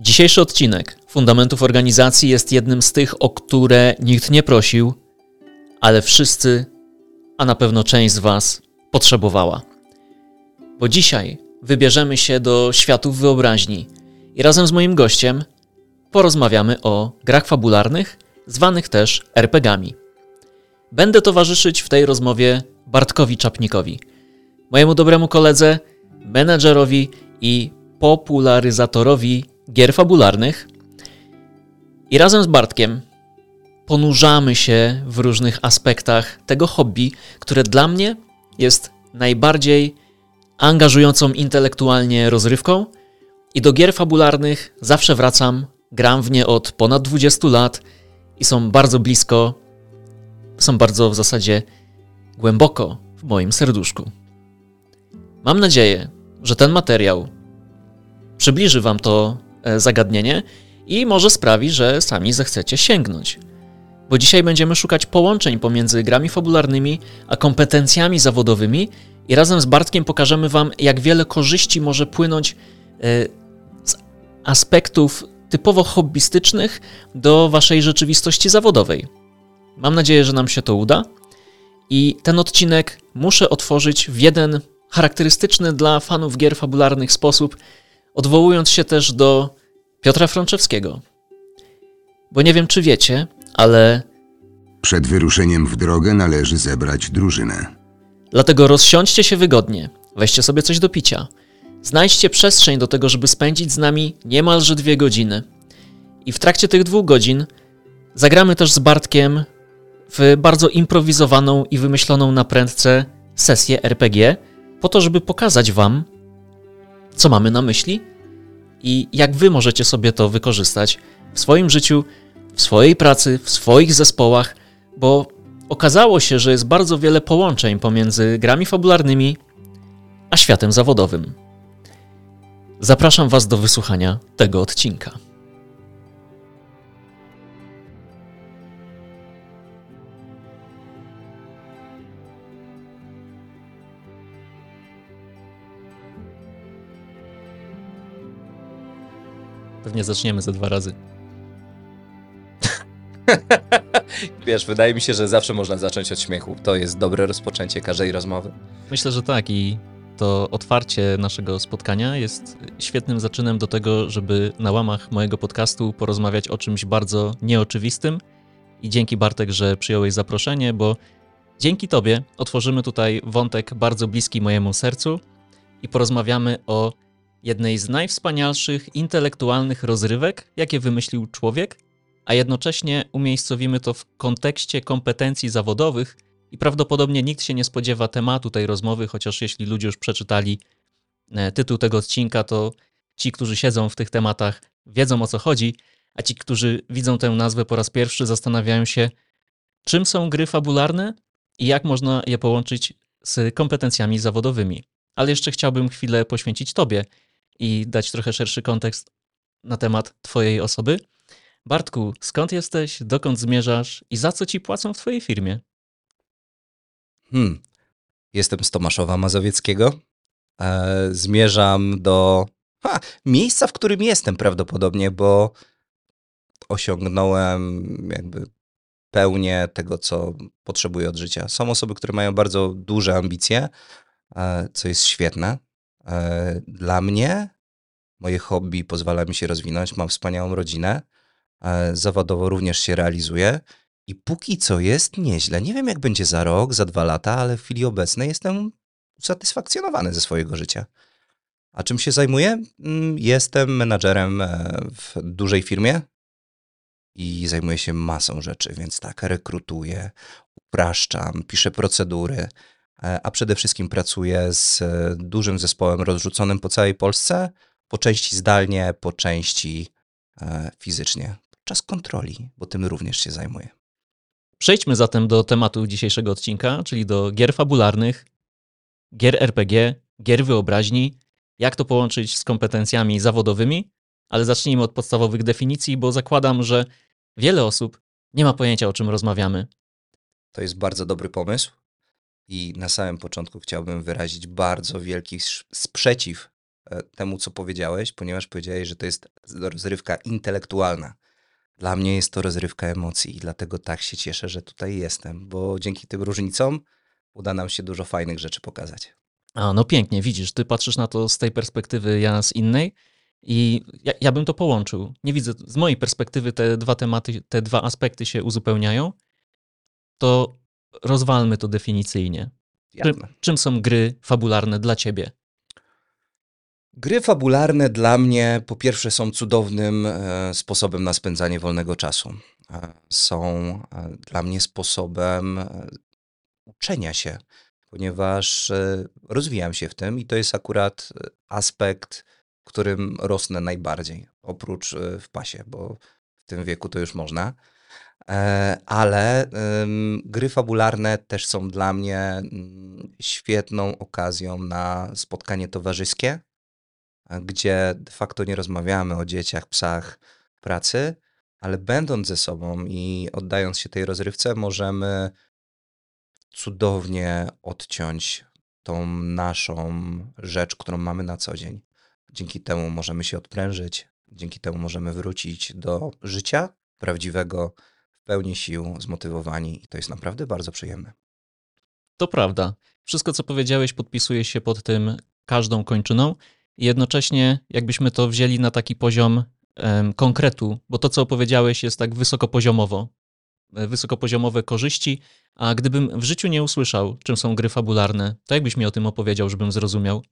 Dzisiejszy odcinek Fundamentów Organizacji jest jednym z tych, o które nikt nie prosił, ale wszyscy, a na pewno część z Was, potrzebowała. Bo dzisiaj wybierzemy się do światów wyobraźni i razem z moim gościem porozmawiamy o grach fabularnych, zwanych też RPGami. Będę towarzyszyć w tej rozmowie Bartkowi Czapnikowi, mojemu dobremu koledze, menedżerowi i popularyzatorowi gier fabularnych. I razem z Bartkiem ponurzamy się w różnych aspektach tego hobby, które dla mnie jest najbardziej angażującą intelektualnie rozrywką. I do gier fabularnych zawsze wracam, gram w nie od ponad 20 lat i są bardzo blisko, są bardzo w zasadzie głęboko w moim serduszku. Mam nadzieję, że ten materiał przybliży Wam to zagadnienie i może sprawi, że sami zechcecie sięgnąć. Bo dzisiaj będziemy szukać połączeń pomiędzy grami fabularnymi a kompetencjami zawodowymi i razem z Bartkiem pokażemy Wam, jak wiele korzyści może płynąć e, z aspektów typowo hobbystycznych do Waszej rzeczywistości zawodowej. Mam nadzieję, że nam się to uda. I ten odcinek muszę otworzyć w jeden charakterystyczny dla fanów gier fabularnych sposób, odwołując się też do Piotra Frączewskiego. Bo nie wiem, czy wiecie, ale Przed wyruszeniem w drogę należy zebrać drużynę. dlatego rozsiądźcie się wygodnie, weźcie sobie coś do picia, znajdźcie przestrzeń do tego, żeby spędzić z nami niemalże dwie godziny. I w trakcie tych dwóch godzin zagramy też z Bartkiem w bardzo improwizowaną i wymyśloną na prędce sesję RPG, po to, żeby pokazać Wam, co mamy na myśli i jak Wy możecie sobie to wykorzystać w swoim życiu, w swojej pracy, w swoich zespołach, bo okazało się, że jest bardzo wiele połączeń pomiędzy grami fabularnymi a światem zawodowym. Zapraszam Was do wysłuchania tego odcinka. Pewnie zaczniemy ze dwa razy. Wiesz, wydaje mi się, że zawsze można zacząć od śmiechu. To jest dobre rozpoczęcie każdej rozmowy. Myślę, że tak i to otwarcie naszego spotkania jest świetnym zaczynem do tego, żeby na łamach mojego podcastu porozmawiać o czymś bardzo nieoczywistym. I dzięki Bartek, że przyjąłeś zaproszenie, bo dzięki Tobie otworzymy tutaj wątek bardzo bliski mojemu sercu i porozmawiamy o jednej z najwspanialszych intelektualnych rozrywek, jakie wymyślił człowiek, a jednocześnie umiejscowimy to w kontekście kompetencji zawodowych i prawdopodobnie nikt się nie spodziewa tematu tej rozmowy, chociaż jeśli ludzie już przeczytali e, tytuł tego odcinka, to ci, którzy siedzą w tych tematach, wiedzą o co chodzi, a ci, którzy widzą tę nazwę po raz pierwszy, zastanawiają się, czym są gry fabularne i jak można je połączyć z kompetencjami zawodowymi. Ale jeszcze chciałbym chwilę poświęcić Tobie i dać trochę szerszy kontekst na temat Twojej osoby. Bartku, skąd jesteś, dokąd zmierzasz i za co Ci płacą w Twojej firmie? Hmm. Jestem z Tomaszowa Mazowieckiego. E, zmierzam do ha, miejsca, w którym jestem prawdopodobnie, bo osiągnąłem jakby pełnię tego, co potrzebuję od życia. Są osoby, które mają bardzo duże ambicje, e, co jest świetne. E, Dla mnie moje hobby pozwala mi się rozwinąć. Mam wspaniałą rodzinę. E, Zawodowo również się realizuję. I póki co jest nieźle. Nie wiem, jak będzie za rok, za dwa lata, ale w chwili obecnej jestem usatysfakcjonowany ze swojego życia. A czym się zajmuję? Mm, Jestem menadżerem e, w dużej firmie i zajmuję się masą rzeczy, więc tak, rekrutuję, upraszczam, piszę procedury, a przede wszystkim pracuję z e, dużym zespołem rozrzuconym po całej Polsce, po części zdalnie, po części e, fizycznie, podczas kontroli, bo tym również się zajmuję. Przejdźmy zatem do tematu dzisiejszego odcinka, czyli do gier fabularnych, gier RPG, gier wyobraźni, jak to połączyć z kompetencjami zawodowymi, ale zacznijmy od podstawowych definicji, bo zakładam, że wiele osób nie ma pojęcia o czym rozmawiamy. To jest bardzo dobry pomysł i na samym początku chciałbym wyrazić bardzo wielki sprzeciw e, temu, co powiedziałeś, ponieważ powiedziałeś, że to jest rozrywka intelektualna. Dla mnie jest to rozrywka emocji i dlatego tak się cieszę, że tutaj jestem, bo dzięki tym różnicom uda nam się dużo fajnych rzeczy pokazać. A, no pięknie, widzisz, ty patrzysz na to z tej perspektywy, ja z innej i ja, ja bym to połączył. Nie widzę, z mojej perspektywy te dwa tematy, te dwa aspekty się uzupełniają, to rozwalmy to definicyjnie. Czym, czym są gry fabularne dla ciebie? Gry fabularne dla mnie po pierwsze są cudownym e, sposobem na spędzanie wolnego czasu. E, są e, dla mnie sposobem uczenia się, ponieważ rozwijam się w tym i to jest akurat aspekt, w którym rosnę najbardziej, oprócz w pasie, bo w tym wieku to już można. E, Ale gry fabularne też są dla mnie mm, świetną okazją na spotkanie towarzyskie, a gdzie de facto nie rozmawiamy o dzieciach, psach, pracy, ale będąc ze sobą i oddając się tej rozrywce, możemy cudownie odciąć tą naszą rzecz, którą mamy na co dzień. Dzięki temu możemy się odprężyć, dzięki temu możemy wrócić do życia prawdziwego, pełni sił, zmotywowani i to jest naprawdę bardzo przyjemne. To prawda. Wszystko, co powiedziałeś, podpisuje się pod tym każdą kończyną i jednocześnie jakbyśmy to wzięli na taki poziom em, konkretu, bo to, co opowiedziałeś, jest tak wysokopoziomowo. E, Wysokopoziomowe korzyści, a gdybym w życiu nie usłyszał, czym są gry fabularne, to jakbyś mi o tym opowiedział, żebym zrozumiał?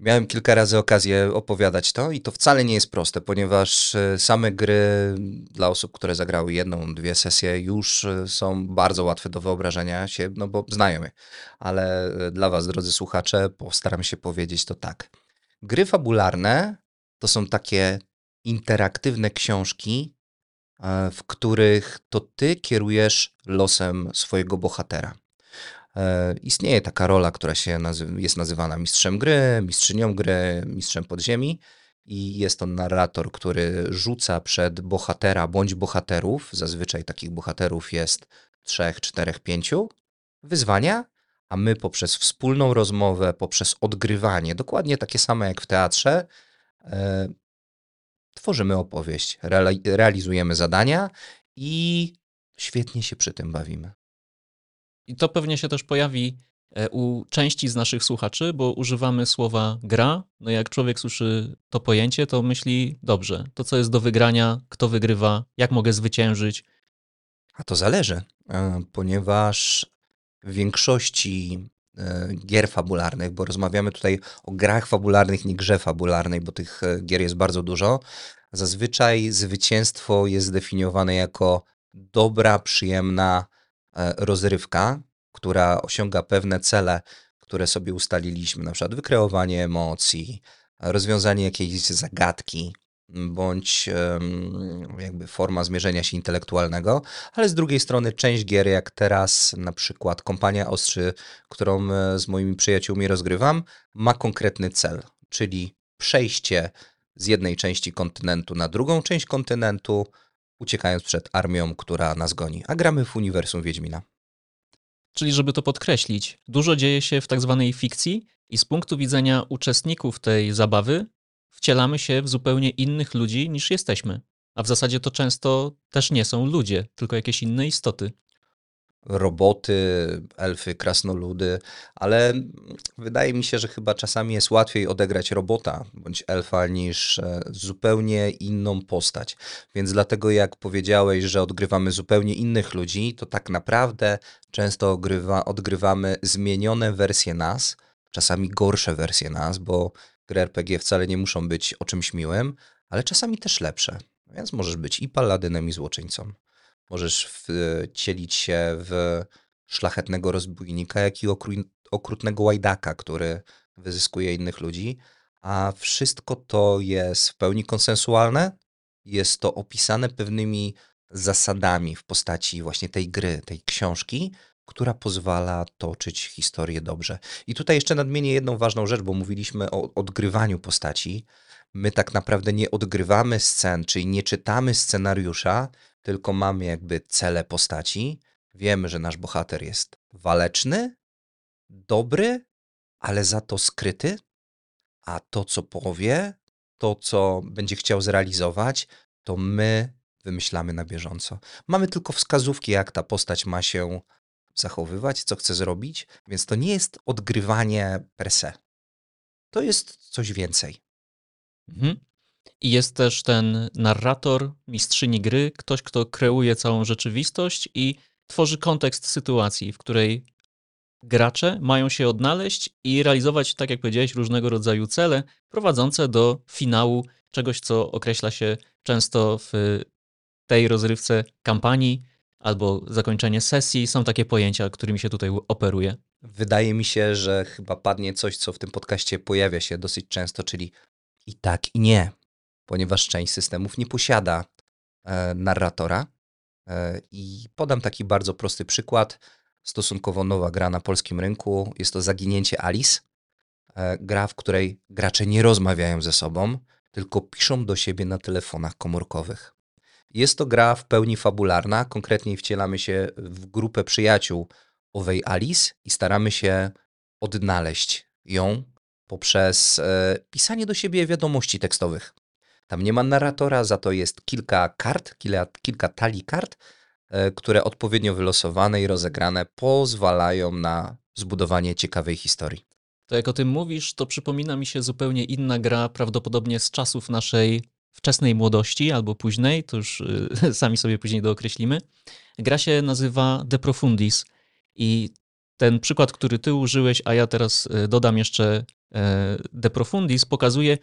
Miałem kilka razy okazję opowiadać to i to wcale nie jest proste, ponieważ e, same gry dla osób, które zagrały jedną, dwie sesje już e, są bardzo łatwe do wyobrażenia się, no bo znają. Ale e, dla was, drodzy słuchacze, postaram się powiedzieć to tak. Gry fabularne to są takie interaktywne książki, w których to ty kierujesz losem swojego bohatera. E, Istnieje taka rola, która się nazy- jest nazywana mistrzem gry, mistrzynią gry, mistrzem podziemi i jest to narrator, który rzuca przed bohatera bądź bohaterów, zazwyczaj takich bohaterów jest trzech, czterech, pięciu, wyzwania, a my poprzez wspólną rozmowę, poprzez odgrywanie, dokładnie takie same jak w teatrze, e, tworzymy opowieść, reali- realizujemy zadania i świetnie się przy tym bawimy. I to pewnie się też pojawi e, u części z naszych słuchaczy, bo używamy słowa gra. No jak człowiek słyszy to pojęcie, to myśli dobrze. To, co jest do wygrania, kto wygrywa, jak mogę zwyciężyć. A to zależy, e, ponieważ w większości e, gier fabularnych, bo rozmawiamy tutaj o grach fabularnych, nie grze fabularnej, bo tych gier jest bardzo dużo, zazwyczaj zwycięstwo jest zdefiniowane jako dobra, przyjemna rozrywka, która osiąga pewne cele, które sobie ustaliliśmy, na przykład wykreowanie emocji, rozwiązanie jakiejś zagadki, bądź jakby forma zmierzenia się intelektualnego, ale z drugiej strony część gier, jak teraz na przykład Kompania Ostrzy, którą e, z moimi przyjaciółmi rozgrywam, ma konkretny cel, czyli przejście z jednej części kontynentu na drugą część kontynentu, uciekając przed armią, która nas goni. A gramy w uniwersum Wiedźmina. Czyli, żeby to podkreślić, dużo dzieje się w tak zwanej fikcji i z punktu widzenia uczestników tej zabawy wcielamy się w zupełnie innych ludzi niż jesteśmy. A w zasadzie to często też nie są ludzie, tylko jakieś inne istoty. Roboty, elfy, krasnoludy, ale wydaje mi się, że chyba czasami jest łatwiej odegrać robota bądź elfa niż e, zupełnie inną postać. Więc dlatego jak powiedziałeś, że odgrywamy zupełnie innych ludzi, to tak naprawdę często ogrywa, odgrywamy zmienione wersje nas, czasami gorsze wersje nas, bo gry RPG wcale nie muszą być o czymś miłym, ale czasami też lepsze. Więc możesz być i paladynem, i złoczyńcą. Możesz wcielić się w szlachetnego rozbójnika, jak i okró- okrutnego łajdaka, który wyzyskuje innych ludzi. A wszystko to jest w pełni konsensualne. Jest to opisane pewnymi zasadami w postaci właśnie tej gry, tej książki, która pozwala toczyć historię dobrze. I tutaj jeszcze nadmienię jedną ważną rzecz, bo mówiliśmy o odgrywaniu postaci. My tak naprawdę nie odgrywamy scen, czyli nie czytamy scenariusza, tylko mamy jakby cele postaci. Wiemy, że nasz bohater jest waleczny, dobry, ale za to skryty, a to, co powie, to, co będzie chciał zrealizować, to my wymyślamy na bieżąco. Mamy tylko wskazówki, jak ta postać ma się zachowywać, co chce zrobić, więc to nie jest odgrywanie per se. To jest coś więcej. Mhm. I jest też ten narrator, mistrzyni gry, ktoś, kto kreuje całą rzeczywistość i tworzy kontekst sytuacji, w której gracze mają się odnaleźć i realizować, tak jak powiedziałeś, różnego rodzaju cele prowadzące do finału czegoś, co określa się często w tej rozrywce kampanii albo zakończenie sesji. Są takie pojęcia, którymi się tutaj operuje. Wydaje mi się, że chyba padnie coś, co w tym podcaście pojawia się dosyć często, czyli i tak, i nie, ponieważ część systemów nie posiada e, narratora. E, I podam taki bardzo prosty przykład. Stosunkowo nowa gra na polskim rynku jest to Zaginięcie Alice. E, gra, w której gracze nie rozmawiają ze sobą, tylko piszą do siebie na telefonach komórkowych. Jest to gra w pełni fabularna, konkretnie wcielamy się w grupę przyjaciół owej Alice i staramy się odnaleźć ją poprzez pisanie do siebie wiadomości tekstowych. Tam nie ma narratora, za to jest kilka kart, kilka, kilka talii kart, e, które odpowiednio wylosowane i rozegrane pozwalają na zbudowanie ciekawej historii. To jak o tym mówisz, to przypomina mi się zupełnie inna gra, prawdopodobnie z czasów naszej wczesnej młodości albo późnej, to już y, sami sobie później dookreślimy. Gra się nazywa De Profundis i ten przykład, który ty użyłeś, a ja teraz y, dodam jeszcze e, De Profundis, pokazuje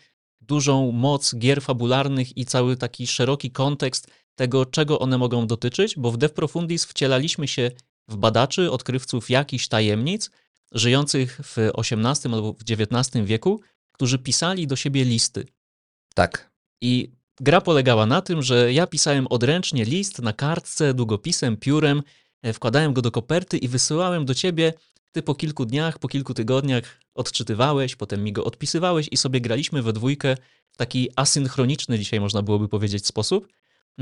dużą moc gier fabularnych i cały taki szeroki kontekst tego, czego one mogą dotyczyć, bo w De Profundis wcielaliśmy się w badaczy, odkrywców jakichś tajemnic, żyjących w XVIII albo w XIX wieku, którzy pisali do siebie listy. Tak. I gra polegała na tym, że ja pisałem odręcznie list na kartce, długopisem, piórem, e, wkładałem go do koperty i wysyłałem do ciebie. Ty po kilku dniach, po kilku tygodniach odczytywałeś, potem mi go odpisywałeś i sobie graliśmy we dwójkę w taki asynchroniczny, dzisiaj można byłoby powiedzieć, sposób,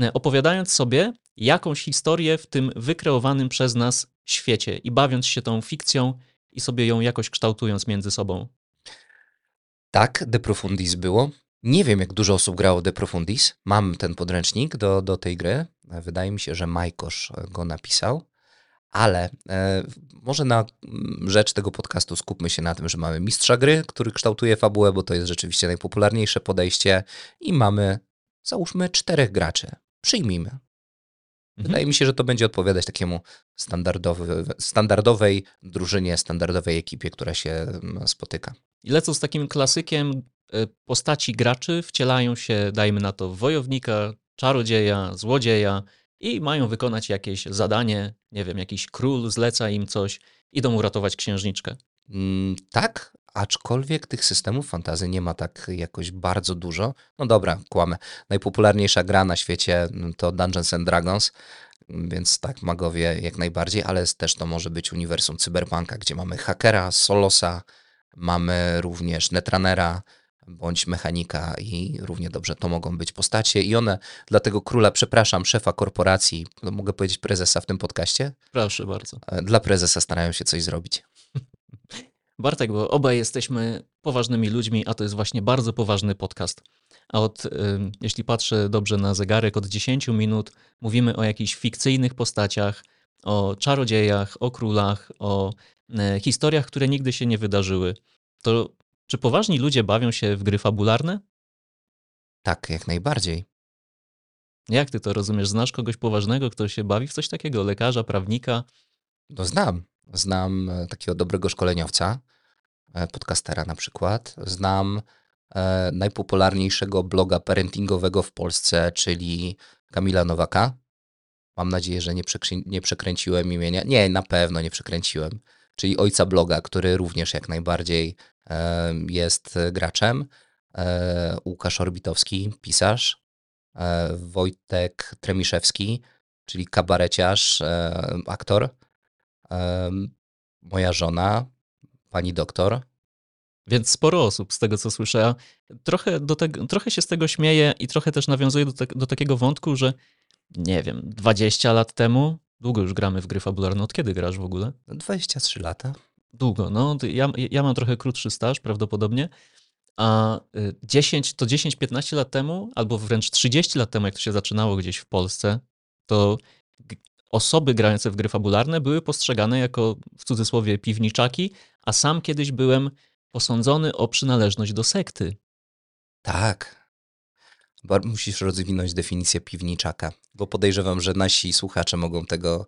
e, opowiadając sobie jakąś historię w tym wykreowanym przez nas świecie i bawiąc się tą fikcją i sobie ją jakoś kształtując między sobą. Tak, De Profundis było. Nie wiem, jak dużo osób grało De Profundis. Mam ten podręcznik do, do tej gry. Wydaje mi się, że Majkosz go napisał. Ale e, może na mm, rzecz tego podcastu skupmy się na tym, że mamy mistrza gry, który kształtuje fabułę, bo to jest rzeczywiście najpopularniejsze podejście, i mamy, załóżmy, czterech graczy. Przyjmijmy. Mhm. Wydaje mi się, że to będzie odpowiadać takiemu standardowy, standardowej drużynie, standardowej ekipie, która się mm, spotyka. I lecą z takim klasykiem, E, postaci graczy wcielają się, dajmy na to, wojownika, czarodzieja, złodzieja i mają wykonać jakieś zadanie, nie wiem, jakiś król zleca im coś, idą uratować księżniczkę. Mm, tak, aczkolwiek tych systemów fantazy nie ma tak jakoś bardzo dużo. No dobra, kłamę. Najpopularniejsza gra na świecie mm, to Dungeons and Dragons, więc tak, magowie jak najbardziej, ale też to może być uniwersum cyberpunka, gdzie mamy hakera, solosa, mamy również netrunnera, bądź mechanika i równie dobrze to mogą być postacie i one dla tego króla, przepraszam, szefa korporacji, no mogę powiedzieć prezesa w tym podcaście? Proszę bardzo. E, dla prezesa starają się coś zrobić. Bartek, bo obaj jesteśmy poważnymi ludźmi, a to jest właśnie bardzo poważny podcast. A od, jeśli patrzę dobrze na zegarek, od 10 minut mówimy o jakichś fikcyjnych postaciach, o czarodziejach, o królach, o e, historiach, które nigdy się nie wydarzyły. To czy poważni ludzie bawią się w gry fabularne? Tak, jak najbardziej. Jak ty to rozumiesz? Znasz kogoś poważnego, kto się bawi w coś takiego? Lekarza, prawnika? No znam. Znam e, takiego dobrego szkoleniowca, e, podcastera na przykład. Znam e, najpopularniejszego bloga parentingowego w Polsce, czyli Kamila Nowaka. Mam nadzieję, że nie, nie przekręciłem imienia. Nie, na pewno nie przekręciłem. Czyli ojca bloga, który również jak najbardziej jest graczem. E, Łukasz Orbitowski, pisarz. E, Wojtek Tremiszewski, czyli kabareciarz, e, aktor. Moja żona, pani doktor. Więc sporo osób z tego, co słyszę. Trochę, do te, trochę się z tego śmieję i trochę też nawiązuję do, te, do takiego wątku, że nie wiem, 20 lat temu, długo już gramy w gry fabularne. Od kiedy grasz w ogóle? 23 lata. Długo, no. Ja, ja mam trochę krótszy staż prawdopodobnie, A 10, y, to 10-15 lat temu, albo wręcz 30 lat temu, jak to się zaczynało gdzieś w Polsce, to osoby grające w gry fabularne były postrzegane jako w cudzysłowie piwniczaki, a sam kiedyś byłem posądzony o przynależność do sekty. Tak. Musisz rozwinąć definicję piwniczaka, bo podejrzewam, że nasi słuchacze mogą tego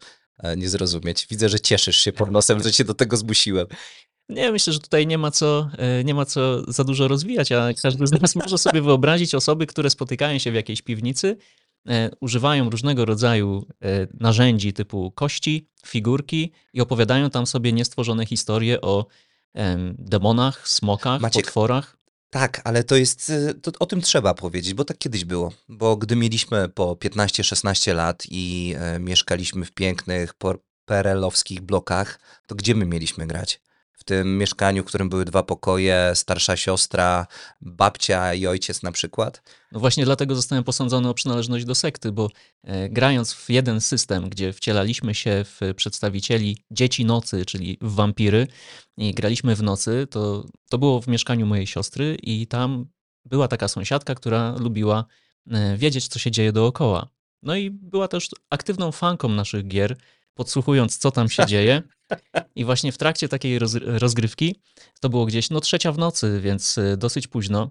nie zrozumieć. Widzę, że cieszysz się pod nosem, że cię do tego zmusiłem. Nie, myślę, że tutaj nie ma, co, e, nie ma co za dużo rozwijać, a każdy z nas może sobie wyobrazić osoby, które spotykają się w jakiejś piwnicy, e, używają różnego rodzaju e, narzędzi typu kości, figurki i opowiadają tam sobie niestworzone historie o demonach, smokach, Maciek, potworach. Tak, ale to jest, to o tym trzeba powiedzieć, bo tak kiedyś było. Bo gdy mieliśmy po 15-16 lat i e, mieszkaliśmy w pięknych, perelowskich blokach, to gdzie my mieliśmy grać? W tym mieszkaniu, w którym były dwa pokoje, starsza siostra, babcia i ojciec na przykład. No właśnie dlatego zostałem posądzony o przynależność do sekty, bo e, grając w jeden system, gdzie wcielaliśmy się w przedstawicieli dzieci nocy, czyli w wampiry i graliśmy w nocy, to, to było w mieszkaniu mojej siostry i tam była taka sąsiadka, która lubiła e, wiedzieć, co się dzieje dookoła. No i była też aktywną fanką naszych gier, podsłuchując, co tam się dzieje. I właśnie w trakcie takiej rozgrywki, to było gdzieś no trzecia w nocy, więc y, dosyć późno,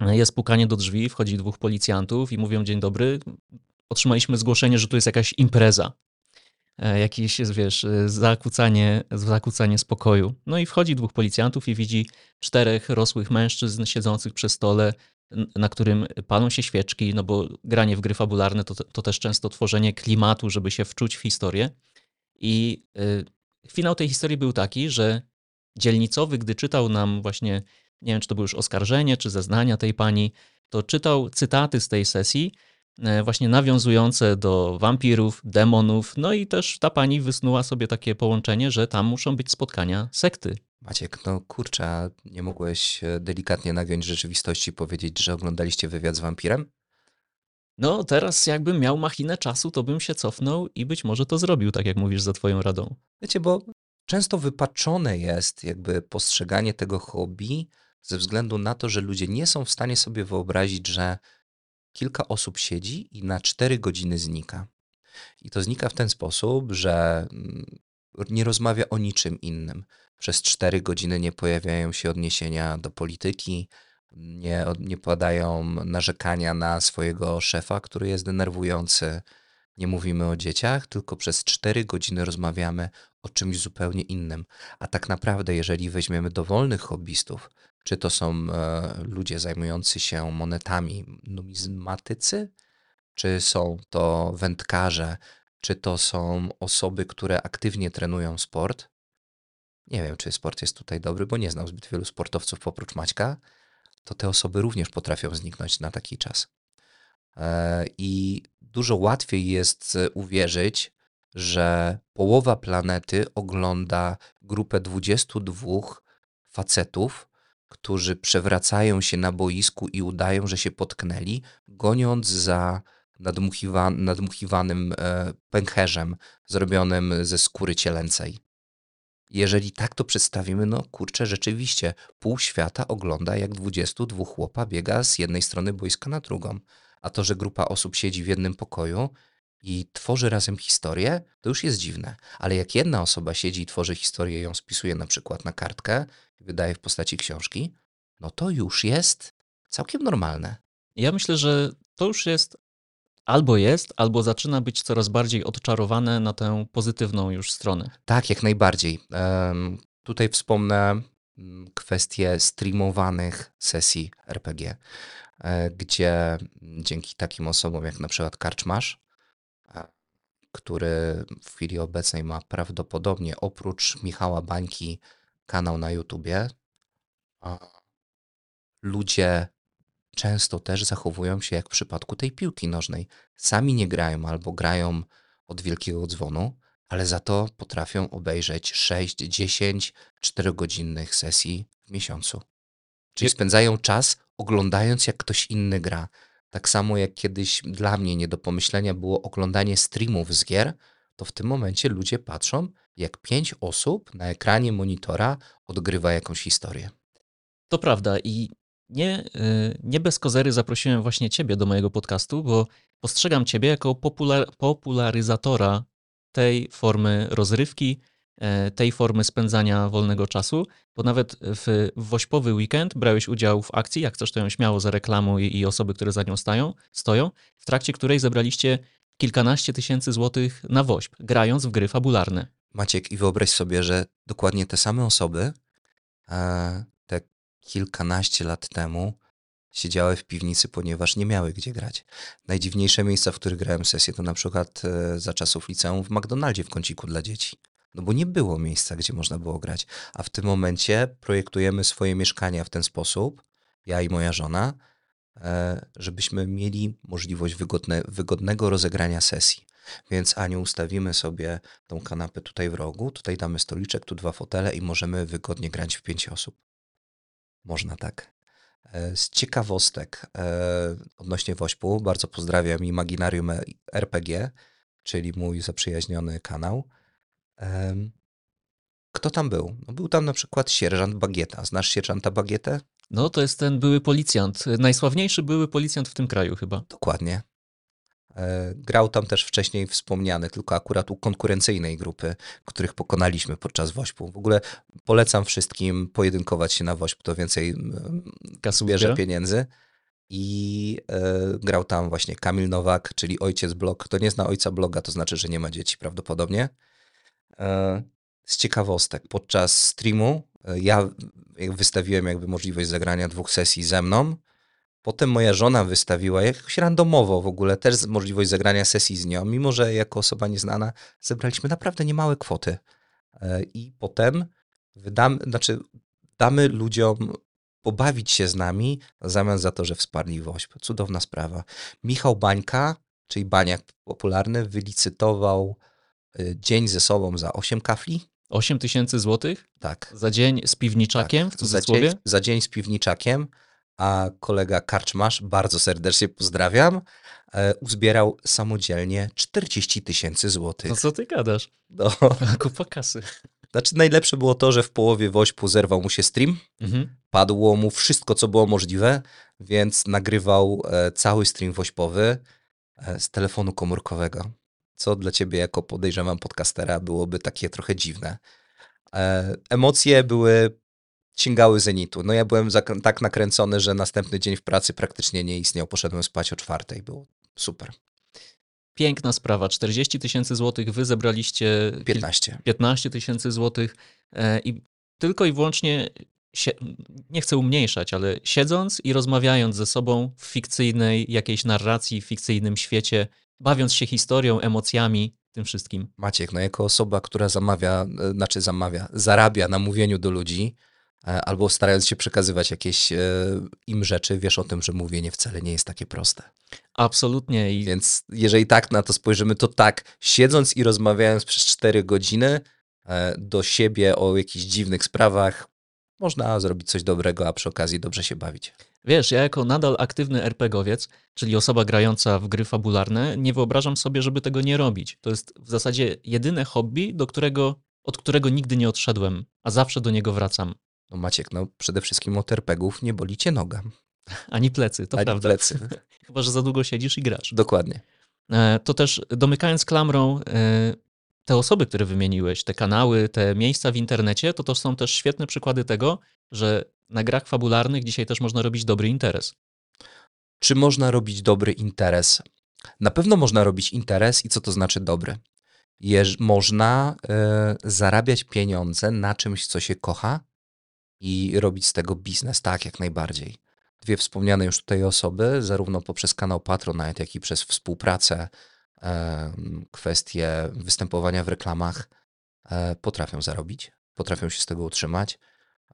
jest pukanie do drzwi, wchodzi dwóch policjantów i mówią dzień dobry, otrzymaliśmy zgłoszenie, że tu jest jakaś impreza. E, jakieś, wiesz, y, zakłócanie, zakłócanie spokoju. No i wchodzi dwóch policjantów i widzi czterech rosłych mężczyzn siedzących przy stole, na którym palą się świeczki, no bo granie w gry fabularne to, to też często tworzenie klimatu, żeby się wczuć w historię. I y, finał tej historii był taki, że dzielnicowy, gdy czytał nam właśnie, nie wiem, czy to było już oskarżenie, czy zeznania tej pani, to czytał cytaty z tej sesji, e, właśnie nawiązujące do wampirów, demonów, no i też ta pani wysnuła sobie takie połączenie, że tam muszą być spotkania sekty. Maciek, no kurczę, nie mogłeś e, delikatnie nagiąć rzeczywistości powiedzieć, że oglądaliście wywiad z wampirem? No, teraz jakbym miał machinę czasu, to bym się cofnął i być może to zrobił, tak jak mówisz, za twoją radą. Wiecie, bo często wypaczone jest jakby postrzeganie tego hobby ze względu na to, że ludzie nie są w stanie sobie wyobrazić, że kilka osób siedzi i na cztery godziny znika. I to znika w ten sposób, że mm, nie rozmawia o niczym innym. Przez cztery godziny nie pojawiają się odniesienia do polityki, nie, nie padają narzekania na swojego szefa, który jest denerwujący. Nie mówimy o dzieciach, tylko przez cztery godziny rozmawiamy o czymś zupełnie innym. A tak naprawdę, jeżeli weźmiemy dowolnych hobbystów, czy to są e, ludzie zajmujący się monetami, numizmatycy, czy są to wędkarze, czy to są osoby, które aktywnie trenują sport. Nie wiem, czy sport jest tutaj dobry, bo nie znam zbyt wielu sportowców oprócz Maćka to te osoby również potrafią zniknąć na taki czas. E, I dużo łatwiej jest e, uwierzyć, że połowa planety ogląda grupę 22 facetów, którzy przewracają się na boisku i udają, że się potknęli, goniąc za nadmuchiwa nadmuchiwanym e, pęcherzem zrobionym ze skóry cielęcej. Jeżeli tak to przedstawimy, no kurczę, rzeczywiście pół świata ogląda, jak 22 chłopa biega z jednej strony boiska na drugą. A to, że grupa osób siedzi w jednym pokoju i tworzy razem historię, to już jest dziwne. Ale jak jedna osoba siedzi i tworzy historię ją spisuje na przykład na kartkę wydaje w postaci książki, no to już jest całkiem normalne. Ja myślę, że to już jest albo jest, albo zaczyna być coraz bardziej odczarowane na tę pozytywną już stronę. Tak, jak najbardziej. Um, tutaj wspomnę mm, kwestię streamowanych sesji RPG, e, gdzie dzięki takim osobom jak na przykład Karczmasz, e, który w chwili obecnej ma prawdopodobnie oprócz Michała Bańki kanał na YouTubie, ludzie często też zachowują się jak w przypadku tej piłki nożnej. Sami nie grają albo grają od wielkiego dzwonu, ale za to potrafią obejrzeć 6, 10, 4-godzinnych sesji w miesiącu. Czyli spędzają czas oglądając, jak ktoś inny gra. Tak samo jak kiedyś dla mnie nie do pomyślenia było oglądanie streamów z gier, to w tym momencie ludzie patrzą, jak pięć osób na ekranie monitora odgrywa jakąś historię. To prawda i nie, y, nie bez kozery zaprosiłem właśnie Ciebie do mojego podcastu, bo postrzegam Ciebie jako popular, popularyzatora tej formy rozrywki, e, tej formy spędzania wolnego czasu, bo nawet w wośpowy weekend brałeś udział w akcji, jak chcesz to ją śmiało zareklamuj i osoby, które za nią stają, stoją, w trakcie której zebraliście kilkanaście tysięcy złotych na wośp, grając w gry fabularne. Maciek, i wyobraź sobie, że dokładnie te same osoby e, kilkanaście lat temu siedziały w piwnicy, ponieważ nie miały gdzie grać. Najdziwniejsze miejsca, w których grałem sesję, to na przykład e, za czasów liceum w McDonaldzie w kąciku dla dzieci. No bo nie było miejsca, gdzie można było grać. A w tym momencie projektujemy swoje mieszkania w ten sposób, ja i moja żona, e, żebyśmy mieli możliwość wygodne, wygodnego rozegrania sesji. Więc Aniu, ustawimy sobie tą kanapę tutaj w rogu, tutaj damy stoliczek, tu dwa fotele i możemy wygodnie grać w pięć osób. Można tak. E, z ciekawostek e, odnośnie Wośpu, bardzo pozdrawiam Imaginarium RPG, czyli mój zaprzyjaźniony kanał. Kto tam był? No był tam na przykład sierżant Bagieta. Znasz sierżanta Bagietę? No to jest ten były policjant, najsławniejszy były policjant w tym kraju chyba. Dokładnie. E, grał tam też wcześniej wspomniany, tylko akurat u konkurencyjnej grupy, których pokonaliśmy podczas Wośpu. W ogóle polecam wszystkim pojedynkować się na Wośp, to więcej Kasu bierze pieniędzy. I e, grał tam właśnie Kamil Nowak, czyli ojciec blog. Kto nie zna ojca bloga, to znaczy, że nie ma dzieci prawdopodobnie. E, z ciekawostek, podczas streamu e, ja wystawiłem jakby możliwość zagrania dwóch sesji ze mną Potem moja żona wystawiła jakoś randomowo w ogóle też możliwość zagrania sesji z nią, mimo że jako osoba nieznana zebraliśmy naprawdę niemałe kwoty. E, I potem wydamy, znaczy damy ludziom pobawić się z nami w zamian za to, że wsparli WOŚP. Cudowna sprawa. Michał Bańka, czyli Baniak popularny, wylicytował e, dzień ze sobą za 8 kafli. 8 tysięcy złotych? Tak. Za dzień z piwniczakiem tak. w cudzysłowie? Za dzień, za dzień z piwniczakiem a kolega Karczmasz, bardzo serdecznie pozdrawiam, e, uzbierał samodzielnie 40 tysięcy złotych. No co ty gadasz? No. Kupa kasy. Znaczy najlepsze było to, że w połowie Wośpu zerwał mu się stream, mhm. padło mu wszystko, co było możliwe, więc nagrywał e, cały stream Wośpowy e, z telefonu komórkowego, co dla ciebie jako podejrzewam podcastera byłoby takie trochę dziwne. Emocje były sięgały zenitu. No ja byłem tak nakręcony, że następny dzień w pracy praktycznie nie istniał. Poszedłem spać o czwartej, było super. Piękna sprawa. 40 tysięcy złotych, wy zebraliście 15. 15 tysięcy złotych e, i tylko i wyłącznie, nie chcę umniejszać, ale siedząc i rozmawiając ze sobą w fikcyjnej jakiejś narracji, w fikcyjnym świecie, bawiąc się historią, emocjami, tym wszystkim. Maciek, no jako osoba, która zamawia, e, znaczy zamawia, zarabia na mówieniu do ludzi, albo starając się przekazywać jakieś e, im rzeczy, wiesz o tym, że mówienie wcale nie jest takie proste. Absolutnie. I... Więc jeżeli tak na to spojrzymy, to tak, siedząc i rozmawiając przez 4 godziny e, do siebie o jakichś dziwnych sprawach, można zrobić coś dobrego, a przy okazji dobrze się bawić. Wiesz, ja jako nadal aktywny RPGowiec, czyli osoba grająca w gry fabularne, nie wyobrażam sobie, żeby tego nie robić. To jest w zasadzie jedyne hobby, do którego, od którego nigdy nie odszedłem, a zawsze do niego wracam. No Maciek, no przede wszystkim od RPGów nie boli cię noga. Ani plecy, to Ani prawda. plecy. Chyba, że za długo siedzisz i grasz. Dokładnie. E, to też domykając klamrą, e, te osoby, które wymieniłeś, te kanały, te miejsca w internecie, to to są też świetne przykłady tego, że na grach fabularnych dzisiaj też można robić dobry interes. Czy można robić dobry interes? Na pewno można robić interes i co to znaczy dobry? Jeż, można y, zarabiać pieniądze na czymś, co się kocha, i robić z tego biznes, tak, jak najbardziej. Dwie wspomniane już tutaj osoby, zarówno poprzez kanał Patronite, jak i przez współpracę, e, kwestie występowania w reklamach, e, potrafią zarobić, potrafią się z tego utrzymać,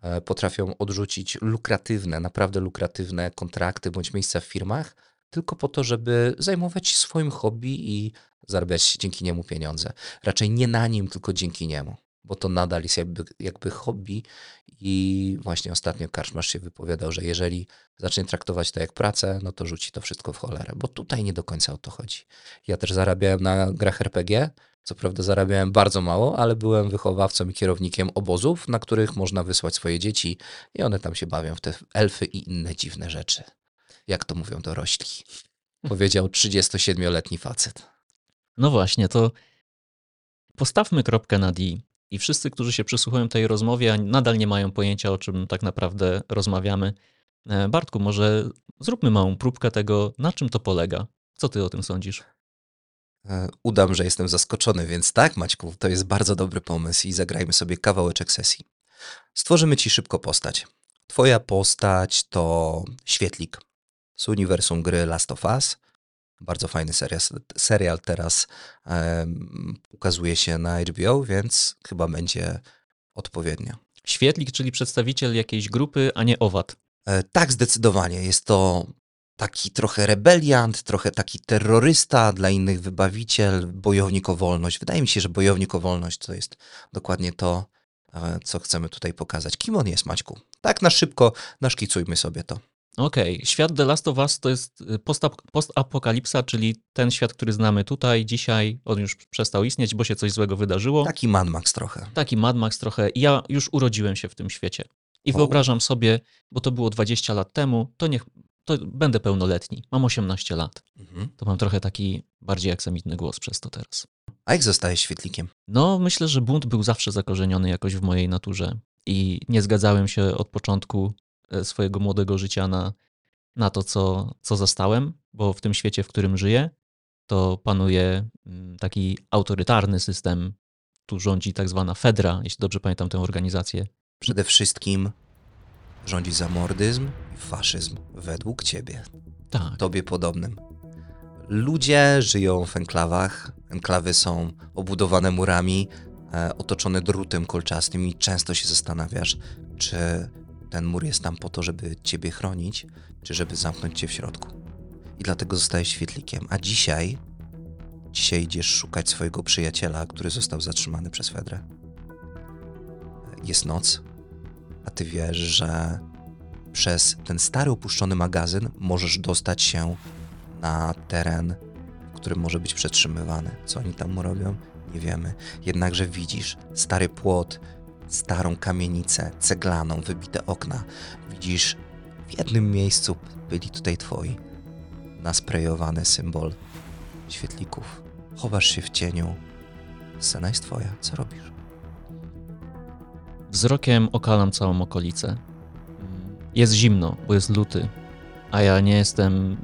e, potrafią odrzucić lukratywne, naprawdę lukratywne kontrakty bądź miejsca w firmach, tylko po to, żeby zajmować się swoim hobby i zarabiać dzięki niemu pieniądze. Raczej nie na nim, tylko dzięki niemu bo to nadal jest jakby, jakby hobby i właśnie ostatnio Karczmasz się wypowiadał, że jeżeli zacznie traktować to jak pracę, no to rzuci to wszystko w cholerę, bo tutaj nie do końca o to chodzi. Ja też zarabiałem na grach RPG, Co prawda zarabiałem bardzo mało, ale byłem wychowawcą i kierownikiem obozów, na których można wysłać swoje dzieci i one tam się bawią w te elfy i inne dziwne rzeczy. Jak to mówią dorośli. Powiedział 37-letni facet. No właśnie, to postawmy kropkę na D. I wszyscy, którzy się przysłuchują tej rozmowie, nadal nie mają pojęcia, o czym tak naprawdę rozmawiamy. E, Bartku, może zróbmy małą próbkę tego, na czym to polega. Co ty o tym sądzisz? E, Udam, że jestem zaskoczony, więc tak, Maćku, to jest bardzo dobry pomysł i zagrajmy sobie kawałeczek sesji. Stworzymy ci szybko postać. Twoja postać to świetlik z uniwersum gry Last of Us. Bardzo fajny serial, serial teraz em, ukazuje się na HBO, więc chyba będzie odpowiednio. Świetlik, czyli przedstawiciel jakiejś grupy, a nie owad. E, Tak, zdecydowanie. Jest to taki trochę rebeliant, trochę taki terrorysta, dla innych wybawiciel, bojownik o wolność. Wydaje mi się, że bojownik o wolność to jest dokładnie to, e, co chcemy tutaj pokazać. Kim on jest, Maćku? Tak na szybko naszkicujmy sobie to. Okej, świat The Last of Us to jest y, postap- postapokalipsa, czyli ten świat, który znamy tutaj, dzisiaj. On już przestał istnieć, bo się coś złego wydarzyło. Taki Mad Max trochę. Taki Mad Max trochę. I Ja już urodziłem się w tym świecie. I wyobrażam sobie, bo to było 20 lat temu, to niech to będę pełnoletni. Mam 18 lat. Mhm. To mam trochę taki bardziej aksamitny głos przez to teraz. A jak zostajesz świetlikiem? No, myślę, że bunt był zawsze zakorzeniony jakoś w mojej naturze i nie zgadzałem się od początku swojego młodego życia na, na to, co, co zastałem, bo w tym świecie, w którym żyję, to panuje mm, taki autorytarny system. Tu rządzi tak zwana Fedra, jeśli dobrze pamiętam tę organizację. Przede wszystkim rządzi zamordyzm i faszyzm według ciebie. Tak. tobie podobnym. Ludzie żyją w enklawach. Enklawy są obudowane murami, e, otoczone drutem kolczastym i często się zastanawiasz, czy ten mur jest tam po to, żeby ciebie chronić, czy żeby zamknąć cię w środku. I dlatego zostajesz świetlikiem. A dzisiaj, dzisiaj idziesz szukać swojego przyjaciela, który został zatrzymany przez Fedrę. Jest noc, a ty wiesz, że przez ten stary opuszczony magazyn możesz dostać się na teren, w którym może być przetrzymywany. Co oni tam robią? Nie wiemy. Jednakże widzisz stary płot, starą kamienicę, ceglaną, wybite okna. Widzisz w jednym miejscu byli tutaj twoi. Nasprejowany symbol świetlików. Chowasz się w cieniu. Scena jest twoja. Co robisz? Wzrokiem okalam całą okolicę. Jest zimno, bo jest luty, a ja nie jestem,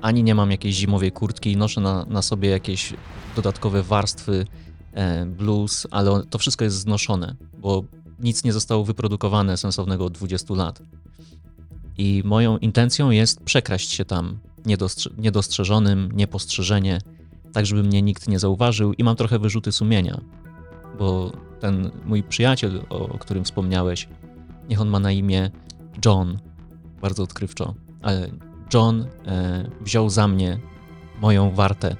ani nie mam jakiejś zimowej kurtki, noszę na, na sobie jakieś dodatkowe warstwy, blues, ale to wszystko jest znoszone, bo nic nie zostało wyprodukowane sensownego od 20 lat. I moją intencją jest przekraść się tam niedostrze- niedostrzeżonym, niepostrzeżenie, tak żeby mnie nikt nie zauważył i mam trochę wyrzuty sumienia, bo ten mój przyjaciel, o, o którym wspomniałeś, niech on ma na imię John, bardzo odkrywczo, ale John e, wziął za mnie moją wartę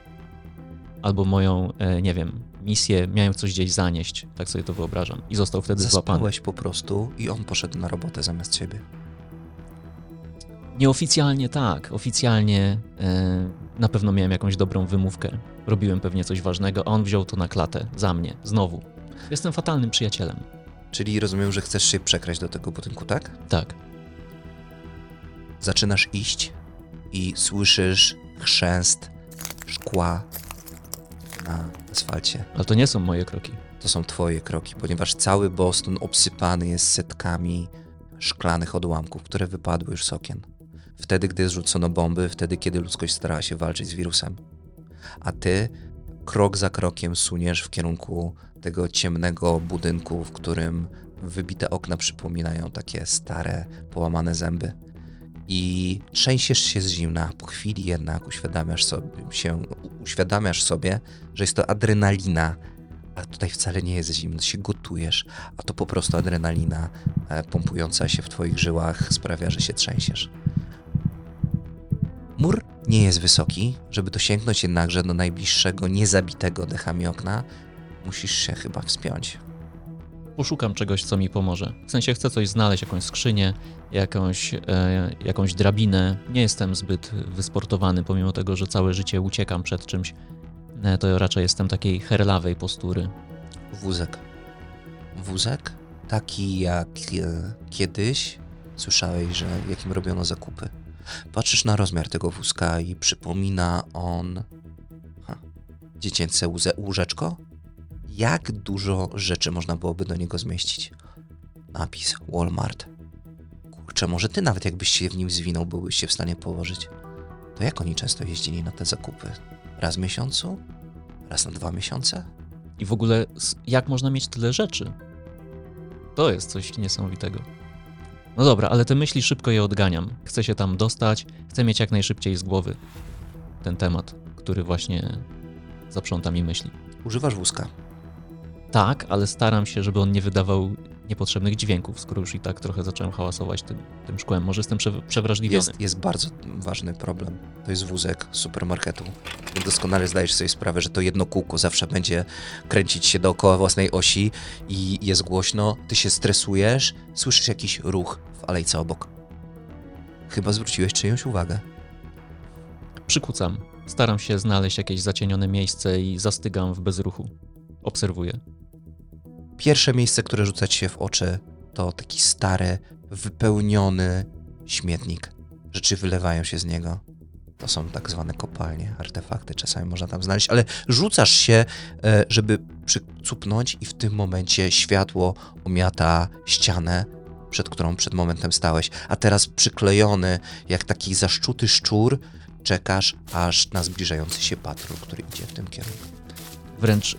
albo moją, e, nie wiem, misję, miałem coś gdzieś zanieść, tak sobie to wyobrażam, i został wtedy złapany. Zaspałeś po prostu i on poszedł na robotę zamiast ciebie. Nieoficjalnie tak, oficjalnie e, na pewno miałem jakąś dobrą wymówkę, robiłem pewnie coś ważnego, a on wziął to na klatę za mnie, znowu. Jestem fatalnym przyjacielem. Czyli rozumiem, że chcesz się przekraść do tego budynku, tak? Tak. Zaczynasz iść i słyszysz chrzęst szkła na asfalcie. Ale to nie są moje kroki. To są twoje kroki, ponieważ cały Boston obsypany jest setkami szklanych odłamków, które wypadły już z okien. Wtedy, gdy zrzucono bomby, wtedy, kiedy ludzkość starała się walczyć z wirusem. A ty krok za krokiem suniesz w kierunku tego ciemnego budynku, w którym wybite okna przypominają takie stare, połamane zęby. I trzęsiesz się z zimna. Po chwili jednak uświadamiasz sobie, się, uświadamiasz sobie, że jest to adrenalina, a tutaj wcale nie jest zimno, się gotujesz, a to po prostu adrenalina e, pompująca się w twoich żyłach sprawia, że się trzęsiesz. Mur nie jest wysoki, żeby dosięgnąć jednakże do najbliższego, niezabitego dechami okna, musisz się chyba wspiąć. Poszukam czegoś, co mi pomoże. W sensie chcę coś znaleźć, jakąś skrzynię, jakąś, e, jakąś drabinę. Nie jestem zbyt wysportowany, pomimo tego, że całe życie uciekam przed czymś. e, to raczej jestem takiej herlawej postury. Wózek. Wózek? Taki jak e, kiedyś słyszałeś, że jakim robiono zakupy. Patrzysz na rozmiar tego wózka i przypomina on ha, dziecięce łze- łóżeczko? Jak dużo rzeczy można byłoby do niego zmieścić? Napis Walmart. Kurczę, może ty nawet jakbyś się w nim zwinął, byłbyś się w stanie położyć. To jak oni często jeździli na te zakupy? Raz w miesiącu? Raz na dwa miesiące? I w ogóle, jak można mieć tyle rzeczy? To jest coś niesamowitego. No dobra, ale te myśli szybko je odganiam. Chcę się tam dostać, chcę mieć jak najszybciej z głowy ten temat, który właśnie zaprząta mi myśli. Używasz wózka. Tak, ale staram się, żeby on nie wydawał niepotrzebnych dźwięków, skoro już i tak trochę zacząłem hałasować tym, tym szkłem. Może jestem prze, przewrażliwiony. Jest, jest bardzo ważny problem. To jest wózek supermarketu. Doskonale zdajesz sobie sprawę, że to jedno kółko zawsze będzie kręcić się dookoła własnej osi i jest głośno. Ty się stresujesz, słyszysz jakiś ruch w alejce obok. Chyba zwróciłeś czyjąś uwagę. Przykucam. Staram się znaleźć jakieś zacienione miejsce i zastygam w bezruchu. Obserwuję. Pierwsze miejsce, które rzuca ci się w oczy, to taki stary, wypełniony śmietnik. Rzeczy wylewają się z niego. To są tak zwane kopalnie, artefakty czasami można tam znaleźć, ale rzucasz się, e, żeby przycupnąć i w tym momencie światło umiata ścianę, przed którą przed momentem stałeś. A teraz przyklejony, jak taki zaszczuty szczur, czekasz aż na zbliżający się patrol, który idzie w tym kierunku. Wręcz e,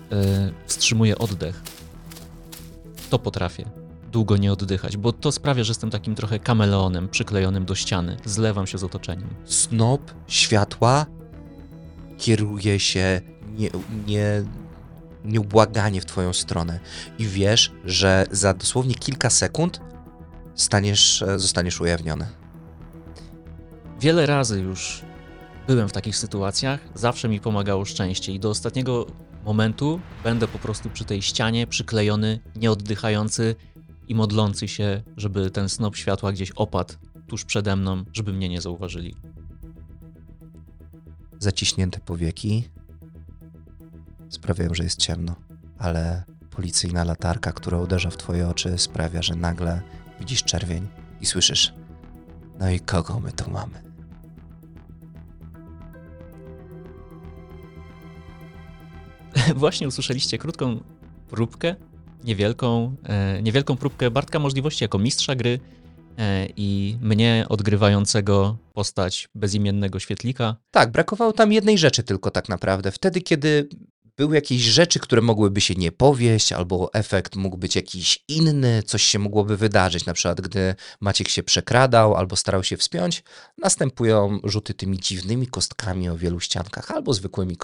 wstrzymuję oddech. To potrafię. Długo nie oddychać, bo to sprawia, że jestem takim trochę kameleonem przyklejonym do ściany. Zlewam się z otoczeniem. snop światła kieruje się nie, nie, nieubłaganie w twoją stronę i wiesz, że za dosłownie kilka sekund staniesz, zostaniesz ujawniony. Wiele razy już byłem w takich sytuacjach, zawsze mi pomagało szczęście i do ostatniego momentu będę po prostu przy tej ścianie przyklejony, nieoddychający i modlący się, żeby ten snop światła gdzieś opadł tuż przede mną, żeby mnie nie zauważyli. Zaciśnięte powieki sprawiają, że jest ciemno, ale policyjna latarka, która uderza w twoje oczy, sprawia, że nagle widzisz czerwień i słyszysz: No i kogo my tu mamy? Właśnie usłyszeliście krótką próbkę, niewielką, e, niewielką próbkę Bartka możliwości jako mistrza gry e, i mnie odgrywającego postać bezimiennego świetlika. Tak, brakowało tam jednej rzeczy tylko tak naprawdę. Wtedy, kiedy były jakieś rzeczy, które mogłyby się nie powieść, albo efekt mógł być jakiś inny, coś się mogłoby wydarzyć, na przykład gdy Maciek się przekradał albo starał się wspiąć, następują rzuty tymi dziwnymi kostkami o wielu ściankach, albo zwykłymi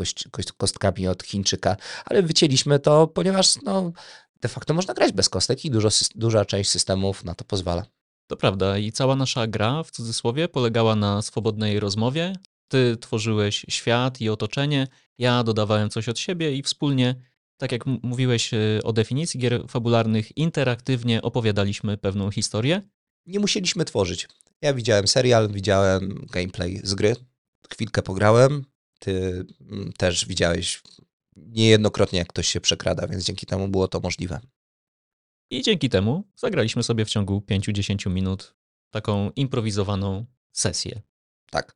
kostkami od Chińczyka, ale wycięliśmy to, ponieważ no, de facto można grać bez kostek i dużo, duża część systemów na to pozwala. To prawda, i cała nasza gra, w cudzysłowie, polegała na swobodnej rozmowie. Ty tworzyłeś świat i otoczenie, ja dodawałem coś od siebie i wspólnie, tak jak mówiłeś e, o definicji gier fabularnych, interaktywnie opowiadaliśmy pewną historię. nie musieliśmy tworzyć. Ja widziałem serial, widziałem gameplay z gry, chwilkę pograłem, ty mm, też widziałeś niejednokrotnie, jak ktoś się przekrada, więc dzięki temu było to możliwe. I dzięki temu zagraliśmy sobie w ciągu 5-10 minut taką improwizowaną sesję. Tak.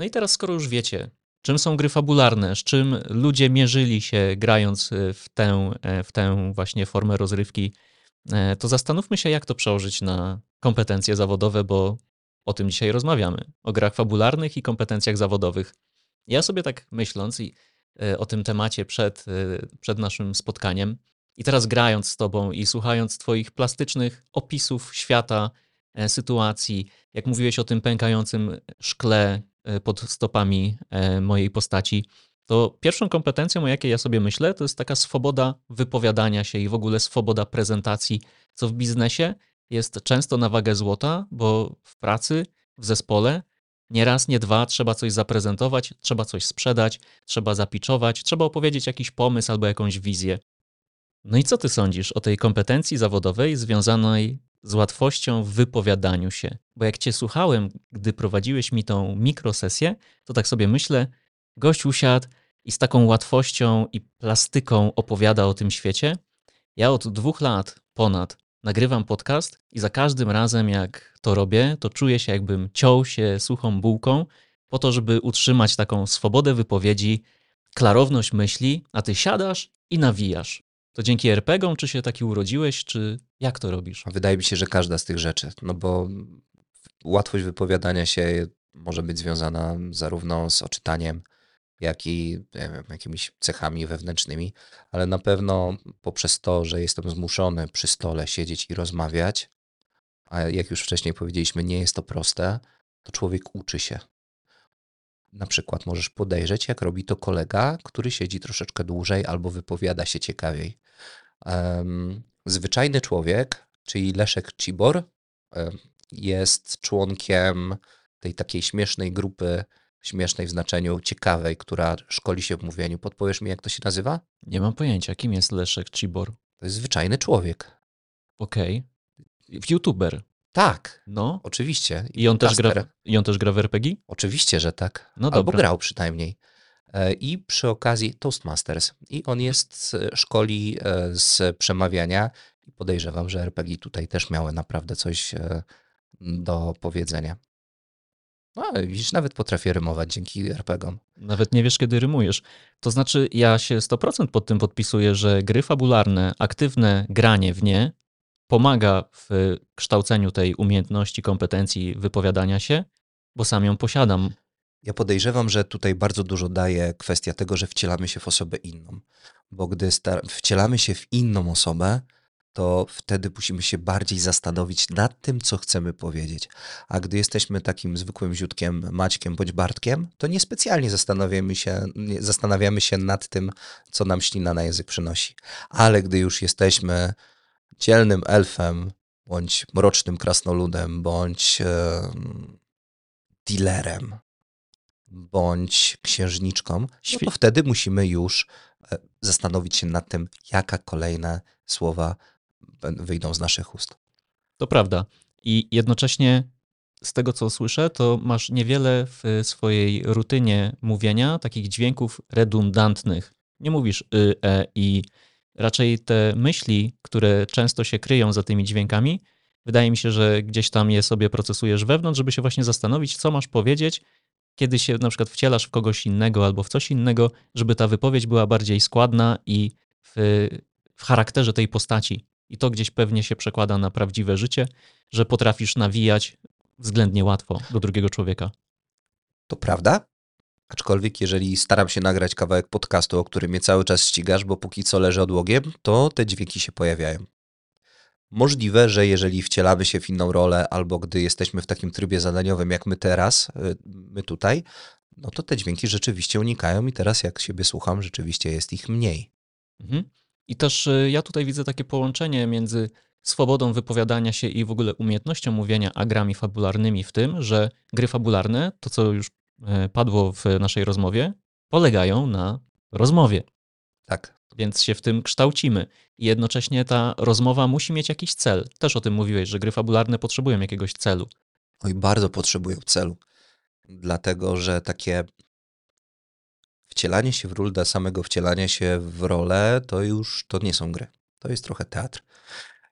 No i teraz, skoro już wiecie, czym są gry fabularne, z czym ludzie mierzyli się grając y, w tę, e, w tę właśnie formę rozrywki, e, to zastanówmy się, jak to przełożyć na kompetencje zawodowe, bo o tym dzisiaj rozmawiamy. O grach fabularnych i kompetencjach zawodowych. Ja sobie tak myśląc i e, o tym temacie przed, e, przed naszym spotkaniem, i teraz grając z tobą i słuchając twoich plastycznych opisów świata, e, sytuacji, jak mówiłeś o tym pękającym szkle e, pod stopami e, mojej postaci, to pierwszą kompetencją, o jakiej ja sobie myślę, to jest taka swoboda wypowiadania się i w ogóle swoboda prezentacji, co w biznesie jest często na wagę złota, bo w pracy, w zespole, nie raz, nie dwa trzeba coś zaprezentować, trzeba coś sprzedać, trzeba zapiczować, trzeba opowiedzieć jakiś pomysł albo jakąś wizję. No i co ty sądzisz o tej kompetencji zawodowej związanej z łatwością w wypowiadaniu się? Bo jak cię słuchałem, gdy prowadziłeś mi tą mikrosesję, to tak sobie myślę, gość usiadł, i z taką łatwością i plastyką opowiada o tym świecie. Ja od dwóch lat ponad nagrywam podcast i za każdym razem, jak to robię, to czuję się, jakbym ciął się suchą bułką, po to, żeby utrzymać taką swobodę wypowiedzi, klarowność myśli, a ty siadasz i nawijasz. To dzięki RPGom, czy się taki urodziłeś, czy jak to robisz? Wydaje mi się, że każda z tych rzeczy, no bo łatwość wypowiadania się może być związana zarówno z oczytaniem, jak i wiem, jakimiś cechami wewnętrznymi, ale na pewno poprzez to, że jestem zmuszony przy stole siedzieć i rozmawiać, a jak już wcześniej powiedzieliśmy, nie jest to proste, to człowiek uczy się. Na przykład możesz podejrzeć, jak robi to kolega, który siedzi troszeczkę dłużej albo wypowiada się ciekawiej. Zwyczajny człowiek, czyli Leszek Cibor, jest członkiem tej takiej śmiesznej grupy, śmiesznej w znaczeniu ciekawej, która szkoli się w mówieniu. Podpowiesz mi, jak to się nazywa? Nie mam pojęcia, kim jest Leszek Cibor. To jest zwyczajny człowiek. Okej. Okay. YouTuber. Tak. No. Oczywiście. I on, też gra, I on też gra w RPG? Oczywiście, że tak. No Albo dobra. grał przynajmniej. E, I przy okazji Toastmasters. I on jest, szkoli e, z przemawiania i podejrzewam, że RPG tutaj też miały naprawdę coś e, do powiedzenia. No, widzisz, nawet potrafię rymować dzięki RPGom. Nawet nie wiesz, kiedy rymujesz. To znaczy, ja się 100% pod tym podpisuję, że gry fabularne, aktywne granie w nie pomaga w kształceniu tej umiejętności, kompetencji wypowiadania się, bo sam ją posiadam. Ja podejrzewam, że tutaj bardzo dużo daje kwestia tego, że wcielamy się w osobę inną. Bo gdy wcielamy się w inną osobę, to wtedy musimy się bardziej zastanowić nad tym, co chcemy powiedzieć. A gdy jesteśmy takim zwykłym ziutkiem, Maćkiem bądź Bartkiem, to niespecjalnie zastanawiamy się, zastanawiamy się nad tym, co nam ślina na język przynosi. Ale gdy już jesteśmy dzielnym elfem, bądź mrocznym krasnoludem, bądź e, dealerem, bądź księżniczką, no to wtedy musimy już e, zastanowić się nad tym, jaka kolejne słowa wyjdą z naszych ust. To prawda. I jednocześnie z tego, co słyszę, to masz niewiele w swojej rutynie mówienia takich dźwięków redundantnych. Nie mówisz y, e, i raczej te myśli, które często się kryją za tymi dźwiękami, wydaje mi się, że gdzieś tam je sobie procesujesz wewnątrz, żeby się właśnie zastanowić, co masz powiedzieć, kiedy się na przykład wcielasz w kogoś innego albo w coś innego, żeby ta wypowiedź była bardziej składna i w, w charakterze tej postaci. I to gdzieś pewnie się przekłada na prawdziwe życie, że potrafisz nawijać względnie łatwo do drugiego człowieka. To prawda? Aczkolwiek, jeżeli staram się nagrać kawałek podcastu, o którym mnie cały czas ścigasz, bo póki co leży odłogiem, to te dźwięki się pojawiają. Możliwe, że jeżeli wcielamy się w inną rolę, albo gdy jesteśmy w takim trybie zadaniowym, jak my teraz, y, my tutaj, no to te dźwięki rzeczywiście unikają i teraz jak siebie słucham, rzeczywiście jest ich mniej. Mhm. I też y, ja tutaj widzę takie połączenie między swobodą wypowiadania się i w ogóle umiejętnością mówienia, a grami fabularnymi w tym, że gry fabularne, to co już padło w naszej rozmowie, polegają na rozmowie. Tak. Więc się w tym kształcimy. I jednocześnie ta rozmowa musi mieć jakiś cel. Też o tym mówiłeś, że gry fabularne potrzebują jakiegoś celu. Oj, bardzo potrzebują celu. Dlatego, że takie wcielanie się w rolę, samego wcielania się w rolę, to już to nie są gry. To jest trochę teatr.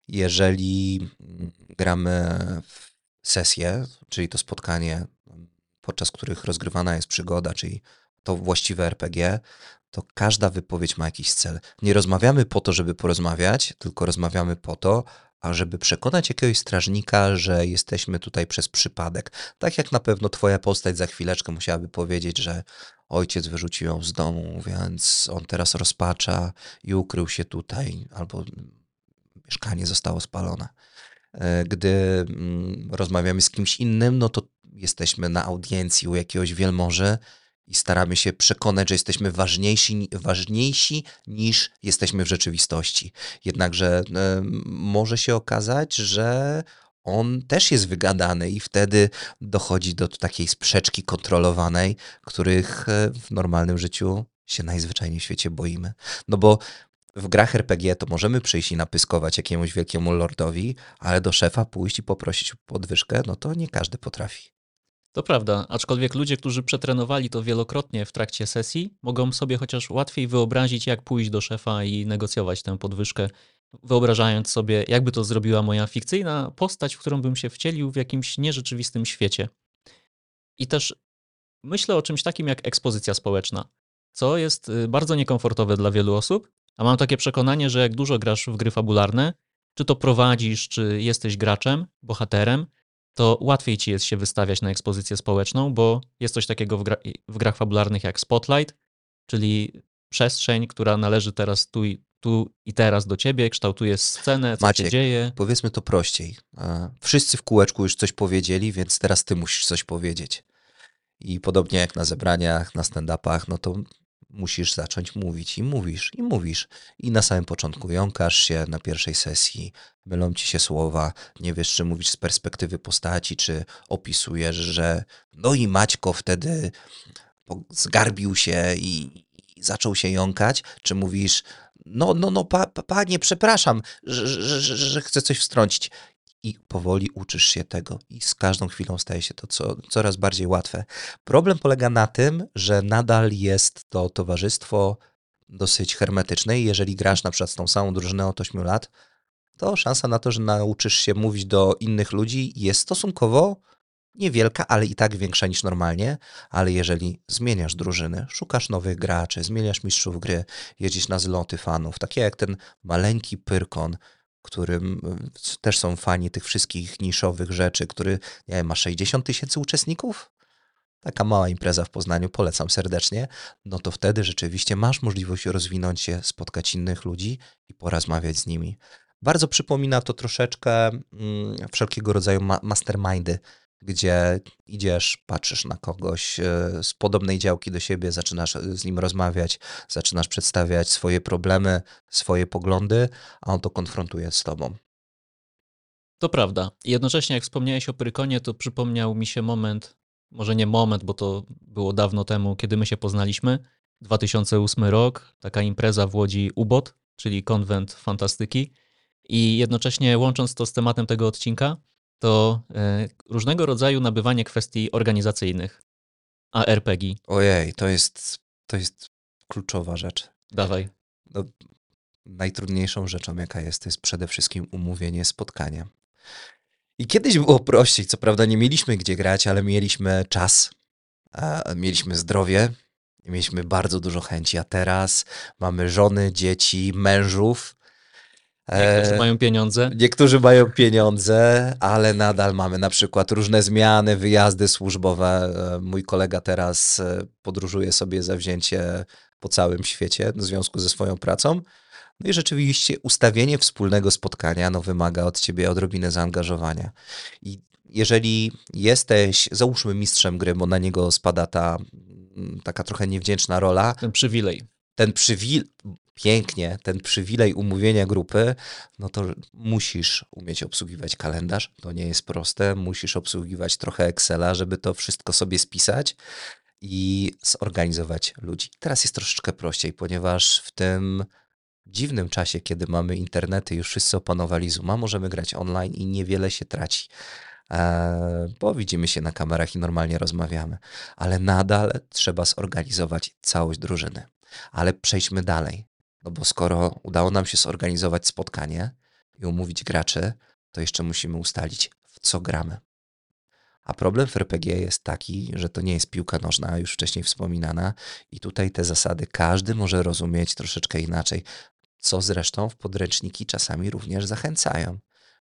Jeżeli gramy w sesję, czyli to spotkanie, podczas których rozgrywana jest przygoda, czyli to właściwe RPG, to każda wypowiedź ma jakiś cel. Nie rozmawiamy po to, żeby porozmawiać, tylko rozmawiamy po to, ażeby przekonać jakiegoś strażnika, że jesteśmy tutaj przez przypadek. Tak jak na pewno twoja postać za chwileczkę musiałaby powiedzieć, że ojciec wyrzucił ją z domu, więc on teraz rozpacza i ukrył się tutaj, albo mieszkanie zostało spalone. E, gdy mm, rozmawiamy z kimś innym, no to jesteśmy na audiencji u jakiegoś wielmoży i staramy się przekonać, że jesteśmy ważniejsi, ważniejsi niż jesteśmy w rzeczywistości. Jednakże e, może się okazać, że on też jest wygadany i wtedy dochodzi do takiej sprzeczki kontrolowanej, których e, w normalnym życiu się najzwyczajniej w świecie boimy. No bo w grach RPG to możemy przyjść i napyskować jakiemuś wielkiemu lordowi, ale do szefa pójść i poprosić o podwyżkę, no to nie każdy potrafi. To prawda, aczkolwiek ludzie, którzy przetrenowali to wielokrotnie w trakcie sesji, mogą sobie chociaż łatwiej wyobrazić, jak pójść do szefa i negocjować tę podwyżkę, wyobrażając sobie, jakby to zrobiła moja fikcyjna postać, w którą bym się wcielił w jakimś nierzeczywistym świecie. I też myślę o czymś takim jak ekspozycja społeczna, co jest y, bardzo niekomfortowe dla wielu osób, a mam takie przekonanie, że jak dużo grasz w gry fabularne, czy to prowadzisz, czy jesteś graczem, bohaterem, to łatwiej ci jest się wystawiać na ekspozycję społeczną, bo jest coś takiego w, gra w grach fabularnych jak Spotlight, czyli przestrzeń, która należy teraz tu i, tu i teraz do ciebie, kształtuje scenę, co Maciek, się dzieje. Powiedzmy to prościej. Wszyscy w kółeczku już coś powiedzieli, więc teraz ty musisz coś powiedzieć. I podobnie jak na zebraniach, na stand-upach, no to musisz zacząć mówić i mówisz, i mówisz. I na samym początku jąkasz się na pierwszej sesji, mylą ci się słowa, nie wiesz, czy mówisz z perspektywy postaci, czy opisujesz, że no i Maćko wtedy zgarbił się i, i zaczął się jąkać, czy mówisz, no, no, no, pa, pa, panie, przepraszam, że, że, że, że chcę coś wstrącić. I powoli uczysz się tego, i z każdą chwilą staje się to co, coraz bardziej łatwe. Problem polega na tym, że nadal jest to towarzystwo dosyć hermetyczne, i jeżeli grasz na przykład z tą samą drużynę od 8 lat, to szansa na to, że nauczysz się mówić do innych ludzi jest stosunkowo niewielka, ale i tak większa niż normalnie. Ale jeżeli zmieniasz drużyny, szukasz nowych graczy, zmieniasz mistrzów gry, jeździsz na zloty fanów, takie jak ten maleńki Pyrkon, którym y, też są fani tych wszystkich niszowych rzeczy, który nie wiem, ma 60 tysięcy uczestników? Taka mała impreza w Poznaniu, polecam serdecznie. No to wtedy rzeczywiście masz możliwość rozwinąć się, spotkać innych ludzi i porozmawiać z nimi. Bardzo przypomina to troszeczkę mm, wszelkiego rodzaju ma- mastermindy, gdzie idziesz, patrzysz na kogoś e, z podobnej działki do siebie, zaczynasz e, z nim rozmawiać, zaczynasz przedstawiać swoje problemy, swoje poglądy, a on to konfrontuje z tobą. To prawda. Jednocześnie, jak wspomniałeś o Prykonie, to przypomniał mi się moment, może nie moment, bo to było dawno temu, kiedy my się poznaliśmy. 2008 rok, taka impreza w Łodzi UBOT, czyli konwent fantastyki. I jednocześnie łącząc to z tematem tego odcinka, to e, różnego rodzaju nabywanie kwestii organizacyjnych. A RPG, Ojej, to jest, to jest kluczowa rzecz. dawaj. No, najtrudniejszą rzeczą, jaka jest, to jest przede wszystkim umówienie spotkania. I kiedyś było prościej, co prawda nie mieliśmy gdzie grać, ale mieliśmy czas, mieliśmy zdrowie, mieliśmy bardzo dużo chęci, a teraz mamy żony, dzieci, mężów. Niektórzy E, mają pieniądze. Niektórzy mają pieniądze, ale nadal mamy na przykład różne zmiany, wyjazdy służbowe. E, Mój kolega teraz e, podróżuje sobie zawzięcie po całym świecie w związku ze swoją pracą. No i rzeczywiście ustawienie wspólnego spotkania no, wymaga od ciebie odrobiny zaangażowania. I jeżeli jesteś, załóżmy mistrzem gry, bo na niego spada ta taka trochę niewdzięczna rola, Ten przywilej. Ten przywilej, pięknie, ten przywilej umówienia grupy, no to musisz umieć obsługiwać kalendarz. To nie jest proste. Musisz obsługiwać trochę Excela, żeby to wszystko sobie spisać i zorganizować ludzi. Teraz jest troszeczkę prościej, ponieważ w tym dziwnym czasie, kiedy mamy internety, już wszyscy opanowali Zooma, możemy grać online i niewiele się traci. E, bo widzimy się na kamerach i normalnie rozmawiamy, ale nadal trzeba zorganizować całość drużyny. Ale przejdźmy dalej. No bo skoro udało nam się zorganizować spotkanie i umówić graczy, to jeszcze musimy ustalić, w co gramy. A problem w RPG jest taki, że to nie jest piłka nożna, już wcześniej wspominana, i tutaj te zasady każdy może rozumieć troszeczkę inaczej, co zresztą w podręczniki czasami również zachęcają.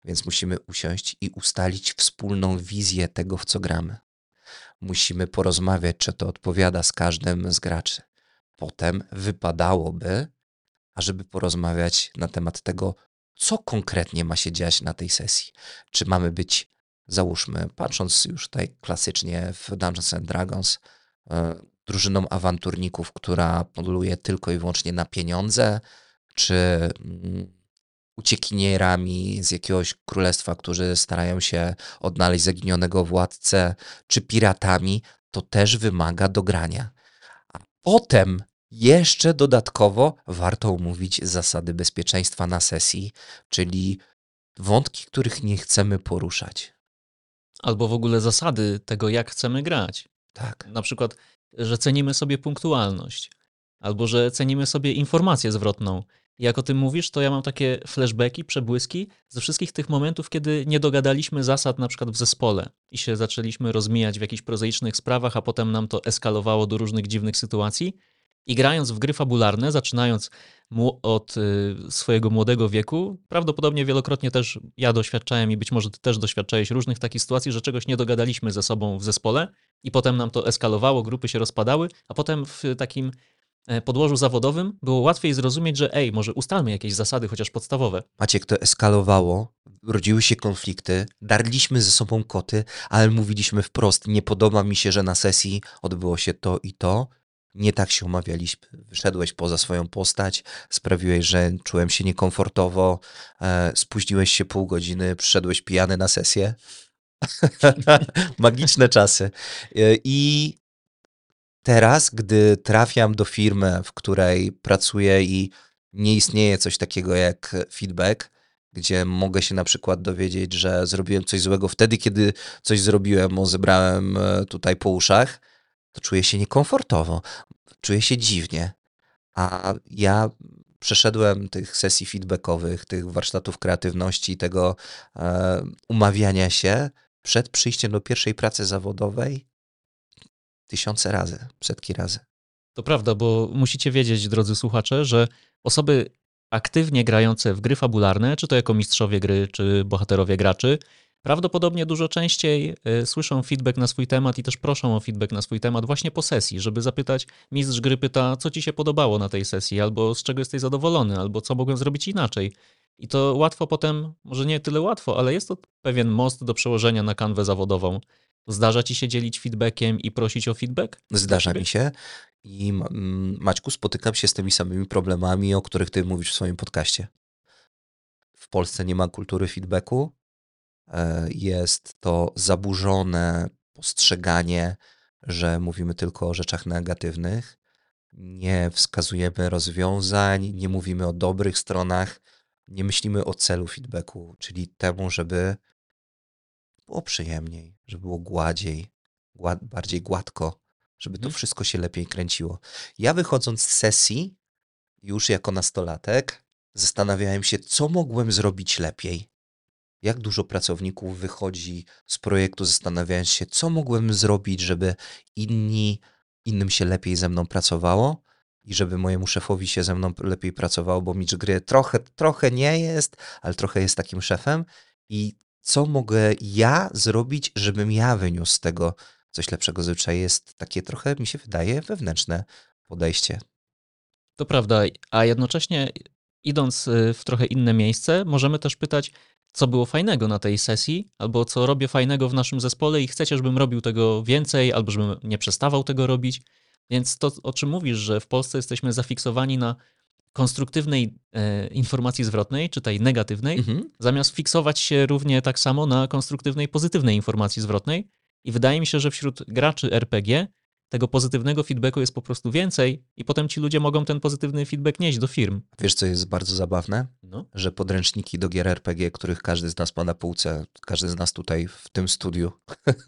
Więc musimy usiąść i ustalić wspólną wizję tego, w co gramy. Musimy porozmawiać, czy to odpowiada z każdym z graczy. Potem wypadałoby, ażeby porozmawiać na temat tego, co konkretnie ma się dziać na tej sesji. Czy mamy być, załóżmy, patrząc już tutaj klasycznie w Dungeons and Dragons, e, drużyną awanturników, która poluje tylko i wyłącznie na pieniądze, czy mm, uciekinierami z jakiegoś królestwa, którzy starają się odnaleźć zaginionego władcę, czy piratami, to też wymaga dogrania. Potem jeszcze dodatkowo warto omówić zasady bezpieczeństwa na sesji, czyli wątki, których nie chcemy poruszać. albo w ogóle zasady tego, jak chcemy grać. Tak. Na przykład, że cenimy sobie punktualność, albo że cenimy sobie informację zwrotną. Jak o tym mówisz, to ja mam takie flashbacki, przebłyski ze wszystkich tych momentów, kiedy nie dogadaliśmy zasad na przykład w zespole i się zaczęliśmy rozmijać w jakichś prozaicznych sprawach, a potem nam to eskalowało do różnych dziwnych sytuacji. I grając w gry fabularne, zaczynając od y, swojego młodego wieku, prawdopodobnie wielokrotnie też ja doświadczałem i być może ty też doświadczałeś różnych takich sytuacji, że czegoś nie dogadaliśmy ze sobą w zespole i potem nam to eskalowało, grupy się rozpadały, a potem w takim podłożu zawodowym było łatwiej zrozumieć, że ej, może ustalmy jakieś zasady, chociaż podstawowe. Maciek, to eskalowało, rodziły się konflikty, darliśmy ze sobą koty, ale mówiliśmy wprost, nie podoba mi się, że na sesji odbyło się to i to, nie tak się umawialiśmy. Wyszedłeś poza swoją postać, sprawiłeś, że czułem się niekomfortowo, e, spóźniłeś się pół godziny, przyszedłeś pijany na sesję. Magiczne czasy. E, I teraz, gdy trafiam do firmy, w której pracuję i nie istnieje coś takiego jak feedback, gdzie mogę się na przykład dowiedzieć, że zrobiłem coś złego wtedy, kiedy coś zrobiłem, bo zebrałem e, tutaj po uszach, to czuję się niekomfortowo, czuję się dziwnie. A ja przeszedłem tych sesji feedbackowych, tych warsztatów kreatywności, tego e, umawiania się przed przyjściem do pierwszej pracy zawodowej tysiące razy, setki razy. To prawda, bo musicie wiedzieć, drodzy słuchacze, że osoby aktywnie grające w gry fabularne, czy to jako mistrzowie gry, czy bohaterowie graczy, prawdopodobnie dużo częściej y, słyszą feedback na swój temat i też proszą o feedback na swój temat właśnie po sesji, żeby zapytać, mistrz gry pyta, co ci się podobało na tej sesji, albo z czego jesteś zadowolony, albo co mogłem zrobić inaczej. I to łatwo potem, może nie tyle łatwo, ale jest to pewien most do przełożenia na kanwę zawodową. Zdarza ci się dzielić feedbackiem i prosić o feedback? Zdarza mi się. I Maćku, spotykam się z tymi samymi problemami, o których ty mówisz w swoim podcaście. W Polsce nie ma kultury feedbacku, E, jest to zaburzone postrzeganie, że mówimy tylko o rzeczach negatywnych, nie wskazujemy rozwiązań, nie mówimy o dobrych stronach, nie myślimy o celu feedbacku, czyli temu, żeby było przyjemniej, żeby było gładziej, gład, bardziej gładko, żeby to mhm. wszystko się lepiej kręciło. Ja wychodząc z sesji, już jako nastolatek, zastanawiałem się, co mogłem zrobić lepiej jak dużo pracowników wychodzi z projektu, zastanawiając się, co mogłem zrobić, żeby inni, innym się lepiej ze mną pracowało i żeby mojemu szefowi się ze mną lepiej pracowało, bo mistrz gry trochę, trochę nie jest, ale trochę jest takim szefem i co mogę ja zrobić, żebym ja wyniósł z tego coś lepszego. Zwyczaj jest takie trochę, mi się wydaje, wewnętrzne podejście. To prawda, a jednocześnie idąc y, w trochę inne miejsce, możemy też pytać, co było fajnego na tej sesji, albo co robię fajnego w naszym zespole i chcecie, żebym robił tego więcej, albo żebym nie przestawał tego robić. Więc to, o czym mówisz, że w Polsce jesteśmy zafiksowani na konstruktywnej e, informacji zwrotnej, czy tej negatywnej, mhm. zamiast fiksować się równie tak samo na konstruktywnej, pozytywnej informacji zwrotnej. I wydaje mi się, że wśród graczy RPG tego pozytywnego feedbacku jest po prostu więcej i potem ci ludzie mogą ten pozytywny feedback nieść do firm. Wiesz, co jest bardzo zabawne? No. Że podręczniki do gier RPG, których każdy z nas ma na półce, każdy z nas tutaj w tym studiu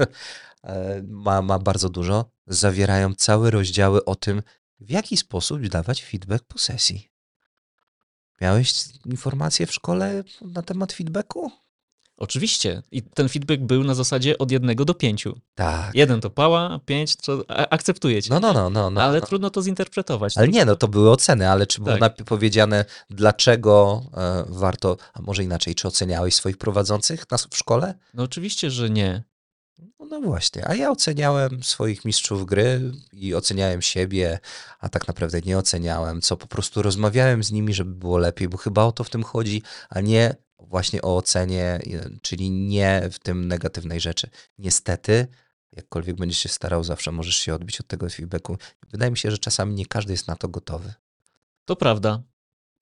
e, ma, ma bardzo dużo, zawierają całe rozdziały o tym, w jaki sposób dawać feedback po sesji. Miałeś informacje w szkole na temat feedbacku? Oczywiście. I ten feedback był na zasadzie od jednego do pięciu. Tak. Jeden to pała, pięć to akceptujecie. No, no, no, no, no. Ale trudno to zinterpretować. Ale nie, no to były oceny, ale czy było tak. powiedziane, dlaczego e, warto, a może inaczej, czy oceniałeś swoich prowadzących na, w szkole? No oczywiście, że nie. No, no właśnie, a ja oceniałem swoich mistrzów gry i oceniałem siebie, a tak naprawdę nie oceniałem, co po prostu rozmawiałem z nimi, żeby było lepiej, bo chyba o to w tym chodzi, a nie właśnie o ocenie, czyli nie w tym negatywnej rzeczy. Niestety, jakkolwiek będziesz się starał, zawsze możesz się odbić od tego feedbacku. Wydaje mi się, że czasami nie każdy jest na to gotowy. To prawda.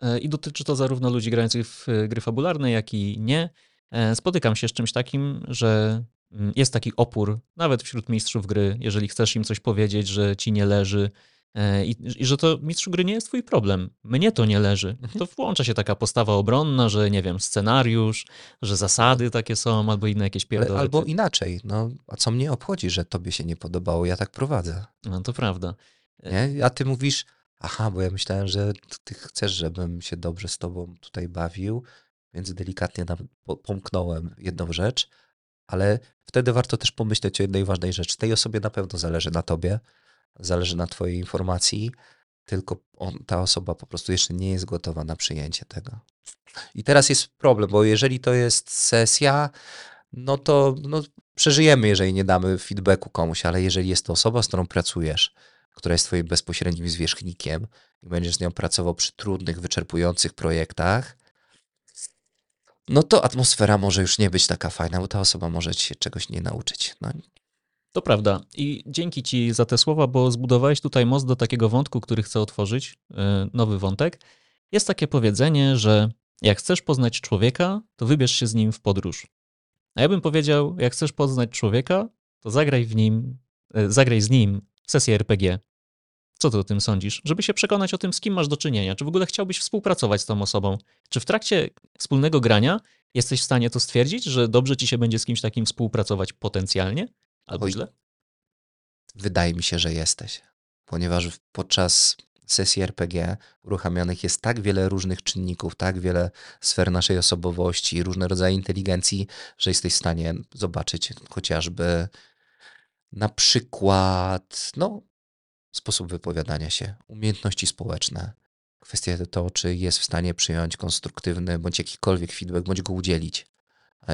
E, I dotyczy to zarówno ludzi grających w e, gry fabularne, jak i nie. E, spotykam się z czymś takim, że jest taki opór, nawet wśród mistrzów gry, jeżeli chcesz im coś powiedzieć, że ci nie leży, E, I, I, że to mistrzu gry nie jest twój problem. Mnie to nie leży. Mhm. To włącza się taka postawa obronna, że nie wiem, scenariusz, że zasady takie są, albo inne jakieś pierdoły. Albo inaczej. No, a co mnie obchodzi, że tobie się nie podobało? Ja tak prowadzę. No to prawda. Nie? A ty mówisz, aha, bo ja myślałem, że ty chcesz, żebym się dobrze z tobą tutaj bawił, więc delikatnie pomknąłem jedną rzecz, ale wtedy warto też pomyśleć o jednej ważnej rzeczy. Tej osobie na pewno zależy na tobie, zależy na twojej informacji, tylko on, ta osoba po prostu jeszcze nie jest gotowa na przyjęcie tego. I teraz jest problem, bo jeżeli to jest sesja, no to no, przeżyjemy, jeżeli nie damy feedbacku komuś, ale jeżeli jest to osoba, z którą pracujesz, która jest twoim bezpośrednim zwierzchnikiem i będziesz z nią pracował przy trudnych, wyczerpujących projektach, no to atmosfera może już nie być taka fajna, bo ta osoba może się czegoś nie nauczyć. No. To prawda. I dzięki Ci za te słowa, bo zbudowałeś tutaj most do takiego wątku, który chcę otworzyć, e, nowy wątek. Jest takie powiedzenie, że jak chcesz poznać człowieka, to wybierz się z nim w podróż. A ja bym powiedział, jak chcesz poznać człowieka, to zagraj w nim, e, zagraj z nim sesję RPG. Co ty o tym sądzisz? Żeby się przekonać o tym, z kim masz do czynienia. Czy w ogóle chciałbyś współpracować z tą osobą? Czy w trakcie wspólnego grania jesteś w stanie to stwierdzić, że dobrze ci się będzie z kimś takim współpracować potencjalnie? Albo Oj, źle? Wydaje mi się, że jesteś. Ponieważ podczas sesji RPG uruchamianych jest tak wiele różnych czynników, tak wiele sfer naszej osobowości, różne rodzaje inteligencji, że jesteś w stanie zobaczyć chociażby na przykład, no, sposób wypowiadania się, umiejętności społeczne, kwestia to, czy jest w stanie przyjąć konstruktywny bądź jakikolwiek feedback, bądź go udzielić.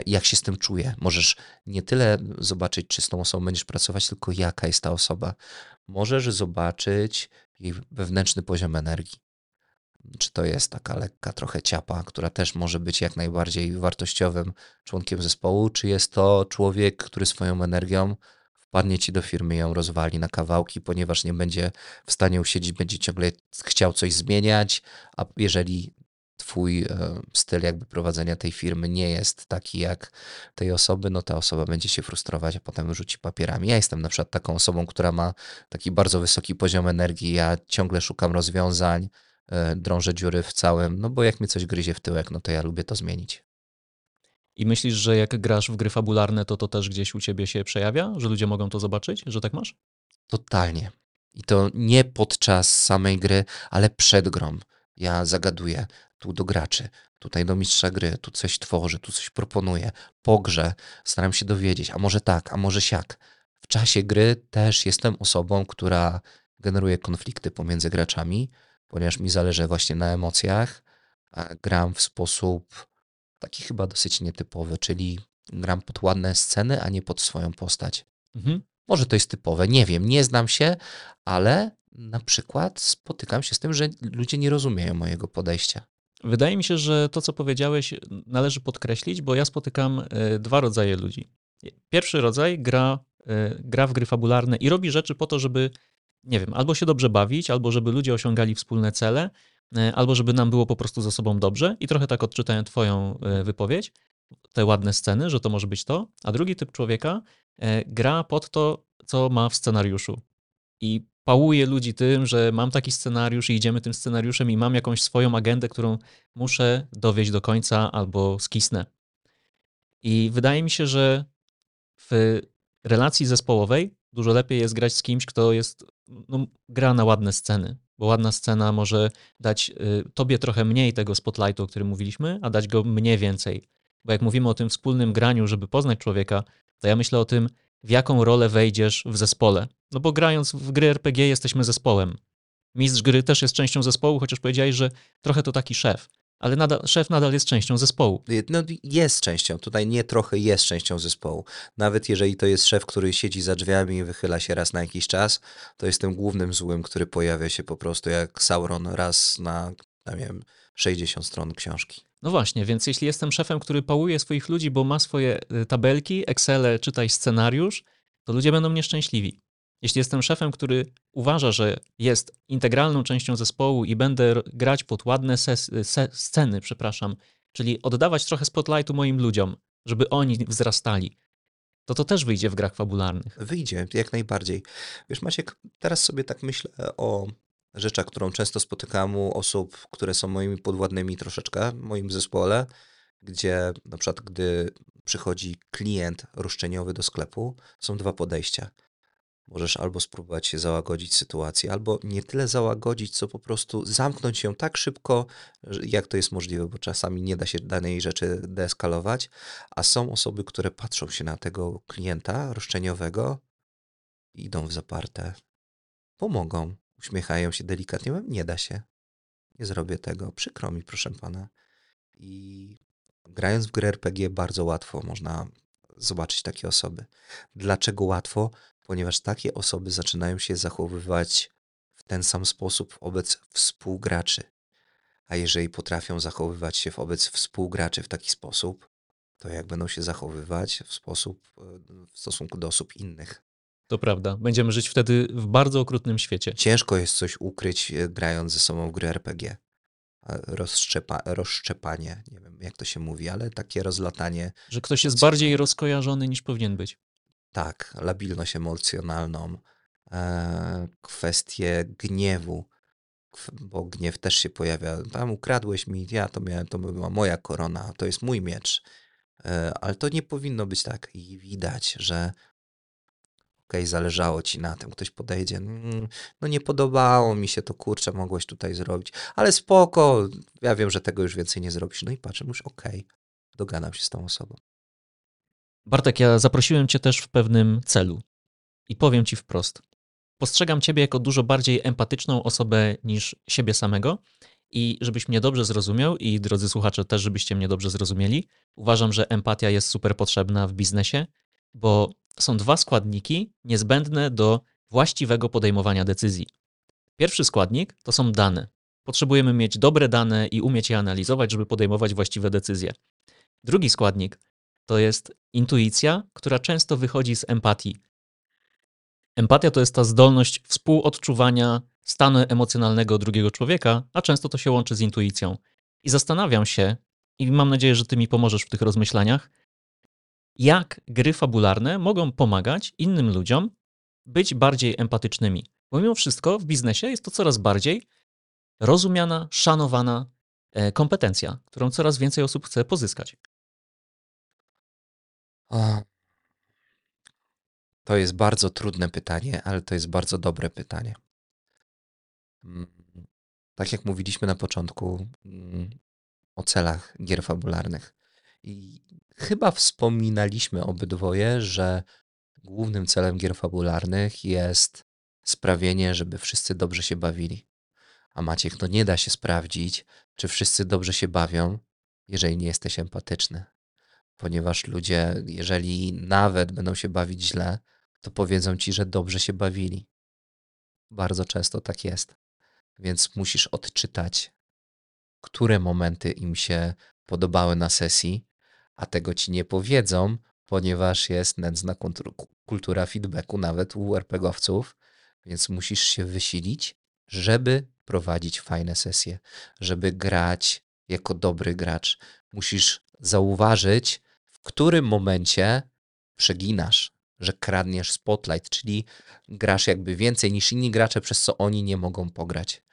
Jak się z tym czuje? Możesz nie tyle zobaczyć, czy z tą osobą będziesz pracować, tylko jaka jest ta osoba. Możesz zobaczyć jej wewnętrzny poziom energii. Czy to jest taka lekka trochę ciapa, która też może być jak najbardziej wartościowym członkiem zespołu, czy jest to człowiek, który swoją energią wpadnie ci do firmy, ją rozwali na kawałki, ponieważ nie będzie w stanie usiedzieć, będzie ciągle chciał coś zmieniać, a jeżeli twój e, styl jakby prowadzenia tej firmy nie jest taki jak tej osoby, no ta osoba będzie się frustrować, a potem rzuci papierami. Ja jestem na przykład taką osobą, która ma taki bardzo wysoki poziom energii, ja ciągle szukam rozwiązań, e, drążę dziury w całym, no bo jak mnie coś gryzie w tyłek, no to ja lubię to zmienić. I myślisz, że jak grasz w gry fabularne, to to też gdzieś u ciebie się przejawia? Że ludzie mogą to zobaczyć, że tak masz? Totalnie. I to nie podczas samej gry, ale przed grą. Ja zagaduję tu do graczy, tutaj do mistrza gry, tu coś tworzę, tu coś proponuję. Po grze staram się dowiedzieć, a może tak, a może siak. W czasie gry też jestem osobą, która generuje konflikty pomiędzy graczami, ponieważ mi zależy właśnie na emocjach. Gram w sposób taki chyba dosyć nietypowy, czyli gram pod ładne sceny, a nie pod swoją postać. Mhm. Może to jest typowe, nie wiem, nie znam się, ale na przykład spotykam się z tym, że ludzie nie rozumieją mojego podejścia. Wydaje mi się, że to, co powiedziałeś, należy podkreślić, bo ja spotykam e, dwa rodzaje ludzi. Pierwszy rodzaj gra, e, gra w gry fabularne i robi rzeczy po to, żeby, nie wiem, albo się dobrze bawić, albo żeby ludzie osiągali wspólne cele, albo żeby nam było po prostu ze sobą dobrze. I trochę tak odczytałem Twoją e, wypowiedź, te ładne sceny, że to może być to. A drugi typ człowieka e, gra pod to, co ma w scenariuszu. I pałuje ludzi tym, że mam taki scenariusz i idziemy tym scenariuszem i mam jakąś swoją agendę, którą muszę dowieść do końca albo skisnę. I wydaje mi się, że w relacji zespołowej dużo lepiej jest grać z kimś, kto jest, no, gra na ładne sceny, bo ładna scena może dać y, tobie trochę mniej tego spotlightu, o którym mówiliśmy, a dać go mnie więcej. Bo jak mówimy o tym wspólnym graniu, żeby poznać człowieka, to ja myślę o tym, w jaką rolę wejdziesz w zespole. No bo grając w gry RPG jesteśmy zespołem. Mistrz gry też jest częścią zespołu, chociaż powiedziałeś, że trochę to taki szef ale nadal, szef nadal jest częścią zespołu. No, jest częścią, tutaj nie trochę jest częścią zespołu. Nawet jeżeli to jest szef, który siedzi za drzwiami i wychyla się raz na jakiś czas, to jest tym głównym złym, który pojawia się po prostu jak Sauron raz na, nie wiem, 60 stron książki. No właśnie, więc jeśli jestem szefem, który pałuje swoich ludzi, bo ma swoje y, tabelki, Excele, czytaj scenariusz, to ludzie będą nieszczęśliwi. Jeśli jestem szefem, który uważa, że jest integralną częścią zespołu i będę grać pod ładne sceny, przepraszam, czyli oddawać trochę spotlightu moim ludziom, żeby oni wzrastali, to to też wyjdzie w grach fabularnych. Wyjdzie, jak najbardziej. Wiesz, Maciek, teraz sobie tak myślę o rzeczach, którą często spotykam u osób, które są moimi podwładnymi troszeczkę w moim zespole, gdzie na przykład gdy przychodzi klient roszczeniowy do sklepu, są dwa podejścia. Możesz albo spróbować się załagodzić sytuację, albo nie tyle załagodzić, co po prostu zamknąć ją tak szybko, jak to jest możliwe, bo czasami nie da się danej rzeczy deeskalować, a są osoby, które patrzą się na tego klienta roszczeniowego, idą w zaparte, pomogą, uśmiechają się delikatnie, nie da się, nie zrobię tego, przykro mi, proszę pana. I grając w grę RPG bardzo łatwo można zobaczyć takie osoby. Dlaczego łatwo? Ponieważ takie osoby zaczynają się zachowywać w ten sam sposób wobec współgraczy. A jeżeli potrafią zachowywać się wobec współgraczy w taki sposób, to jak będą się zachowywać w sposób w stosunku do osób innych. To prawda. Będziemy żyć wtedy w bardzo okrutnym świecie. Ciężko jest coś ukryć, e, grając ze sobą w gry RPG. Rozszczepa, rozszczepanie, nie wiem jak to się mówi, ale takie rozlatanie. Że ktoś jest bardziej rozkojarzony niż powinien być. Tak, labilność emocjonalną, e, kwestie gniewu, bo gniew też się pojawia. Tam ukradłeś mi, ja to miałem, to była moja korona, to jest mój miecz. E, ale to nie powinno być tak. I widać, że okej, okay, zależało ci na tym, ktoś podejdzie, mm, no nie podobało mi się to, kurczę, mogłeś tutaj zrobić, ale spoko, ja wiem, że tego już więcej nie zrobisz. No i patrzę, już okej, okay, dogadam się z tą osobą. Bartek, ja zaprosiłem cię też w pewnym celu i powiem ci wprost. Postrzegam ciebie jako dużo bardziej empatyczną osobę niż siebie samego i żebyś mnie dobrze zrozumiał i drodzy słuchacze też, żebyście mnie dobrze zrozumieli, uważam, że empatia jest super potrzebna w biznesie, bo są dwa składniki niezbędne do właściwego podejmowania decyzji. Pierwszy składnik to są dane. Potrzebujemy mieć dobre dane i umieć je analizować, żeby podejmować właściwe decyzje. Drugi składnik to jest intuicja, która często wychodzi z empatii. Empatia to jest ta zdolność współodczuwania stanu emocjonalnego drugiego człowieka, a często to się łączy z intuicją. I zastanawiam się, i mam nadzieję, że ty mi pomożesz w tych rozmyślaniach, jak gry fabularne mogą pomagać innym ludziom być bardziej empatycznymi. Bo mimo wszystko w biznesie jest to coraz bardziej rozumiana, szanowana e, kompetencja, którą coraz więcej osób chce pozyskać. To jest bardzo trudne pytanie, ale to jest bardzo dobre pytanie. Mm, tak jak mówiliśmy na początku mm, o celach gier fabularnych. I chyba wspominaliśmy obydwoje, że głównym celem gier fabularnych jest sprawienie, żeby wszyscy dobrze się bawili. A Maciek, no nie da się sprawdzić, czy wszyscy dobrze się bawią, jeżeli nie jesteś empatyczny. Ponieważ ludzie, jeżeli nawet będą się bawić źle, to powiedzą ci, że dobrze się bawili. Bardzo często tak jest. Więc musisz odczytać, które momenty im się podobały na sesji, a tego ci nie powiedzą, ponieważ jest nędzna kultura feedbacku nawet u RPGowców, więc musisz się wysilić, żeby prowadzić fajne sesje, żeby grać jako dobry gracz. Musisz zauważyć, w którym momencie przeginasz, że kradniesz spotlight, czyli grasz jakby więcej niż inni gracze, przez co oni nie mogą pograć.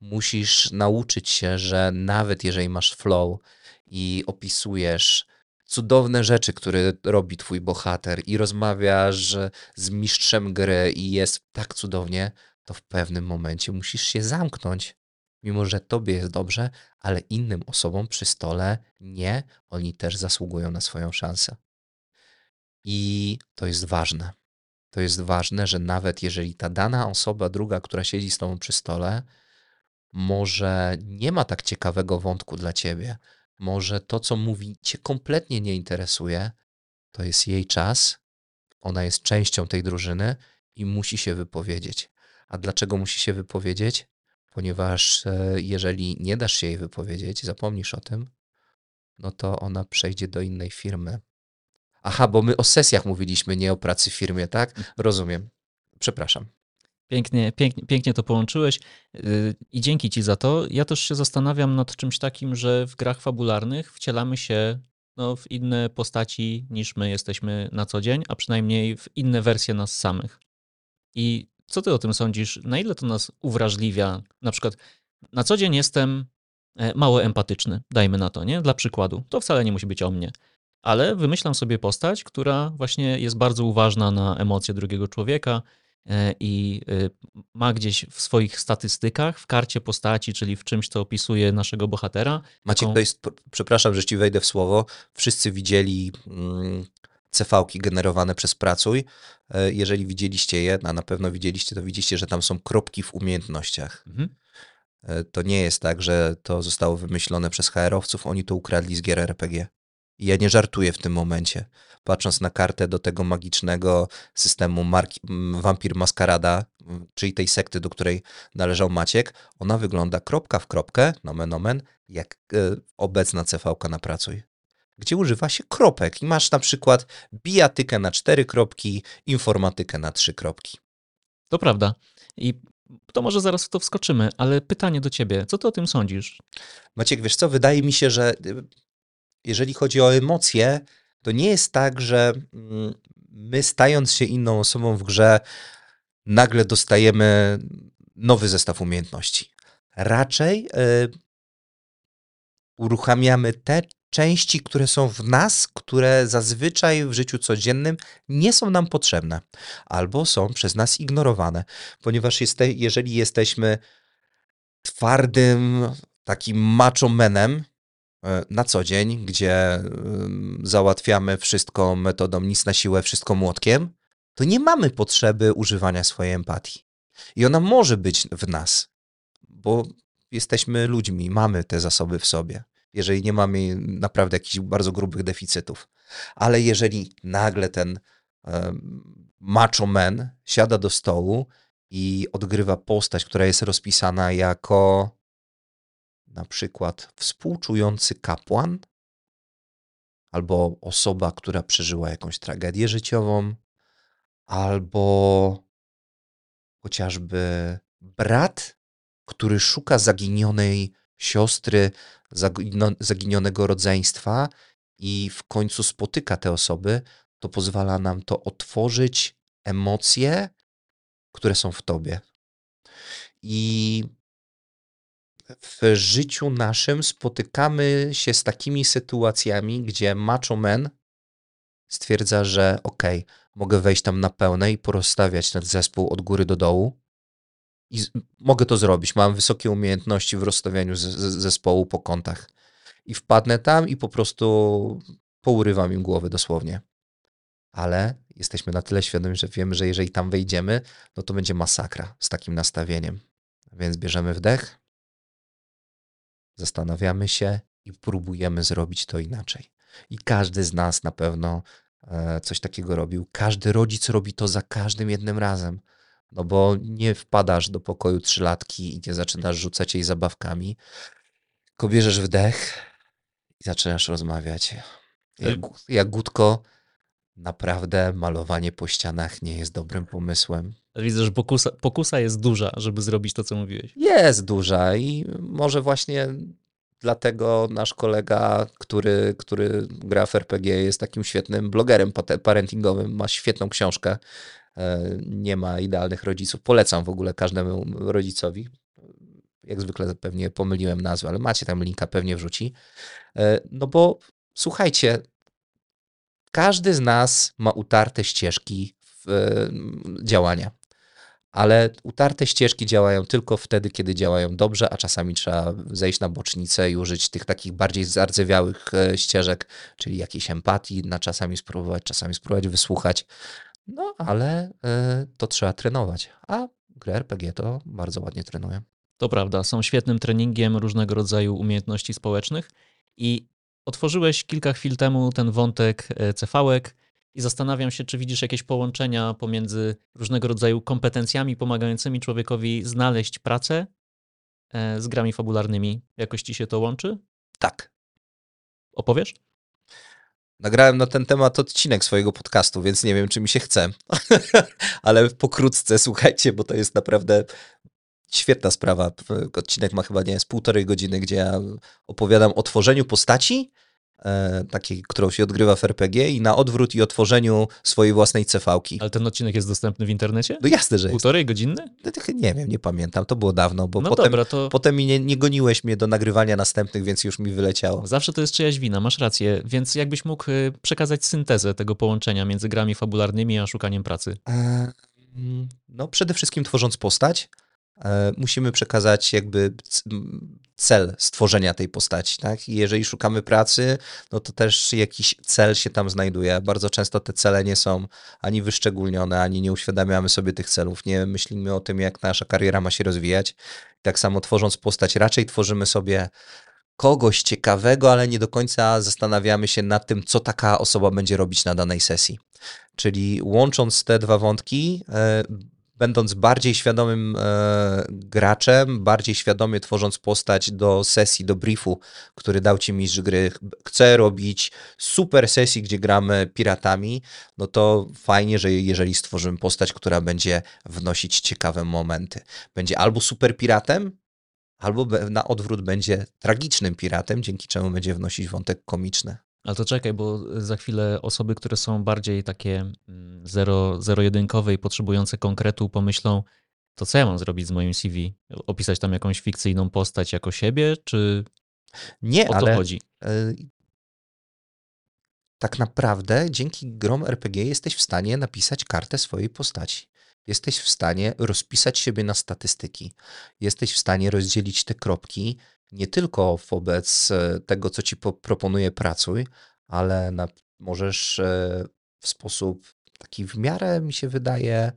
Musisz nauczyć się, że nawet jeżeli masz flow i opisujesz cudowne rzeczy, które robi twój bohater i rozmawiasz z mistrzem gry i jest tak cudownie, to w pewnym momencie musisz się zamknąć. Mimo, że tobie jest dobrze, ale innym osobom przy stole nie, oni też zasługują na swoją szansę. I to jest ważne. To jest ważne, że nawet jeżeli ta dana osoba, druga, która siedzi z tobą przy stole, może nie ma tak ciekawego wątku dla ciebie, może to, co mówi, cię kompletnie nie interesuje, to jest jej czas, ona jest częścią tej drużyny i musi się wypowiedzieć. A dlaczego musi się wypowiedzieć? Ponieważ e, jeżeli nie dasz się jej wypowiedzieć, zapomnisz o tym, no to ona przejdzie do innej firmy. Aha, bo my o sesjach mówiliśmy, nie o pracy w firmie, tak? Rozumiem. Przepraszam. Pięknie, pięknie, pięknie to połączyłeś y, i dzięki Ci za to. Ja też się zastanawiam nad czymś takim, że w grach fabularnych wcielamy się no, w inne postaci niż my jesteśmy na co dzień, a przynajmniej w inne wersje nas samych. I co ty o tym sądzisz? Na ile to nas uwrażliwia? Na przykład na co dzień jestem e, mało empatyczny, dajmy na to, nie? Dla przykładu. To wcale nie musi być o mnie. Ale wymyślam sobie postać, która właśnie jest bardzo uważna na emocje drugiego człowieka, E, i e, ma gdzieś w swoich statystykach, w karcie postaci, czyli w czymś, co opisuje naszego bohatera. Macie, taką... to jest, przepraszam, że ci wejdę w słowo, wszyscy widzieli mm, CV-ki generowane przez Pracuj. E, jeżeli widzieliście je, a na pewno widzieliście, to widzicie, że tam są kropki w umiejętnościach. Mhm. To nie jest tak, że to zostało wymyślone przez HR-owców, oni to ukradli z gier RPG. I ja nie żartuję w tym momencie. Patrząc na kartę do tego magicznego systemu Mark Vampir Maskarada, czyli tej sekty, do której należał Maciek, ona wygląda kropka w kropkę, nomen omen, jak y, obecna cv na Pracuj. Gdzie używa się kropek i masz na przykład bijatykę na cztery kropki, informatykę na trzy kropki. To prawda. I to może zaraz w to wskoczymy, ale pytanie do ciebie, co ty o tym sądzisz? Maciek, wiesz co, wydaje mi się, że y, jeżeli chodzi o emocje, to nie jest tak, że mm, my stając się inną osobą w grze, nagle dostajemy nowy zestaw umiejętności. Raczej yy, uruchamiamy te części, które są w nas, które zazwyczaj w życiu codziennym nie są nam potrzebne albo są przez nas ignorowane, ponieważ jeżeli jesteśmy twardym, takim macho menem, E, na co dzień, gdzie załatwiamy wszystko metodą nic na siłę, wszystko młotkiem, to nie mamy potrzeby używania swojej empatii. I ona może być w nas, bo jesteśmy ludźmi, mamy te zasoby w sobie, jeżeli nie mamy naprawdę jakichś bardzo grubych deficytów. Ale jeżeli nagle ten macho man siada do stołu i odgrywa postać, która jest rozpisana jako na przykład współczujący kapłan albo osoba, która przeżyła jakąś tragedię życiową, albo chociażby brat, który szuka zaginionej siostry, zaginionego rodzeństwa i w końcu spotyka te osoby, to pozwala nam to otworzyć emocje, które są w tobie. I w życiu naszym spotykamy się z takimi sytuacjami, gdzie macho man stwierdza, że okej, okay, mogę wejść tam na pełne i porozstawiać ten zespół od góry do dołu. I z, mogę to zrobić. Mam wysokie umiejętności w rozstawianiu z, z, zespołu po kątach. I wpadnę tam i po prostu pourywam im głowy dosłownie. Ale jesteśmy na tyle świadomi, że wiemy, że jeżeli tam wejdziemy, no to będzie masakra z takim nastawieniem. Więc bierzemy wdech, zastanawiamy się i próbujemy zrobić to inaczej. I każdy z nas na pewno e, coś takiego robił. Każdy rodzic robi to za każdym jednym razem. No bo nie wpadasz do pokoju trzylatki i nie zaczynasz rzucać jej zabawkami, tylko bierzesz wdech i zaczynasz rozmawiać. Jak, jak Gutko, naprawdę malowanie po ścianach nie jest dobrym pomysłem. Widzę, że pokusa, pokusa jest duża, żeby zrobić to, co mówiłeś. Jest duża i może właśnie dlatego nasz kolega, który, który gra w RPG, jest takim świetnym blogerem parentingowym, ma świetną książkę. E, nie ma idealnych rodziców. Polecam w ogóle każdemu rodzicowi. Jak zwykle pewnie pomyliłem nazwę, ale macie tam linka, pewnie wrzuci. E, no bo słuchajcie, każdy z nas ma utarte ścieżki e, działania ale utarte ścieżki działają tylko wtedy, kiedy działają dobrze, a czasami trzeba zejść na bocznicę i użyć tych takich bardziej zardzewiałych ścieżek, czyli jakiejś empatii, na czasami spróbować, czasami spróbować wysłuchać. No, ale y, to trzeba trenować, a gry RPG to bardzo ładnie trenują. To prawda, są świetnym treningiem różnego rodzaju umiejętności społecznych i otworzyłeś kilka chwil temu ten wątek e, cefałek, i zastanawiam się, czy widzisz jakieś połączenia pomiędzy różnego rodzaju kompetencjami pomagającymi człowiekowi znaleźć pracę e, z grami fabularnymi. Jakoś ci się to łączy? Tak. Opowiesz? Nagrałem na ten temat odcinek swojego podcastu, więc nie wiem, czy mi się chce. Ale pokrótce słuchajcie, bo to jest naprawdę świetna sprawa. Odcinek ma chyba, nie jest półtorej godziny, gdzie ja opowiadam o tworzeniu postaci takiej, którą się odgrywa w RPG i na odwrót i otworzeniu swojej własnej cefałki. Ale ten odcinek jest dostępny w internecie? No jasne, że jest. Półtorej godzinny? Nie wiem, nie pamiętam, to było dawno, bo No potem, dobra, to potem nie, nie goniłeś mnie do nagrywania następnych, więc już mi wyleciało. zawsze to jest czyjaś wina, masz rację. Więc jakbyś mógł y, przekazać syntezę tego połączenia między grami fabularnymi a szukaniem pracy? E, No, przede wszystkim tworząc postać, e, musimy przekazać jakby cel stworzenia tej postaci, tak? I jeżeli szukamy pracy, no to też jakiś cel się tam znajduje. Bardzo często te cele nie są ani wyszczególnione, ani nie uświadamiamy sobie tych celów, nie myślimy o tym, jak nasza kariera ma się rozwijać. Tak samo tworząc postać, raczej tworzymy sobie kogoś ciekawego, ale nie do końca zastanawiamy się nad tym, co taka osoba będzie robić na danej sesji. Czyli łącząc te dwa wątki, e, będąc bardziej świadomym e, graczem, bardziej świadomie tworząc postać do sesji, do briefu, który dał ci mistrz gry, chcę robić super sesji, gdzie gramy piratami, no to fajnie, że jeżeli stworzymy postać, która będzie wnosić ciekawe momenty. Będzie albo super piratem, albo na odwrót będzie tragicznym piratem, dzięki czemu będzie wnosić wątek komiczny. Ale to czekaj, bo za chwilę osoby, które są bardziej takie mm, zero, zero-jedynkowe i potrzebujące konkretu, pomyślą, to co ja mam zrobić z moim CV? Opisać tam jakąś fikcyjną postać jako siebie, czy Nie, o to ale chodzi? e, tak naprawdę dzięki grom RPG jesteś w stanie napisać kartę swojej postaci. Jesteś w stanie rozpisać siebie na statystyki. Jesteś w stanie rozdzielić te kropki nie tylko wobec e, tego, co ci po- proponuje pracuj, ale na, możesz e, w sposób taki w miarę, mi się wydaje,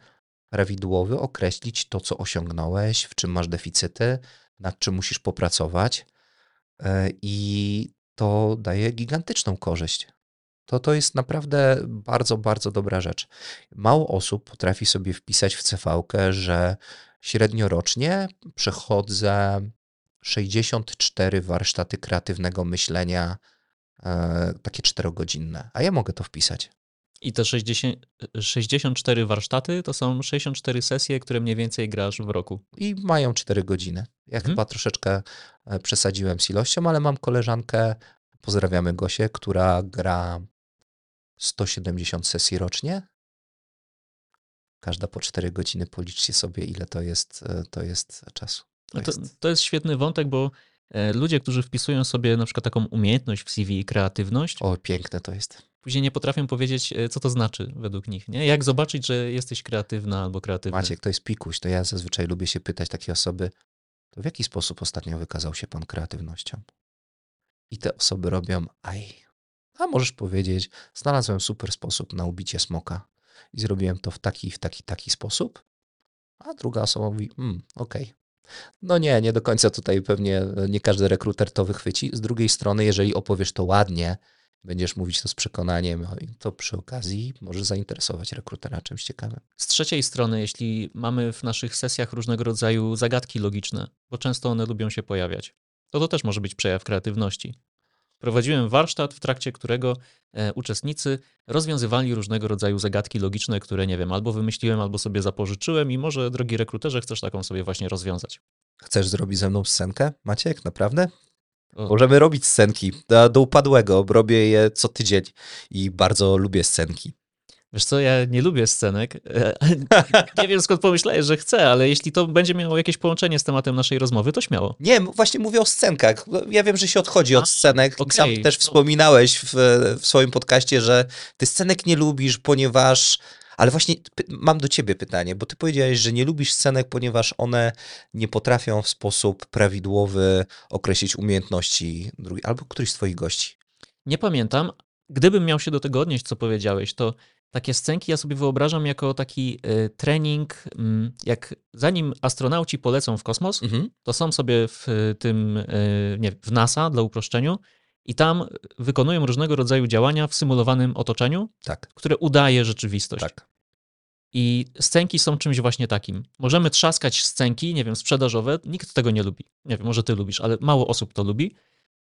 prawidłowy określić to, co osiągnąłeś, w czym masz deficyty, nad czym musisz popracować. E, I to daje gigantyczną korzyść. To, to jest naprawdę bardzo, bardzo dobra rzecz. Mało osób potrafi sobie wpisać w cv że średnio rocznie przechodzę 64 warsztaty kreatywnego myślenia, e, takie czterogodzinne. A ja mogę to wpisać. I te 60, 64 warsztaty to są 64 sesje, które mniej więcej grasz w roku. I mają 4 godziny. Ja Mhm. chyba troszeczkę e, przesadziłem z ilością, ale mam koleżankę, pozdrawiamy Gosię, która gra 170 sesji rocznie. Każda po 4 godziny, policzcie sobie, ile to jest, e, to jest czasu. To No to, jest, to jest świetny wątek, bo e, ludzie, którzy wpisują sobie na przykład taką umiejętność w CV i kreatywność, o, piękne to jest. później nie potrafią powiedzieć, e, co to znaczy według nich. Nie? Jak zobaczyć, że jesteś kreatywna albo kreatywny? Maciek, to jest pikuś, to ja zazwyczaj lubię się pytać takiej osoby, to w jaki sposób ostatnio wykazał się pan kreatywnością? I te osoby robią, aj, a możesz powiedzieć, znalazłem super sposób na ubicie smoka i zrobiłem to w taki, w taki, taki sposób, a druga osoba mówi, mm, okej. No nie, nie do końca tutaj pewnie e, nie każdy rekruter to wychwyci. Z drugiej strony, jeżeli opowiesz to ładnie, będziesz mówić to z przekonaniem, no to przy okazji może zainteresować rekrutera czymś ciekawym. Z trzeciej strony, jeśli mamy w naszych sesjach różnego rodzaju zagadki logiczne, bo często one lubią się pojawiać, to to też może być przejaw kreatywności. Prowadziłem warsztat, w trakcie którego e, uczestnicy rozwiązywali różnego rodzaju zagadki logiczne, które nie wiem, albo wymyśliłem, albo sobie zapożyczyłem i może, drogi rekruterze, chcesz taką sobie właśnie rozwiązać. Chcesz zrobić ze mną scenkę, Maciek? Naprawdę? O, Możemy robić scenki do, do upadłego. Robię je co tydzień i bardzo lubię scenki. Wiesz co, ja nie lubię scenek. E, nie wiem skąd pomyślałeś, że chcę, ale jeśli to będzie miało jakieś połączenie z tematem naszej rozmowy, to śmiało. Nie, właśnie mówię o scenkach. Ja wiem, że się odchodzi od scenek. okej. Sam też wspominałeś w, w swoim podcaście, że ty scenek nie lubisz, ponieważ. Ale właśnie mam do ciebie pytanie, bo ty powiedziałeś, że nie lubisz scenek, ponieważ one nie potrafią w sposób prawidłowy określić umiejętności drugiej, albo któryś z twoich gości. Nie pamiętam. Gdybym miał się do tego odnieść, co powiedziałeś, to takie scenki ja sobie wyobrażam jako taki y, trening, mm, jak zanim astronauci polecą w kosmos, Mhm. to są sobie w y, tym, y, nie w NASA dla uproszczeniu i tam wykonują różnego rodzaju działania w symulowanym otoczeniu, Tak, które udaje rzeczywistość. tak. I scenki są czymś właśnie takim. Możemy trzaskać scenki, nie wiem, sprzedażowe, nikt tego nie lubi. Nie wiem, może ty lubisz, ale mało osób to lubi.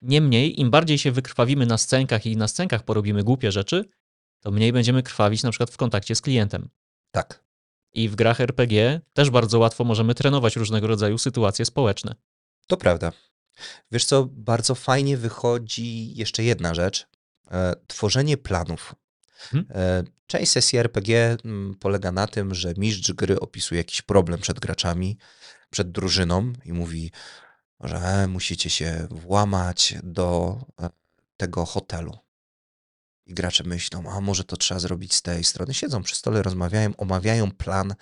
Niemniej, im bardziej się wykrwawimy na scenkach i na scenkach porobimy głupie rzeczy, to mniej będziemy krwawić na przykład w kontakcie z klientem. Tak. I w grach RPG też bardzo łatwo możemy trenować różnego rodzaju sytuacje społeczne. To prawda. Wiesz co, bardzo fajnie wychodzi jeszcze jedna rzecz, E, tworzenie planów. Hmm? E, część sesji RPG mm, polega na tym, że mistrz gry opisuje jakiś problem przed graczami, przed drużyną i mówi, że musicie się włamać do e, tego hotelu. I gracze myślą, a może to trzeba zrobić z tej strony. Siedzą przy stole, rozmawiają, omawiają plan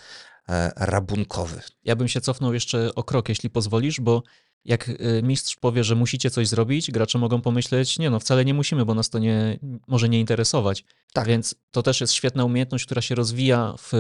e, rabunkowy. Ja bym się cofnął jeszcze o krok, jeśli pozwolisz, bo jak y, mistrz powie, że musicie coś zrobić, gracze mogą pomyśleć, nie no, wcale nie musimy, bo nas to nie, może nie interesować. Tak. Więc to też jest świetna umiejętność, która się rozwija w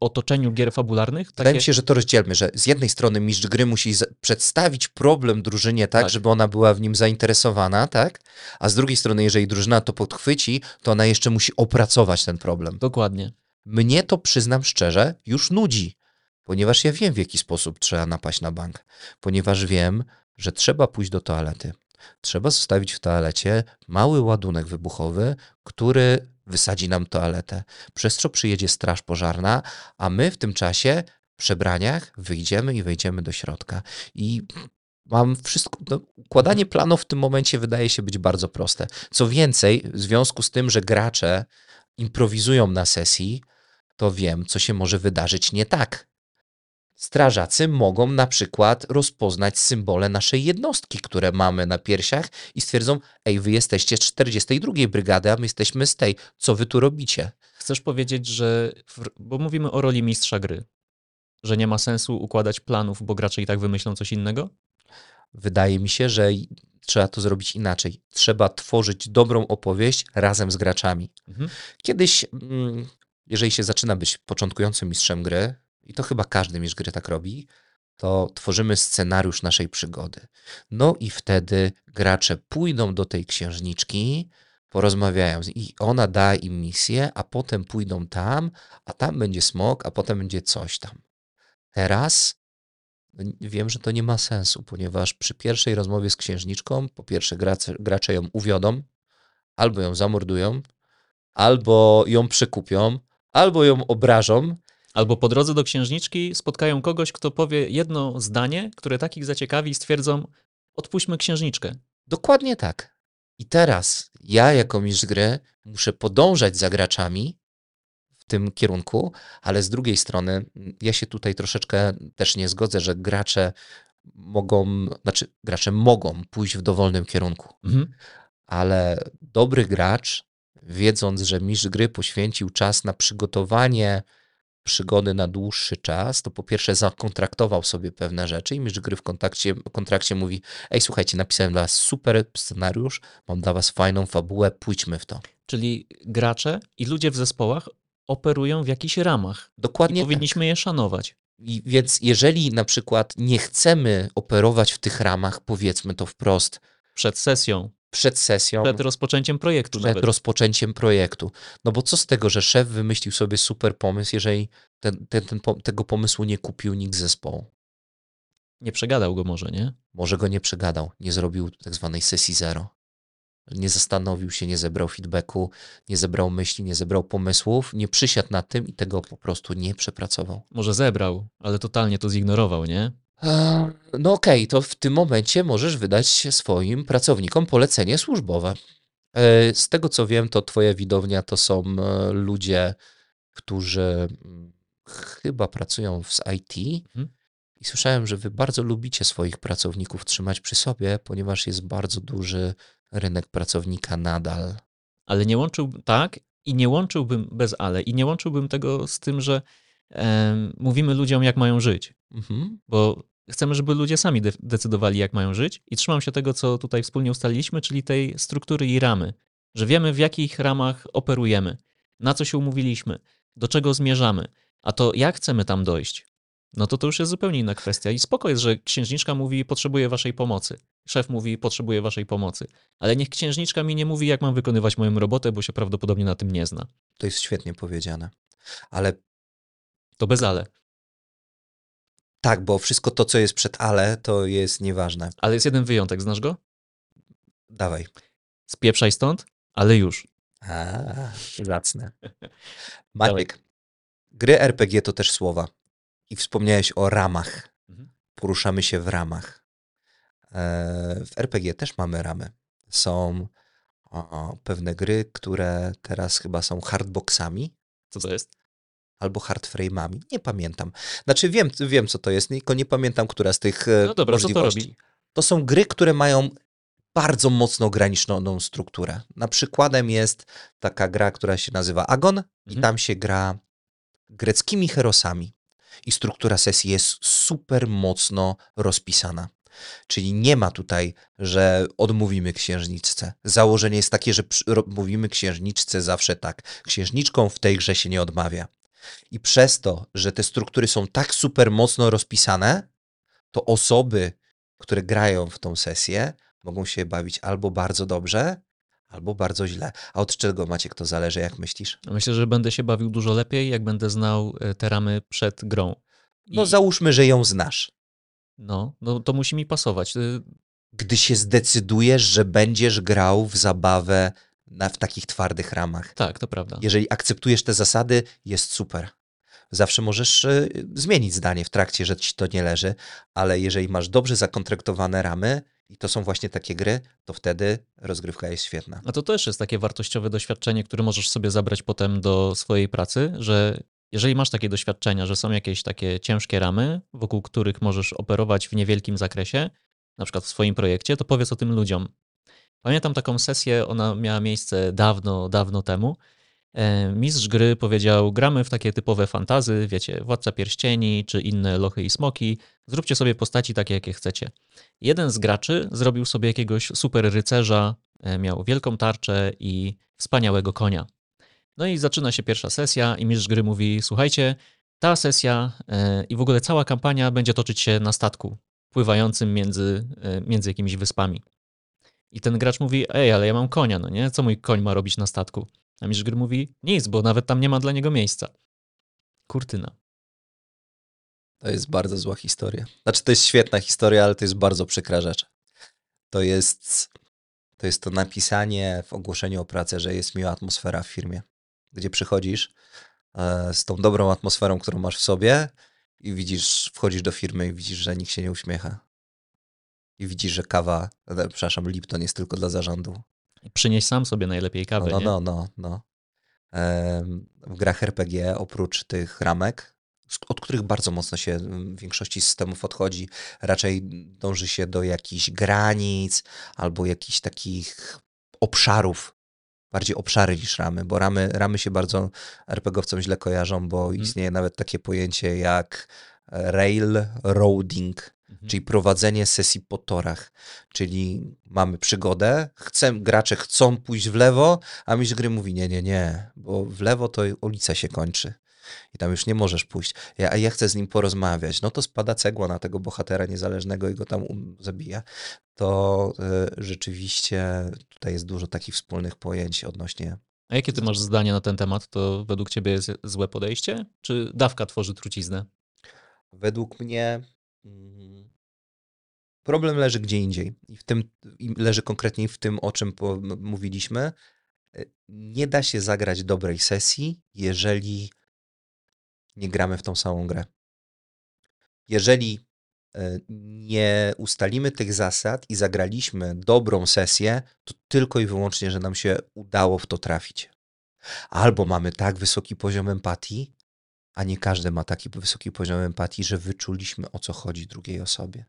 otoczeniu gier fabularnych. Wydaje mi się, że to rozdzielmy, że z jednej strony mistrz gry musi przedstawić problem drużynie tak, Tak. żeby ona była w nim zainteresowana, tak? A z drugiej strony, jeżeli drużyna to podchwyci, to ona jeszcze musi opracować ten problem. Dokładnie. Mnie to, przyznam szczerze, już nudzi, ponieważ ja wiem, w jaki sposób trzeba napaść na bank. Ponieważ wiem, że trzeba pójść do toalety. Trzeba zostawić w toalecie mały ładunek wybuchowy, który wysadzi nam toaletę. Przez co przyjedzie straż pożarna, a my w tym czasie przebraniach wyjdziemy i wejdziemy do środka. I mam wszystko. No, układanie planów w tym momencie wydaje się być bardzo proste. Co więcej, w związku z tym, że gracze improwizują na sesji, to wiem, co się może wydarzyć nie tak. Strażacy mogą na przykład rozpoznać symbole naszej jednostki, które mamy na piersiach i stwierdzą, ej, wy jesteście z 42 brygady, a my jesteśmy z tej, co wy tu robicie? Chcesz powiedzieć, że. Bo mówimy o roli mistrza gry, że nie ma sensu układać planów, bo gracze i tak wymyślą coś innego? Wydaje mi się, że trzeba to zrobić inaczej. Trzeba tworzyć dobrą opowieść razem z graczami. Mhm. Kiedyś, mm, jeżeli się zaczyna być początkującym mistrzem gry, i to chyba każdy mistrz gry tak robi, to tworzymy scenariusz naszej przygody. No i wtedy gracze pójdą do tej księżniczki, porozmawiają z- i ona da im misję, a potem pójdą tam, a tam będzie smok, a potem będzie coś tam. Teraz wiem, że to nie ma sensu, ponieważ przy pierwszej rozmowie z księżniczką, po pierwsze gracze, gracze ją uwiodą, albo ją zamordują, albo ją przekupią, albo ją obrażą, Albo po drodze do księżniczki spotkają kogoś, kto powie jedno zdanie, które takich zaciekawi i stwierdzą: odpuśćmy księżniczkę. Dokładnie tak. I teraz ja jako mistrz gry muszę podążać za graczami w tym kierunku, ale z drugiej strony mm, ja się tutaj troszeczkę też nie zgodzę, że gracze mogą, znaczy gracze mogą pójść w dowolnym kierunku, Mhm. ale dobry gracz, wiedząc, że mistrz gry poświęcił czas na przygotowanie przygody na dłuższy czas, to po pierwsze zakontraktował sobie pewne rzeczy i mistrz gry w kontakcie, kontrakcie mówi ej słuchajcie, napisałem dla was super scenariusz, mam dla was fajną fabułę, pójdźmy w to. Czyli gracze i ludzie w zespołach operują w jakichś ramach. I Dokładnie tak. powinniśmy je szanować. I więc jeżeli na przykład nie chcemy operować w tych ramach, powiedzmy to wprost, Przed sesją, przed sesją, przed rozpoczęciem projektu. przed nawet. rozpoczęciem projektu. No bo co z tego, że szef wymyślił sobie super pomysł, jeżeli ten, ten, ten, tego pomysłu nie kupił nikt z zespołu? Nie przegadał go może, nie? Może go nie przegadał, nie zrobił tak zwanej sesji zero. Nie zastanowił się, nie zebrał feedbacku, nie zebrał myśli, nie zebrał pomysłów, nie przysiadł na tym i tego po prostu nie przepracował. Może zebrał, ale totalnie to zignorował, nie? No okej, to w tym momencie możesz wydać swoim pracownikom polecenie służbowe. Eee, Z tego co wiem, to twoja widownia to są e, ludzie, którzy mm, chyba pracują z IT Mhm. i słyszałem, że wy bardzo lubicie swoich pracowników trzymać przy sobie, ponieważ jest bardzo duży rynek pracownika nadal. Ale nie łączył tak i nie łączyłbym bez ale i nie łączyłbym tego z tym, że mówimy ludziom, jak mają żyć. Mhm. bo chcemy, żeby ludzie sami de- decydowali, jak mają żyć. I trzymam się tego, co tutaj wspólnie ustaliliśmy, czyli tej struktury i ramy, że wiemy, w jakich ramach operujemy, na co się umówiliśmy, do czego zmierzamy, a to jak chcemy tam dojść. No to to już jest zupełnie inna kwestia. I spoko jest, że księżniczka mówi, potrzebuję waszej pomocy. Szef mówi, potrzebuję waszej pomocy. Ale niech księżniczka mi nie mówi, jak mam wykonywać moją robotę, bo się prawdopodobnie na tym nie zna. To jest świetnie powiedziane. Ale To bez ale. tak, bo wszystko to, co jest przed ale, to jest nieważne. Ale jest jeden wyjątek, znasz go? Dawaj. Spieprzaj stąd, ale już. A, zacne. Maciek, gry RPG to też słowa. I wspomniałeś o ramach. Mhm. Poruszamy się w ramach. E, W RPG też mamy ramy. Są o, pewne gry, które teraz chyba są hardboxami Co to jest? Albo hardframe'ami. Nie pamiętam. Znaczy wiem, wiem co to jest, tylko nie pamiętam, która z tych e, No dobra, co to możliwości. robi? to są gry, które mają bardzo mocno ograniczoną strukturę. Na przykładem jest taka gra, która się nazywa Agon i Mhm. tam się gra greckimi herosami. I struktura sesji jest super mocno rozpisana. Czyli nie ma tutaj, że odmówimy księżniczce. Założenie jest takie, że mówimy księżniczce zawsze tak. Księżniczką w tej grze się nie odmawia. I przez to, że te struktury są tak super mocno rozpisane, to osoby, które grają w tą sesję, mogą się bawić albo bardzo dobrze, albo bardzo źle. A od czego Maciek to zależy, jak myślisz? Myślę, że będę się bawił dużo lepiej, jak będę znał e, te ramy przed grą. I, No załóżmy, że ją znasz. no, no to musi mi pasować. Y, Gdy się zdecydujesz, że będziesz grał w zabawę na, w takich twardych ramach. Tak, to prawda. Jeżeli akceptujesz te zasady, jest super. Zawsze możesz y, zmienić zdanie w trakcie, że ci to nie leży, ale jeżeli masz dobrze zakontraktowane ramy i to są właśnie takie gry, to wtedy rozgrywka jest świetna. A to też jest takie wartościowe doświadczenie, które możesz sobie zabrać potem do swojej pracy, że jeżeli masz takie doświadczenia, że są jakieś takie ciężkie ramy, wokół których możesz operować w niewielkim zakresie, na przykład w swoim projekcie, to powiedz o tym ludziom. Pamiętam taką sesję, ona miała miejsce dawno, dawno temu. E, Mistrz gry powiedział: Gramy w takie typowe fantazy, wiecie, Władca Pierścieni czy inne lochy i smoki. Zróbcie sobie postaci takie, jakie chcecie. Jeden z graczy zrobił sobie jakiegoś super rycerza, e, miał wielką tarczę i wspaniałego konia. No i zaczyna się pierwsza sesja, i mistrz gry mówi: Słuchajcie, ta sesja e, i w ogóle cała kampania będzie toczyć się na statku pływającym między, między jakimiś wyspami. I ten gracz mówi: Ej, ale ja mam konia, no nie? Co mój koń ma robić na statku? A mistrz gry mówi: Nic, bo nawet tam nie ma dla niego miejsca. Kurtyna. To jest bardzo zła historia. Znaczy, to jest świetna historia, ale to jest bardzo przykra rzecz. To jest to, jest to napisanie w ogłoszeniu o pracę, że jest miła atmosfera w firmie, gdzie przychodzisz e, z tą dobrą atmosferą, którą masz w sobie i widzisz, wchodzisz do firmy i widzisz, że nikt się nie uśmiecha. I widzisz, że kawa, e, przepraszam, Lipton jest tylko dla zarządu. Przynieś sam sobie najlepiej No, kawę. no, no, no, no. Em, W grach RPG oprócz tych ramek, od których bardzo mocno się mm, w większości systemów odchodzi, raczej dąży się do jakichś granic albo jakichś takich obszarów, bardziej obszary niż ramy, bo ramy, ramy się bardzo RPGowcom źle kojarzą, bo Mhm. istnieje nawet takie pojęcie jak e, railroading, Mhm. czyli prowadzenie sesji po torach. Czyli mamy przygodę, chcę, gracze chcą pójść w lewo, a mistrz gry mówi nie, nie, nie, bo w lewo to ulica się kończy. I tam już nie możesz pójść. Ja, a ja chcę z nim porozmawiać. No to spada cegła na tego bohatera niezależnego i go tam um, zabija. To y, rzeczywiście tutaj jest dużo takich wspólnych pojęć odnośnie. A jakie ty masz zdanie na ten temat? To według ciebie jest złe podejście? Czy dawka tworzy truciznę? Według mnie problem leży gdzie indziej. I w tym i leży konkretnie w tym, o czym mówiliśmy. Y, Nie da się zagrać dobrej sesji, jeżeli nie gramy w tą samą grę. Jeżeli y, nie ustalimy tych zasad i zagraliśmy dobrą sesję, to tylko i wyłącznie, że nam się udało w to trafić. Albo mamy tak wysoki poziom empatii, a nie każdy ma taki wysoki poziom empatii, że wyczuliśmy o co chodzi drugiej osobie.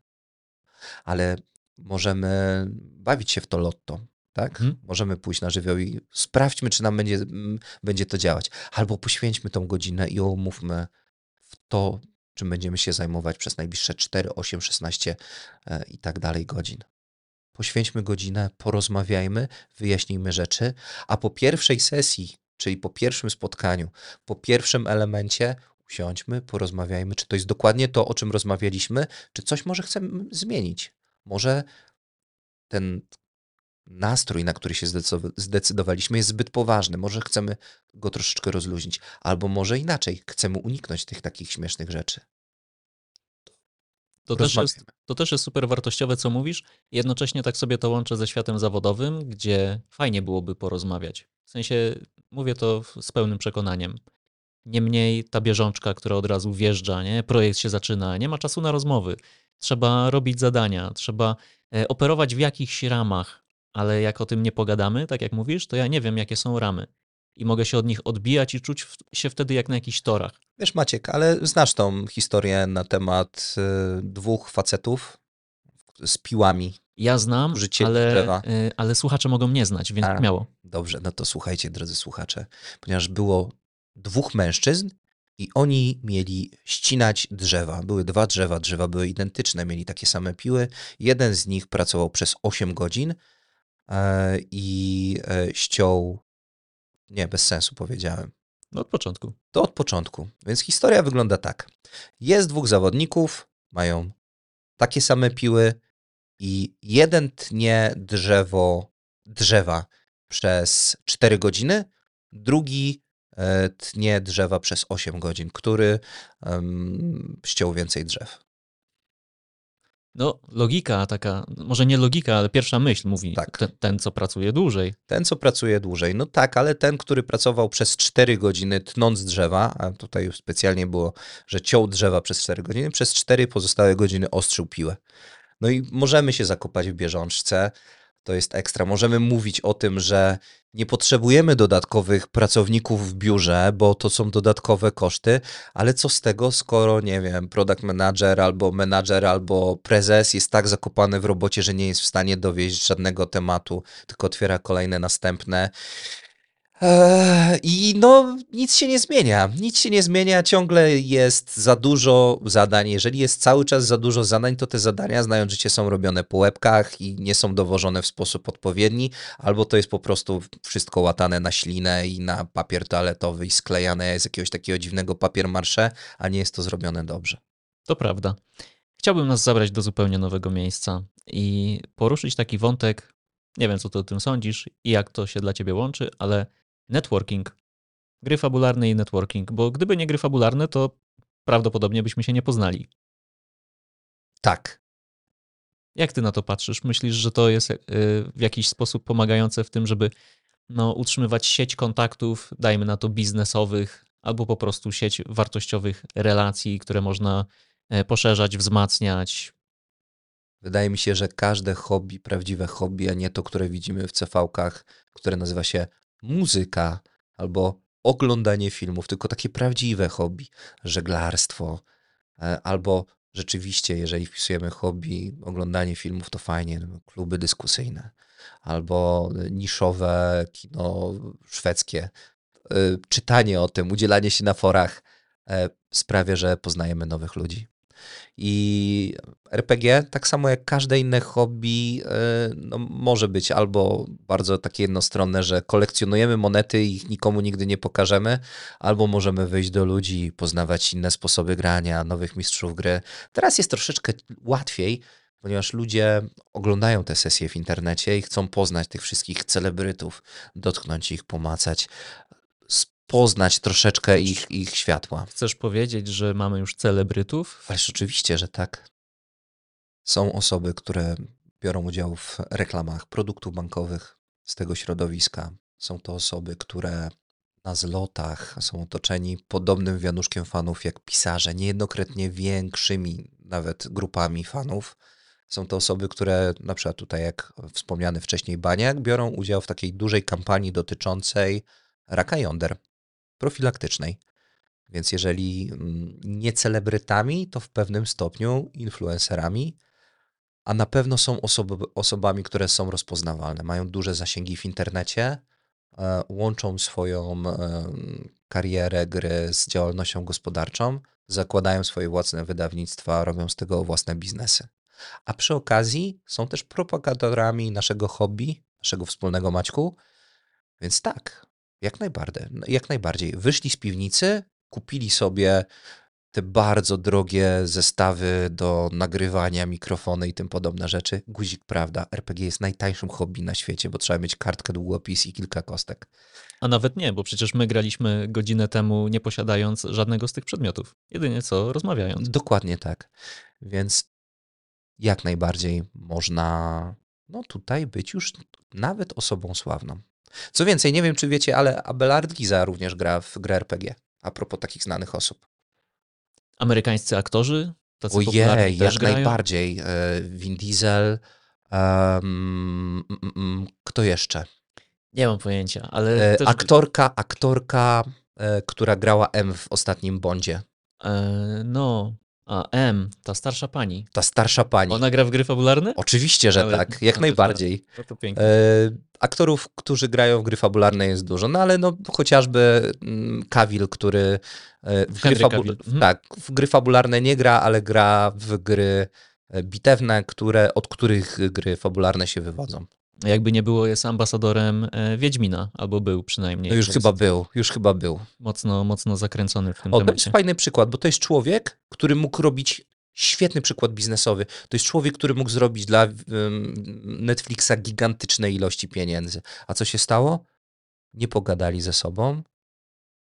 Ale możemy bawić się w to lotto, tak? Mhm. Możemy pójść na żywioł i sprawdźmy, czy nam będzie, mm, będzie to działać. Albo poświęćmy tą godzinę i omówmy w to, czym będziemy się zajmować przez najbliższe 4, 8, 16 e, i tak dalej godzin. Poświęćmy godzinę, porozmawiajmy, wyjaśnijmy rzeczy, a po pierwszej sesji, czyli po pierwszym spotkaniu, po pierwszym elemencie usiądźmy, porozmawiajmy, czy to jest dokładnie to, o czym rozmawialiśmy, czy coś może chcemy zmienić. Może ten nastrój, na który się zdecydowa- zdecydowaliśmy, jest zbyt poważny. Może chcemy go troszeczkę rozluźnić, albo może inaczej, chcemy uniknąć tych takich śmiesznych rzeczy. To też, jest, to też jest super wartościowe, co mówisz. Jednocześnie tak sobie to łączę ze światem zawodowym, gdzie fajnie byłoby porozmawiać. W sensie mówię to z pełnym przekonaniem. Niemniej ta bieżączka, która od razu wjeżdża, nie? projekt się zaczyna, nie ma czasu na rozmowy. Trzeba robić zadania, trzeba e, operować w jakichś ramach. ale jak o tym nie pogadamy, tak jak mówisz, to ja nie wiem, jakie są ramy. I mogę się od nich odbijać i czuć się wtedy jak na jakichś torach. Wiesz, Maciek, ale znasz tą historię na temat y, dwóch facetów z piłami. Ja znam, ale, y, ale słuchacze mogą nie znać, więc A, miało. Dobrze, no to słuchajcie, drodzy słuchacze, ponieważ było dwóch mężczyzn i oni mieli ścinać drzewa. Były dwa drzewa, drzewa były identyczne, mieli takie same piły. Jeden z nich pracował przez 8 godzin e, i e, ściął. Nie, bez sensu powiedziałem. No od początku. To od początku. Więc historia wygląda tak. Jest dwóch zawodników, mają takie same piły i jeden tnie drzewo, drzewa przez 4 godziny, drugi E, tnie drzewa przez 8 godzin, który um, ściął więcej drzew. No, logika taka, może nie logika, ale pierwsza myśl mówi, tak. ten, ten, co pracuje dłużej. Ten, co pracuje dłużej. No tak, ale ten, który pracował przez 4 godziny tnąc drzewa, a tutaj już specjalnie było, że ciął drzewa przez 4 godziny, przez 4 pozostałe godziny ostrzył piłę. No i możemy się zakopać w bieżączce, to jest ekstra. Możemy mówić o tym, że nie potrzebujemy dodatkowych pracowników w biurze, bo to są dodatkowe koszty, ale co z tego, skoro, nie wiem, product manager albo manager albo prezes jest tak zakopany w robocie, że nie jest w stanie dowieść żadnego tematu, tylko otwiera kolejne następne. Eee, I no, nic się nie zmienia. Nic się nie zmienia, ciągle jest za dużo zadań. Jeżeli jest cały czas za dużo zadań, to te zadania, znając życie, są robione po łebkach i nie są dowożone w sposób odpowiedni, albo to jest po prostu wszystko łatane na ślinę i na papier toaletowy i sklejane z jakiegoś takiego dziwnego papier marsze, a nie jest to zrobione dobrze. To prawda. Chciałbym nas zabrać do zupełnie nowego miejsca i poruszyć taki wątek. Nie wiem, co ty o tym sądzisz i jak to się dla ciebie łączy, ale networking. Gry fabularne i networking, bo gdyby nie gry fabularne, to prawdopodobnie byśmy się nie poznali. Tak. Jak ty na to patrzysz? Myślisz, że to jest y, w jakiś sposób pomagające w tym, żeby no, utrzymywać sieć kontaktów, dajmy na to biznesowych, albo po prostu sieć wartościowych relacji, które można e, poszerzać, wzmacniać? Wydaje mi się, że każde hobby, prawdziwe hobby, a nie to, które widzimy w CV-kach, które nazywa się muzyka albo oglądanie filmów, tylko takie prawdziwe hobby, żeglarstwo, e, albo rzeczywiście, jeżeli wpisujemy hobby, oglądanie filmów, to fajnie, no, kluby dyskusyjne, albo niszowe kino szwedzkie, e, czytanie o tym, udzielanie się na forach e, sprawia, że poznajemy nowych ludzi. I RPG, tak samo jak każde inne hobby, e, no, może być albo bardzo takie jednostronne, że kolekcjonujemy monety i ich nikomu nigdy nie pokażemy, albo możemy wyjść do ludzi poznawać inne sposoby grania, nowych mistrzów gry. Teraz jest troszeczkę łatwiej, ponieważ ludzie oglądają te sesje w internecie i chcą poznać tych wszystkich celebrytów, dotknąć ich, pomacać poznać troszeczkę ich, ich światła. Chcesz powiedzieć, że mamy już celebrytów? Ależ oczywiście, że tak. Są osoby, które biorą udział w reklamach produktów bankowych z tego środowiska. Są to osoby, które na zlotach są otoczeni podobnym wianuszkiem fanów jak pisarze, niejednokrotnie większymi nawet grupami fanów. Są to osoby, które na przykład tutaj, jak wspomniany wcześniej Baniak, biorą udział w takiej dużej kampanii dotyczącej raka jąder profilaktycznej. Więc jeżeli mm, nie celebrytami, to w pewnym stopniu influencerami, a na pewno są osoby, osobami, które są rozpoznawalne, mają duże zasięgi w internecie, e, łączą swoją karierę gry z działalnością gospodarczą, zakładają swoje własne wydawnictwa, robią z tego własne biznesy. A przy okazji są też propagatorami naszego hobby, naszego wspólnego Maćku. Więc tak, jak najbardziej. Jak najbardziej. Wyszli z piwnicy, kupili sobie te bardzo drogie zestawy do nagrywania, mikrofony i tym podobne rzeczy. Guzik, prawda, RPG jest najtańszym hobby na świecie, bo trzeba mieć kartkę, długopis i kilka kostek. A nawet nie, bo przecież my graliśmy godzinę temu nie posiadając żadnego z tych przedmiotów. Jedynie co, rozmawiając. Dokładnie tak. Więc jak najbardziej można no tutaj być już nawet osobą sławną. Co więcej, nie wiem czy wiecie, ale Abelard Giza również gra w grę RPG. A propos takich znanych osób. Amerykańscy aktorzy? Tacy Ojej, jak grają? najbardziej. E, Vin Diesel, mm, kto jeszcze? Nie mam pojęcia, ale E, też... aktorka, aktorka, e, która grała M w ostatnim Bondzie. No, a M, ta starsza pani. Ta starsza pani. Ona gra w gry fabularne? Oczywiście, że Ale- tak, jak no najbardziej. No to pięknie. E, aktorów, którzy grają w gry fabularne jest dużo, no ale no chociażby mm, Cavill, który e, w gry, Henry Cavill, mhm. tak, w gry fabularne nie gra, ale gra w gry e, bitewne, które, od których gry fabularne się wywodzą. Jakby nie było, jest ambasadorem e, Wiedźmina, albo był przynajmniej. No już chyba był, już chyba był. Mocno, mocno zakręcony w tym O, to jest temacie. fajny przykład, bo to jest człowiek, który mógł robić świetny przykład biznesowy. To jest człowiek, który mógł zrobić dla Netflixa gigantyczne ilości pieniędzy. A co się stało? Nie pogadali ze sobą,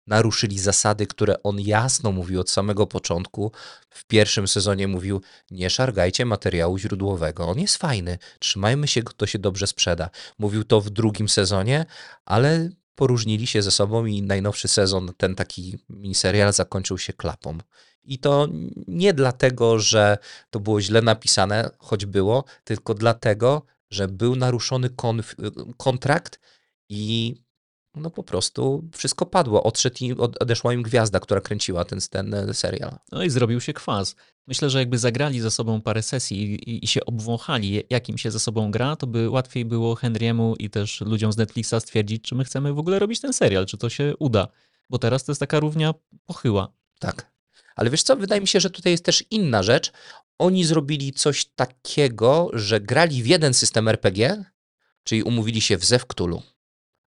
naruszyli zasady, które on jasno mówił od samego początku. W pierwszym sezonie mówił: Nie szargajcie materiału źródłowego. On jest fajny, trzymajmy się, to się dobrze sprzeda. Mówił to w drugim sezonie, ale poróżnili się ze sobą i najnowszy sezon, ten taki miniserial, zakończył się klapą. I to nie dlatego, że to było źle napisane, choć było, tylko dlatego, że był naruszony kontrakt i no po prostu wszystko padło. Odszedł i od- odeszła im gwiazda, która kręciła ten, ten e, serial. No i zrobił się kwas. Myślę, że jakby zagrali ze sobą parę sesji i, i, się obwąchali, jakim się ze sobą gra, to by łatwiej było Henry'emu i też ludziom z Netflixa stwierdzić, czy my chcemy w ogóle robić ten serial, czy to się uda. Bo teraz to jest taka równia pochyła. Tak. Ale wiesz co, wydaje mi się, że tutaj jest też inna rzecz. Oni zrobili coś takiego, że grali w jeden system RPG, czyli umówili się w Zew Cthulhu.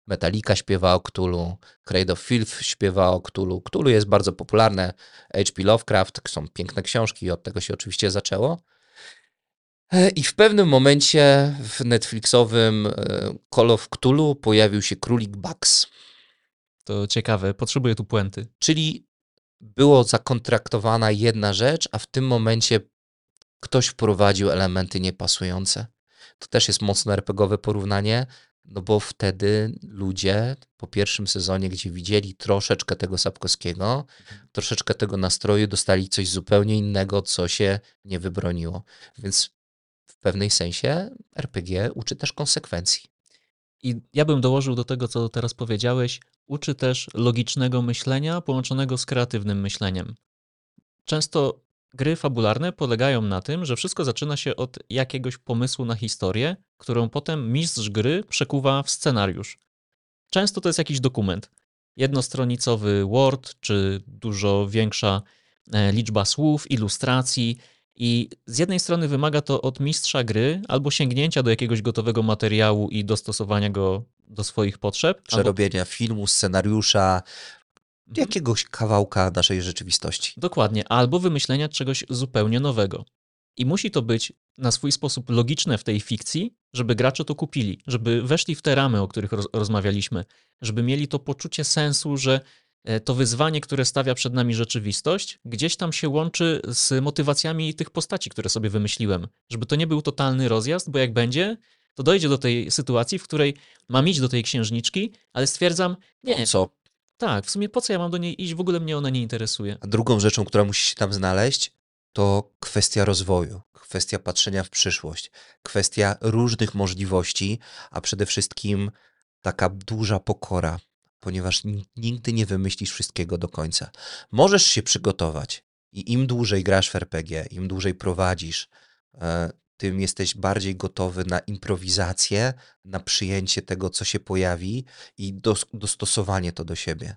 Metallica śpiewa o Cthulhu, Cradle of Filth śpiewa o Cthulhu. Cthulhu jest bardzo popularne, H.P. Lovecraft, są piękne książki, od tego się oczywiście zaczęło. E, I w pewnym momencie w Netflixowym e, Call of Cthulhu pojawił się królik Bugs. To ciekawe, potrzebuję tu puenty. Czyli było zakontraktowana jedna rzecz, a w tym momencie ktoś wprowadził elementy niepasujące. To też jest mocno RPGowe porównanie, no bo wtedy ludzie po pierwszym sezonie, gdzie widzieli troszeczkę tego Sapkowskiego, troszeczkę tego nastroju, dostali coś zupełnie innego, co się nie wybroniło. Więc w pewnej sensie RPG uczy też konsekwencji. I ja bym dołożył do tego, co teraz powiedziałeś, uczy też logicznego myślenia połączonego z kreatywnym myśleniem. Często gry fabularne polegają na tym, że wszystko zaczyna się od jakiegoś pomysłu na historię, którą potem mistrz gry przekuwa w scenariusz. Często to jest jakiś dokument. Jednostronicowy Word, czy dużo większa e, liczba słów, ilustracji. I z jednej strony wymaga to od mistrza gry albo sięgnięcia do jakiegoś gotowego materiału i dostosowania go do swoich potrzeb. albo Przerobienia filmu, scenariusza, Mhm. jakiegoś kawałka naszej rzeczywistości. Dokładnie, albo wymyślenia czegoś zupełnie nowego. I musi to być na swój sposób logiczne w tej fikcji, żeby gracze to kupili, żeby weszli w te ramy, o których roz rozmawialiśmy, żeby mieli to poczucie sensu, że e, to wyzwanie, które stawia przed nami rzeczywistość, gdzieś tam się łączy z motywacjami tych postaci, które sobie wymyśliłem. Żeby to nie był totalny rozjazd, bo jak będzie, to dojdzie do tej sytuacji, w której mam iść do tej księżniczki, ale stwierdzam, nie, Co? Tak, w sumie po co ja mam do niej iść, w ogóle mnie ona nie interesuje. A drugą rzeczą, która musi się tam znaleźć, to kwestia rozwoju, kwestia patrzenia w przyszłość, kwestia różnych możliwości, a przede wszystkim taka duża pokora, ponieważ ni- nigdy nie wymyślisz wszystkiego do końca. Możesz się przygotować i im dłużej grasz w RPG, im dłużej prowadzisz, e, tym jesteś bardziej gotowy na improwizację, na przyjęcie tego, co się pojawi i dos- dostosowanie to do siebie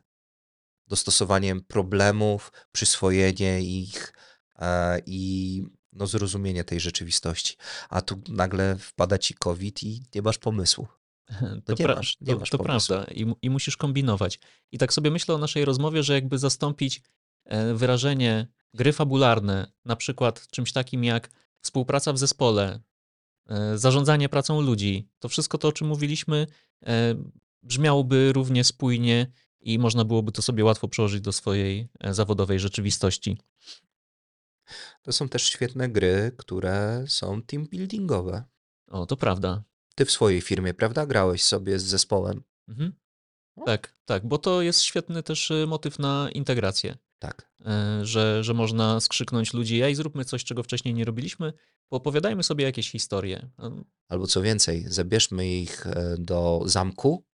dostosowaniem problemów, przyswojenie ich e, i no, zrozumienie tej rzeczywistości. A tu nagle wpada ci COVID i nie masz pomysłu. To, nie pra- masz- nie to, masz to prawda I, i musisz kombinować. I tak sobie myślę o naszej rozmowie, że jakby zastąpić e, wyrażenie gry fabularne, na przykład czymś takim jak współpraca w zespole, e, zarządzanie pracą ludzi, to wszystko to, o czym mówiliśmy, e, brzmiałoby równie spójnie i można byłoby to sobie łatwo przełożyć do swojej e, zawodowej rzeczywistości. To są też świetne gry, które są team buildingowe. O, to prawda. Ty w swojej firmie, prawda? Grałeś sobie z zespołem. Mhm. No. Tak, tak, bo to jest świetny też motyw na integrację. Tak. e, że, że można skrzyknąć ludzi, ej, zróbmy coś, czego wcześniej nie robiliśmy, poopowiadajmy sobie jakieś historie. Albo co więcej, zabierzmy ich e, do zamku,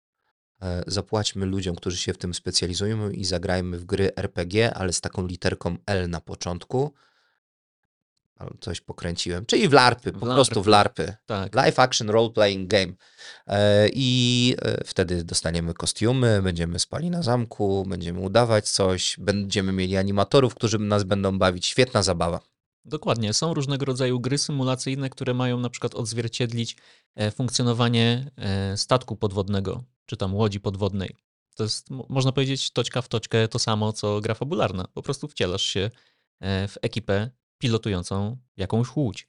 e, zapłaćmy ludziom, którzy się w tym specjalizują i zagrajmy w gry RPG, ale z taką literką L na początku. Coś pokręciłem. Czyli w larpy, po W prostu w larpy. larpy. Tak, Live action role playing game. E, I e, wtedy dostaniemy kostiumy, będziemy spali na zamku, będziemy udawać coś, będziemy mieli animatorów, którzy nas będą bawić. Świetna zabawa. dokładnie. Są różnego rodzaju gry symulacyjne, które mają na przykład odzwierciedlić e, funkcjonowanie statku podwodnego, czy tam łodzi podwodnej. To jest, mo- można powiedzieć, toczka w toczkę to samo, co gra fabularna. Po prostu wcielasz się w ekipę pilotującą jakąś łódź.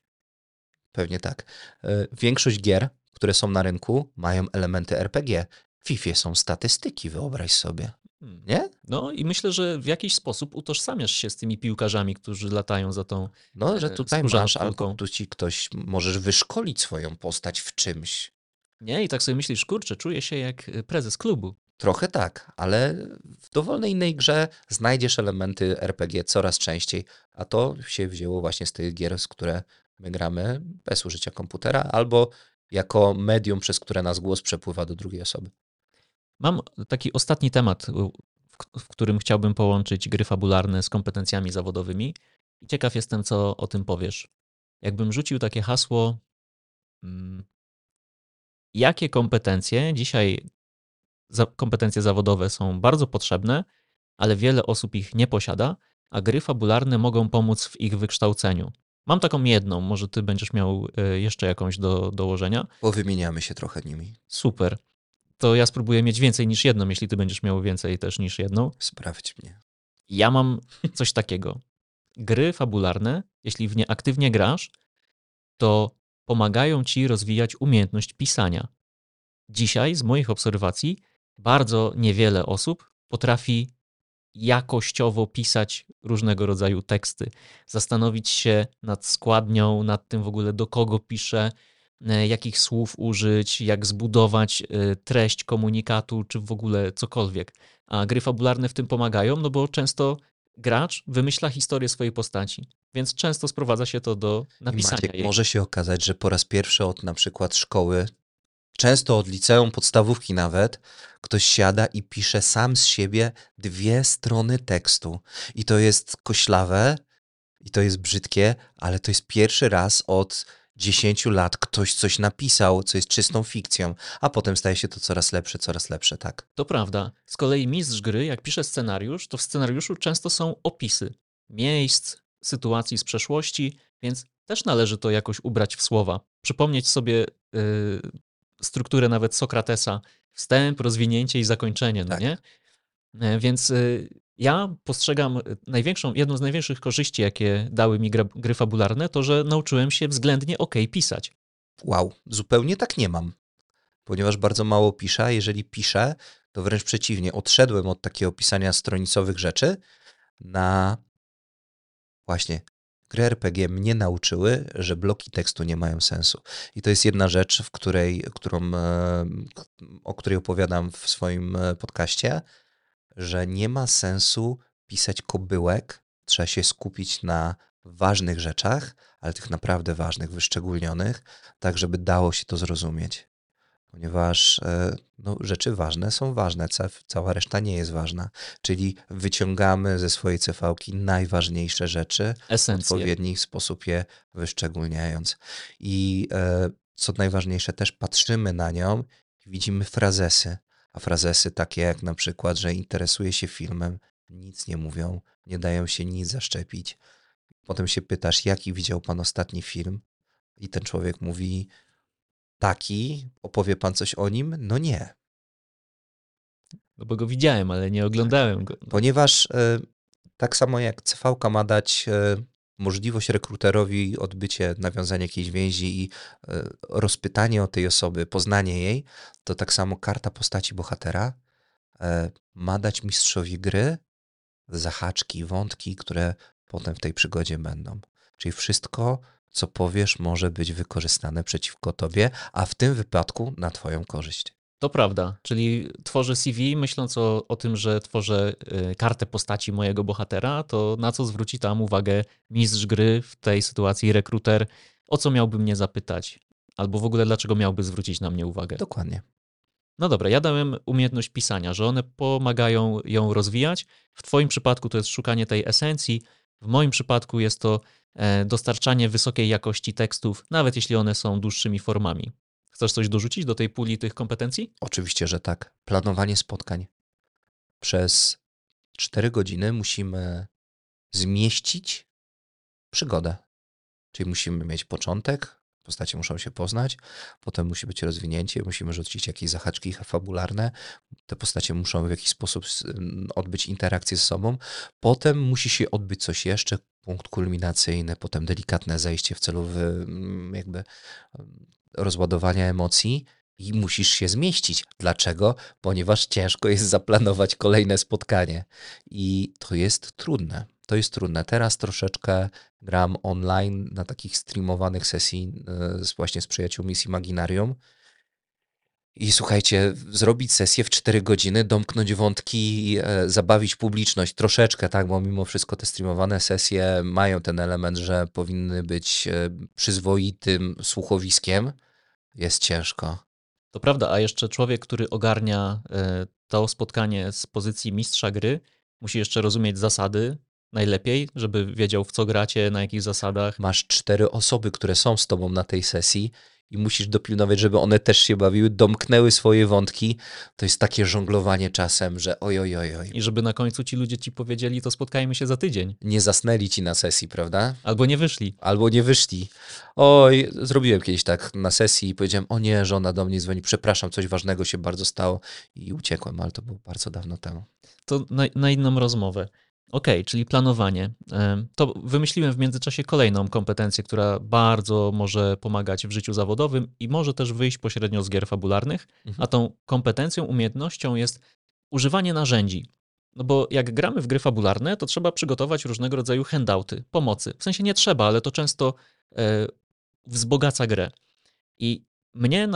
Pewnie tak. E, Większość gier, które są na rynku, mają elementy RPG. W FIFA są statystyki, wyobraź sobie. Hmm. Nie? No i myślę, że w jakiś sposób utożsamiasz się z tymi piłkarzami, którzy latają za tą. No, że E, tutaj masz, albo tu ci ktoś, możesz wyszkolić swoją postać w czymś. Nie? I tak sobie myślisz, kurczę, czuję się jak e, prezes klubu. Trochę tak, ale w dowolnej innej grze znajdziesz elementy RPG coraz częściej, a to się wzięło właśnie z tych gier, z które my gramy bez użycia komputera, albo jako medium, przez które nas głos przepływa do drugiej osoby. Mam taki ostatni temat, w, którym chciałbym połączyć gry fabularne z kompetencjami zawodowymi. Ciekaw jestem, co o tym powiesz. Jakbym rzucił takie hasło, mm, jakie kompetencje dzisiaj, kompetencje zawodowe są bardzo potrzebne, ale wiele osób ich nie posiada, a gry fabularne mogą pomóc w ich wykształceniu. Mam taką jedną, może ty będziesz miał y, jeszcze jakąś do dołożenia. Powymieniamy się trochę nimi. Super. To ja spróbuję mieć więcej niż jedną, jeśli ty będziesz miał więcej też niż jedną. Sprawdź mnie. Ja mam coś takiego. Gry fabularne, jeśli w nie aktywnie grasz, to pomagają ci rozwijać umiejętność pisania. Dzisiaj, z moich obserwacji, bardzo niewiele osób potrafi jakościowo pisać różnego rodzaju teksty, zastanowić się nad składnią, nad tym w ogóle do kogo piszę, e, jakich słów użyć, jak zbudować e, treść komunikatu, czy w ogóle cokolwiek. A gry fabularne w tym pomagają, no bo często gracz wymyśla historię swojej postaci, więc często sprowadza się to do napisania Maciek, jej. może się okazać, że po raz pierwszy od na przykład szkoły, często od liceum, podstawówki nawet, ktoś siada i pisze sam z siebie dwie strony tekstu. I to jest koślawe, i to jest brzydkie, ale to jest pierwszy raz od 10 lat ktoś coś napisał, co jest czystą fikcją, a potem staje się to coraz lepsze, coraz lepsze, tak. To prawda. Z kolei mistrz gry, jak pisze scenariusz, to w scenariuszu często są opisy miejsc, sytuacji z przeszłości, więc też należy to jakoś ubrać w słowa. Przypomnieć sobie y, strukturę nawet Sokratesa, wstęp, rozwinięcie i zakończenie, no Tak. nie? E, Więc y, ja postrzegam y, największą, jedną z największych korzyści, jakie dały mi gry, gry fabularne, to że nauczyłem się względnie ok pisać. Wow, zupełnie tak nie mam. Ponieważ bardzo mało piszę, jeżeli piszę, to wręcz przeciwnie, odszedłem od takiego pisania stronicowych rzeczy na właśnie gry RPG mnie nauczyły, że bloki tekstu nie mają sensu. I to jest jedna rzecz, w której, którą, e, o której opowiadam w swoim e, podcaście, że nie ma sensu pisać kobyłek, trzeba się skupić na ważnych rzeczach, ale tych naprawdę ważnych, wyszczególnionych, tak żeby dało się to zrozumieć. Ponieważ e, no, rzeczy ważne są ważne, ca, cała reszta nie jest ważna. Czyli wyciągamy ze swojej CV-ki najważniejsze rzeczy, w Esencję. odpowiedni sposób je wyszczególniając. I e, co najważniejsze, też patrzymy na nią i widzimy frazesy. A frazesy takie jak na przykład, że interesuje się filmem, nic nie mówią, nie dają się nic zaszczepić. Potem się pytasz, jaki widział pan ostatni film? I ten człowiek mówi, taki, opowie pan coś o nim? No nie, No bo go widziałem, ale nie oglądałem go. ponieważ e, tak samo jak CV ma dać e, możliwość rekruterowi odbycie, nawiązanie jakiejś więzi i e, rozpytanie o tej osoby, poznanie jej, to tak samo karta postaci bohatera ma dać mistrzowi gry zahaczki, wątki, które potem w tej przygodzie będą. Czyli wszystko, co powiesz, może być wykorzystane przeciwko tobie, a w tym wypadku na twoją korzyść. To prawda, czyli tworzę CV, myśląc o, o tym, że tworzę y, kartę postaci mojego bohatera, to na co zwróci tam uwagę mistrz gry, w tej sytuacji rekruter, o co miałby mnie zapytać, albo w ogóle dlaczego miałby zwrócić na mnie uwagę. Dokładnie. No dobra, ja dałem umiejętność pisania, że one pomagają ją rozwijać. W Twoim przypadku to jest szukanie tej esencji, w moim przypadku jest to e, dostarczanie wysokiej jakości tekstów, nawet jeśli one są dłuższymi formami. Chcesz coś dorzucić do tej puli tych kompetencji? Oczywiście, że tak. Planowanie spotkań. Przez 4 godziny musimy zmieścić przygodę. Czyli musimy mieć początek, postacie muszą się poznać, potem musi być rozwinięcie, musimy rzucić jakieś zahaczki fabularne, te postacie muszą w jakiś sposób odbyć interakcję z sobą, potem musi się odbyć coś jeszcze, punkt kulminacyjny, potem delikatne zejście w celu jakby rozładowania emocji i musisz się zmieścić. Dlaczego? Ponieważ ciężko jest zaplanować kolejne spotkanie i to jest trudne. To jest trudne. Teraz troszeczkę gram online na takich streamowanych sesji e, właśnie z przyjaciółmi z Imaginarium. I słuchajcie, zrobić sesję w 4 godziny, domknąć wątki, e, zabawić publiczność troszeczkę, tak, bo mimo wszystko te streamowane sesje mają ten element, że powinny być e, przyzwoitym słuchowiskiem. Jest ciężko. To prawda, a jeszcze człowiek, który ogarnia to spotkanie z pozycji mistrza gry, musi jeszcze rozumieć zasady, najlepiej, żeby wiedział w co gracie, na jakich zasadach. Masz cztery osoby, które są z tobą na tej sesji i musisz dopilnować, żeby one też się bawiły, domknęły swoje wątki. To jest takie żonglowanie czasem, że oj, oj, oj, oj. I żeby na końcu ci ludzie ci powiedzieli, to spotkajmy się za tydzień. Nie zasnęli ci na sesji, prawda? Albo nie wyszli. Albo nie wyszli. Oj, zrobiłem kiedyś tak na sesji i powiedziałem, o nie, żona do mnie dzwoni, przepraszam, coś ważnego się bardzo stało i uciekłem, ale to było bardzo dawno temu. To na, na inną rozmowę. OK, czyli planowanie. To wymyśliłem w międzyczasie kolejną kompetencję, która bardzo może pomagać w życiu zawodowym i może też wyjść pośrednio z gier fabularnych, mhm. a tą kompetencją, umiejętnością jest używanie narzędzi. No bo jak gramy w gry fabularne, to trzeba przygotować różnego rodzaju handouty, pomocy. W sensie nie trzeba, ale to często e, wzbogaca grę. I mnie,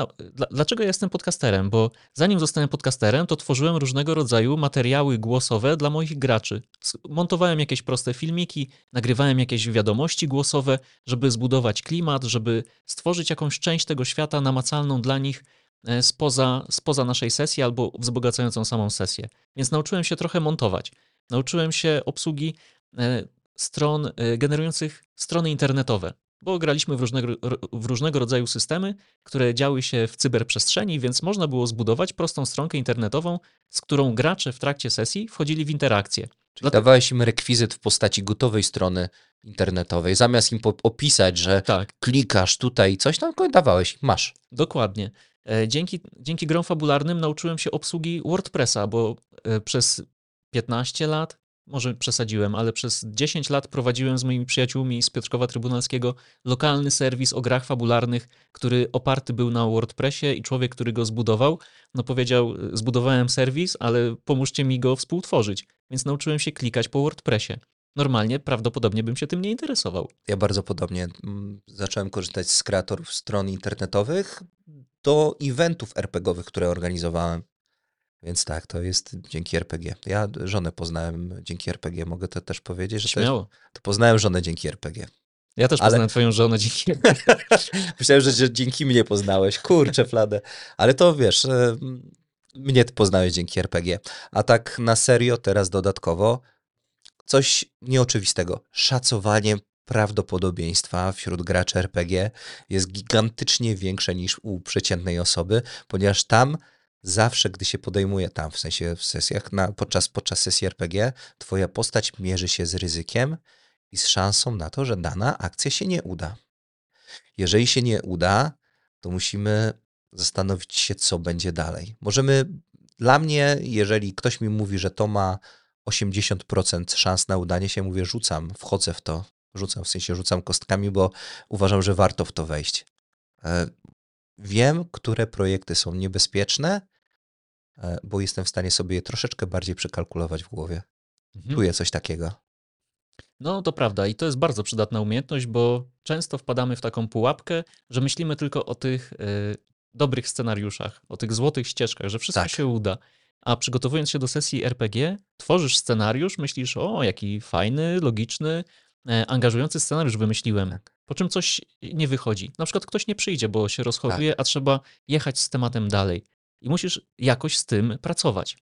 dlaczego ja jestem podcasterem? Bo zanim zostałem podcasterem, to tworzyłem różnego rodzaju materiały głosowe dla moich graczy. Montowałem jakieś proste filmiki, nagrywałem jakieś wiadomości głosowe, żeby zbudować klimat, żeby stworzyć jakąś część tego świata namacalną dla nich e, spoza, spoza naszej sesji albo wzbogacającą samą sesję. Więc nauczyłem się trochę montować. Nauczyłem się obsługi e, stron e, generujących strony internetowe bo graliśmy w różnego, w różnego rodzaju systemy, które działy się w cyberprzestrzeni, więc można było zbudować prostą stronkę internetową, z którą gracze w trakcie sesji wchodzili w interakcję. Czyli dawałeś im rekwizyt w postaci gotowej strony internetowej. Zamiast im opisać, że tak. klikasz tutaj coś, tam dawałeś, masz. Dokładnie. E, dzięki, dzięki grom fabularnym nauczyłem się obsługi WordPressa, bo e, przez 15 lat może przesadziłem, ale przez 10 lat prowadziłem z moimi przyjaciółmi z Piotrkowa Trybunalskiego lokalny serwis o grach fabularnych, który oparty był na WordPressie i człowiek, który go zbudował, no powiedział, zbudowałem serwis, ale pomóżcie mi go współtworzyć. Więc nauczyłem się klikać po WordPressie. Normalnie prawdopodobnie bym się tym nie interesował. Ja bardzo podobnie. Mm, zacząłem korzystać z kreatorów stron internetowych do eventów RPGowych, które organizowałem. Więc tak, to jest dzięki RPG. Ja żonę poznałem dzięki RPG, mogę to też powiedzieć, że Śmiało. To, poznałem żonę dzięki RPG. Ja też Ale... poznałem twoją żonę dzięki Myślałem, że, że dzięki mnie poznałeś. Kurczę, fladę. Ale to wiesz, e, mnie poznałeś dzięki RPG. A tak na serio, teraz dodatkowo, coś nieoczywistego. Szacowanie prawdopodobieństwa wśród graczy RPG jest gigantycznie większe niż u przeciętnej osoby, ponieważ tam zawsze, gdy się podejmuje tam, w sensie w sesjach, na, podczas, podczas sesji RPG, twoja postać mierzy się z ryzykiem i z szansą na to, że dana akcja się nie uda. Jeżeli się nie uda, to musimy zastanowić się, co będzie dalej. Możemy, dla mnie, jeżeli ktoś mi mówi, że to ma 80% szans na udanie się, mówię, rzucam, wchodzę w to, rzucam, w sensie rzucam kostkami, bo uważam, że warto w to wejść. E, wiem, które projekty są niebezpieczne, bo jestem w stanie sobie je troszeczkę bardziej przekalkulować w głowie. Mhm. Czuję coś takiego. No to prawda i to jest bardzo przydatna umiejętność, bo często wpadamy w taką pułapkę, że myślimy tylko o tych y, dobrych scenariuszach, o tych złotych ścieżkach, że wszystko Tak. się uda. A przygotowując się do sesji RPG, tworzysz scenariusz, myślisz, o, jaki fajny, logiczny, e, angażujący scenariusz wymyśliłem. Tak. Po czym coś nie wychodzi. Na przykład ktoś nie przyjdzie, bo się rozchoruje, Tak. a trzeba jechać z tematem dalej. I musisz jakoś z tym pracować.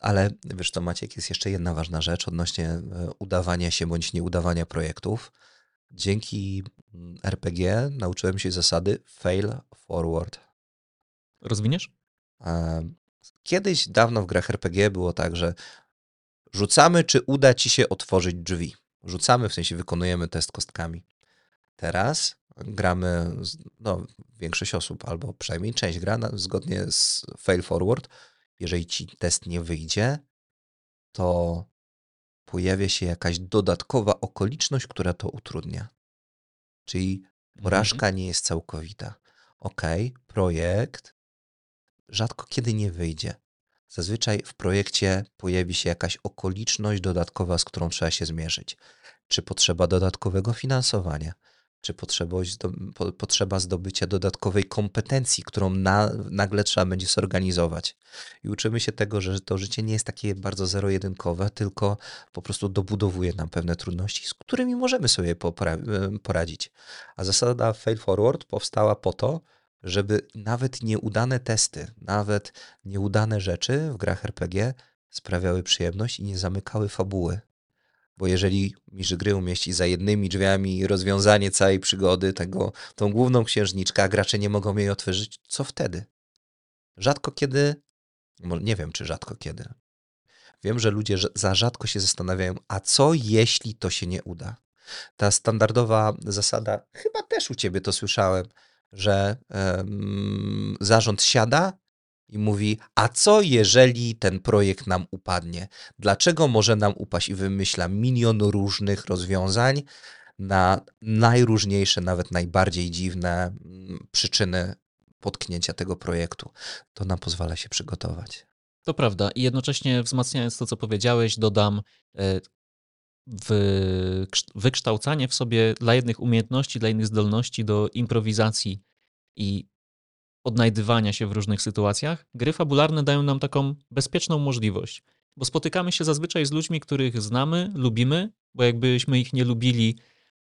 Ale wiesz co, Maciek, jest jeszcze jedna ważna rzecz odnośnie e, udawania się bądź nieudawania projektów. Dzięki mm, RPG nauczyłem się zasady fail forward. Rozwiniesz? E, Kiedyś, dawno w grach RPG było tak, że rzucamy, czy uda ci się otworzyć drzwi. Rzucamy, w sensie wykonujemy test kostkami. Teraz gramy, no, większość osób, albo przynajmniej część gra na, zgodnie z fail forward. Jeżeli ci test nie wyjdzie, to pojawia się jakaś dodatkowa okoliczność, która to utrudnia. Czyli porażka nie jest całkowita. Ok, projekt rzadko kiedy nie wyjdzie. Zazwyczaj w projekcie pojawi się jakaś okoliczność dodatkowa, z którą trzeba się zmierzyć. Czy potrzeba dodatkowego finansowania, czy potrzeba, zdo, po, potrzeba zdobycia dodatkowej kompetencji, którą na, nagle trzeba będzie zorganizować. I uczymy się tego, że to życie nie jest takie bardzo zero-jedynkowe, tylko po prostu dobudowuje nam pewne trudności, z którymi możemy sobie poradzić. A zasada fail forward powstała po to, żeby nawet nieudane testy, nawet nieudane rzeczy w grach RPG sprawiały przyjemność i nie zamykały fabuły. Bo jeżeli mistrz gry umieści za jednymi drzwiami rozwiązanie całej przygody, tego, tą główną księżniczkę, a gracze nie mogą jej otworzyć, co wtedy? Rzadko kiedy, nie wiem czy rzadko kiedy, wiem, że ludzie za rzadko się zastanawiają, a co jeśli to się nie uda? Ta standardowa zasada, chyba też u ciebie to słyszałem, że em, zarząd siada i mówi: A co jeżeli ten projekt nam upadnie? Dlaczego może nam upaść? I wymyśla milion różnych rozwiązań na najróżniejsze, nawet najbardziej dziwne mm, przyczyny potknięcia tego projektu. To nam pozwala się przygotować. To prawda. I jednocześnie wzmacniając to, co powiedziałeś, dodam e, wykształcanie w sobie dla jednych umiejętności, dla innych zdolności do improwizacji i odnajdywania się w różnych sytuacjach. Gry fabularne dają nam taką bezpieczną możliwość, bo spotykamy się zazwyczaj z ludźmi, których znamy, lubimy, bo jakbyśmy ich nie lubili,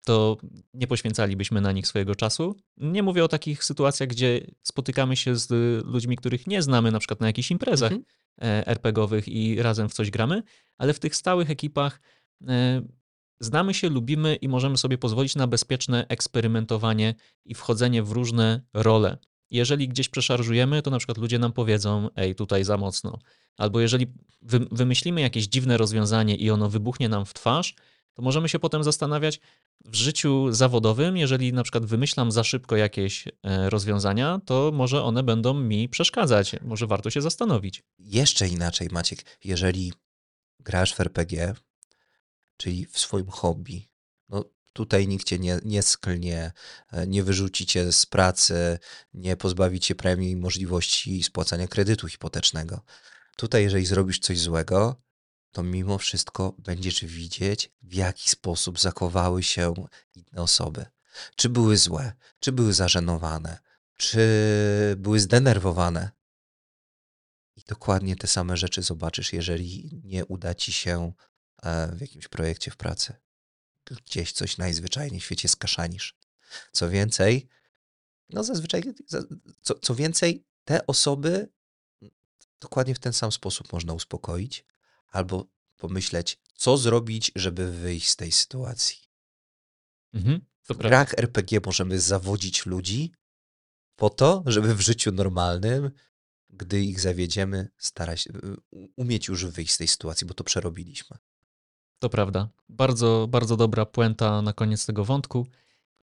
to nie poświęcalibyśmy na nich swojego czasu. Nie mówię o takich sytuacjach, gdzie spotykamy się z ludźmi, których nie znamy, na przykład na jakichś imprezach Mhm. e, RPGowych i razem w coś gramy, ale w tych stałych ekipach e, znamy się, lubimy i możemy sobie pozwolić na bezpieczne eksperymentowanie i wchodzenie w różne role. Jeżeli gdzieś przeszarżujemy, to na przykład ludzie nam powiedzą, ej, tutaj za mocno. Albo jeżeli wy, wymyślimy jakieś dziwne rozwiązanie i ono wybuchnie nam w twarz, to możemy się potem zastanawiać w życiu zawodowym, jeżeli na przykład wymyślam za szybko jakieś e, rozwiązania, to może one będą mi przeszkadzać. Może warto się zastanowić. Jeszcze inaczej, Maciek, jeżeli grasz w RPG, czyli w swoim hobby, tutaj nikt cię nie, nie sklnie, e, nie wyrzuci cię z pracy, nie pozbawi cię premii i możliwości spłacania kredytu hipotecznego. Tutaj, jeżeli zrobisz coś złego, to mimo wszystko będziesz widzieć, w jaki sposób zachowały się inne osoby. Czy były złe, czy były zażenowane, czy były zdenerwowane. I dokładnie te same rzeczy zobaczysz, jeżeli nie uda ci się e, w jakimś projekcie w pracy. Gdzieś coś najzwyczajniej w świecie skaszanisz. Co więcej, no zazwyczaj, za- co, co więcej, te osoby dokładnie w ten sam sposób można uspokoić albo pomyśleć, co zrobić, żeby wyjść z tej sytuacji. Mhm, W grach RPG możemy zawodzić ludzi po to, żeby w życiu normalnym, gdy ich zawiedziemy, starać umieć już wyjść z tej sytuacji, bo to przerobiliśmy. To prawda. Bardzo, bardzo dobra puenta na koniec tego wątku.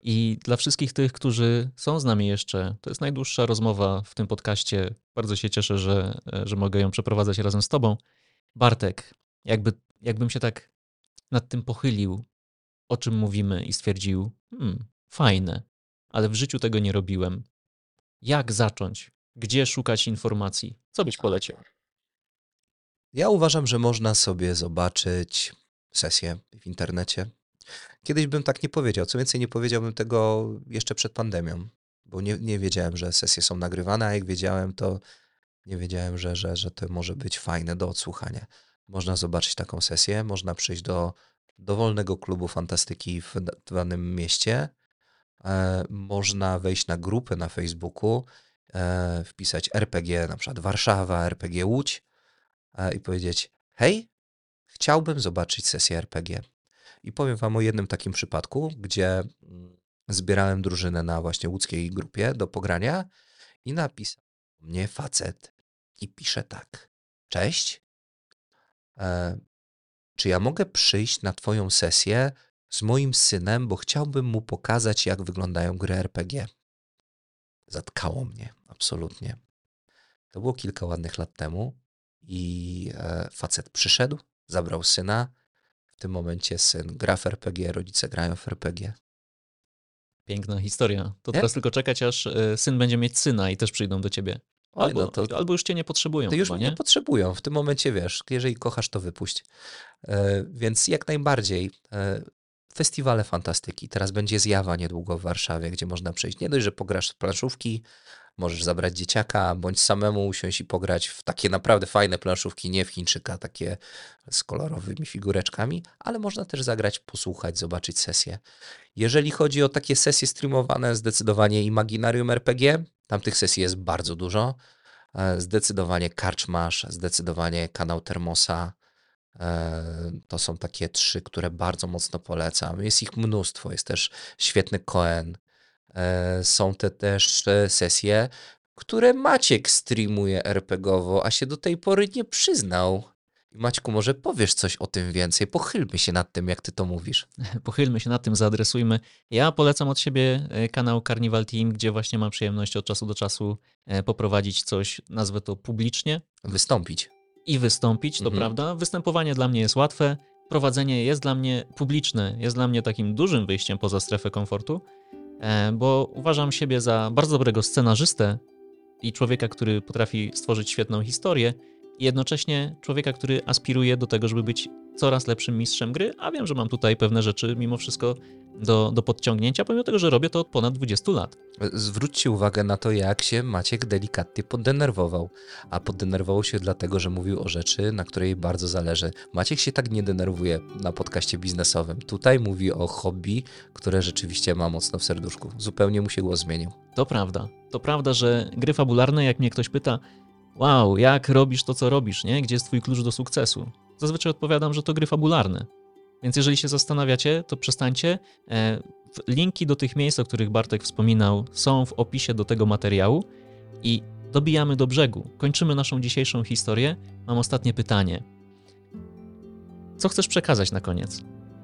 I dla wszystkich tych, którzy są z nami jeszcze, to jest najdłuższa rozmowa w tym podcaście. Bardzo się cieszę, że, że mogę ją przeprowadzać razem z Tobą. Bartek, jakby, jakbym się tak nad tym pochylił, o czym mówimy i stwierdził, hmm, fajne, ale w życiu tego nie robiłem. Jak zacząć? Gdzie szukać informacji? Co byś polecił? Ja uważam, że można sobie zobaczyć sesję w internecie. Kiedyś bym tak nie powiedział. Co więcej, nie powiedziałbym tego jeszcze przed pandemią, bo nie, nie wiedziałem, że sesje są nagrywane, a jak wiedziałem, to nie wiedziałem, że, że, że to może być fajne do odsłuchania. Można zobaczyć taką sesję, można przyjść do dowolnego klubu fantastyki w danym mieście, e, można wejść na grupę na Facebooku, e, wpisać RPG, na przykład Warszawa, RPG Łódź e, i powiedzieć: Hej, chciałbym zobaczyć sesję RPG. I powiem Wam o jednym takim przypadku, gdzie mm, zbierałem drużynę na właśnie łódzkiej grupie do pogrania i napisał mnie facet i pisze tak. Cześć. E, czy ja mogę przyjść na Twoją sesję z moim synem, bo chciałbym mu pokazać, jak wyglądają gry RPG? Zatkało mnie, absolutnie. To było kilka ładnych lat temu i e, facet przyszedł, zabrał syna. W tym momencie syn gra w RPG, rodzice grają w RPG. Piękna historia. To Nie? teraz tylko czekać, aż e, syn będzie mieć syna i też przyjdą do ciebie. Oj, Albo, no to, albo już cię nie potrzebują to już nie? nie potrzebują. W tym momencie wiesz, jeżeli kochasz, to wypuść. E, więc jak najbardziej. E, festiwale fantastyki. Teraz będzie zjawa niedługo w Warszawie, gdzie można przyjść. Nie dość, że pograsz w planszówki, możesz zabrać dzieciaka, bądź samemu usiąść i pograć w takie naprawdę fajne planszówki, nie w Chińczyka, takie z kolorowymi figureczkami, ale można też zagrać, posłuchać, zobaczyć sesję. Jeżeli chodzi o takie sesje streamowane, zdecydowanie Imaginarium RPG, tam tych sesji jest bardzo dużo. E, Zdecydowanie Karczmasz, zdecydowanie kanał Termosa. E, To są takie trzy, które bardzo mocno polecam. Jest ich mnóstwo. Jest też świetny Koen. E, Są te też e, sesje, które Maciek streamuje RPGowo, a się do tej pory nie przyznał. Maćku, może powiesz coś o tym więcej? Pochylmy się nad tym, jak ty to mówisz. Pochylmy się nad tym, zaadresujmy. Ja polecam od siebie e, kanał Carnival Team, gdzie właśnie mam przyjemność od czasu do czasu poprowadzić coś, nazwę to publicznie Wystąpić. i wystąpić, to Mhm. prawda. Występowanie dla mnie jest łatwe, prowadzenie jest dla mnie publiczne, jest dla mnie takim dużym wyjściem poza strefę komfortu, bo uważam siebie za bardzo dobrego scenarzystę i człowieka, który potrafi stworzyć świetną historię, i jednocześnie człowieka, który aspiruje do tego, żeby być coraz lepszym mistrzem gry, a wiem, że mam tutaj pewne rzeczy mimo wszystko do, do podciągnięcia, pomimo tego, że robię to od ponad 20 lat. Zwróćcie uwagę na to, jak się Maciek delikatnie poddenerwował. A poddenerwował się dlatego, że mówił o rzeczy, na której bardzo zależy. Maciek się tak nie denerwuje na podcaście biznesowym. Tutaj mówi o hobby, które rzeczywiście ma mocno w serduszku. Zupełnie mu się głos zmienił. To prawda. To prawda, że gry fabularne, jak mnie ktoś pyta, wow, jak robisz to, co robisz, nie? Gdzie jest twój klucz do sukcesu? Zazwyczaj odpowiadam, że to gry fabularne. Więc jeżeli się zastanawiacie, to przestańcie. E, Linki do tych miejsc, o których Bartek wspominał, są w opisie do tego materiału i dobijamy do brzegu. Kończymy naszą dzisiejszą historię. Mam ostatnie pytanie. Co chcesz przekazać na koniec?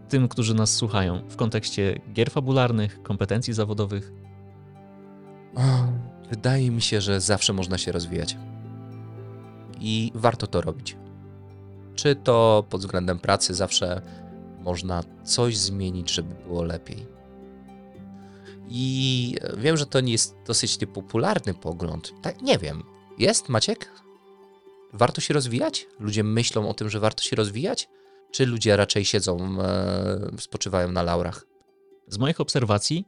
Tym, którzy nas słuchają w kontekście gier fabularnych, kompetencji zawodowych, Wydaje mi się, że zawsze można się rozwijać. I warto to robić. Czy to pod względem pracy zawsze można coś zmienić, żeby było lepiej. I wiem, że to nie jest dosyć niepopularny pogląd. Tak, nie wiem. Jest, Maciek? Warto się rozwijać? Ludzie myślą o tym, że warto się rozwijać? Czy ludzie raczej siedzą, e, spoczywają na laurach? Z moich obserwacji,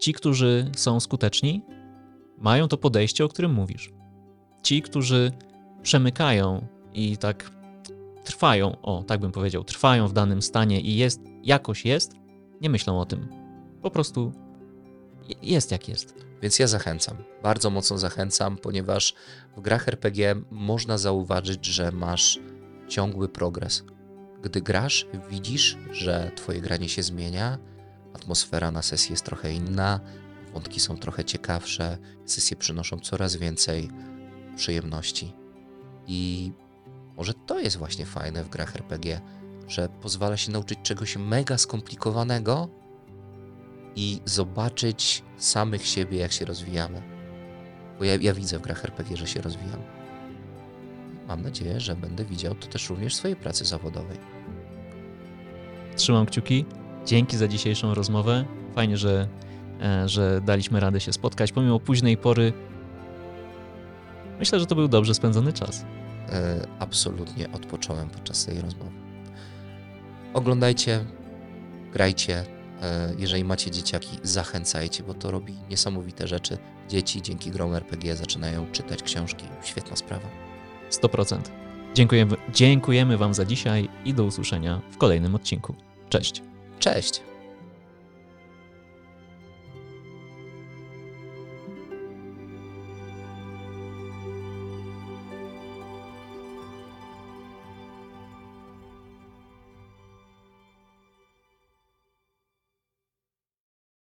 ci, którzy są skuteczni, mają to podejście, o którym mówisz. Ci, którzy przemykają i tak trwają, o, tak bym powiedział, trwają w danym stanie i jest, jakoś jest, nie myślą o tym. Po prostu je- jest jak jest. Więc ja zachęcam, bardzo mocno zachęcam, ponieważ w grach RPG można zauważyć, że masz ciągły progres. Gdy grasz, widzisz, że twoje granie się zmienia, atmosfera na sesji jest trochę inna, wątki są trochę ciekawsze, sesje przynoszą coraz więcej przyjemności. I może to jest właśnie fajne w grach RPG, że pozwala się nauczyć czegoś mega skomplikowanego, i zobaczyć samych siebie, jak się rozwijamy. Bo ja, ja widzę w grach RPG, że się rozwijam. Mam nadzieję, że będę widział to też również w swojej pracy zawodowej. Trzymam kciuki. Dzięki za dzisiejszą rozmowę. Fajnie, że, e, że daliśmy radę się spotkać pomimo późnej pory. Myślę, że to był dobrze spędzony czas. E, absolutnie odpocząłem podczas tej rozmowy. Oglądajcie, grajcie, E, Jeżeli macie dzieciaki, zachęcajcie, bo to robi niesamowite rzeczy. Dzieci dzięki grom RPG zaczynają czytać książki. Świetna sprawa. 100%. Dziękujemy, dziękujemy Wam za dzisiaj i do usłyszenia w kolejnym odcinku. Cześć. Cześć!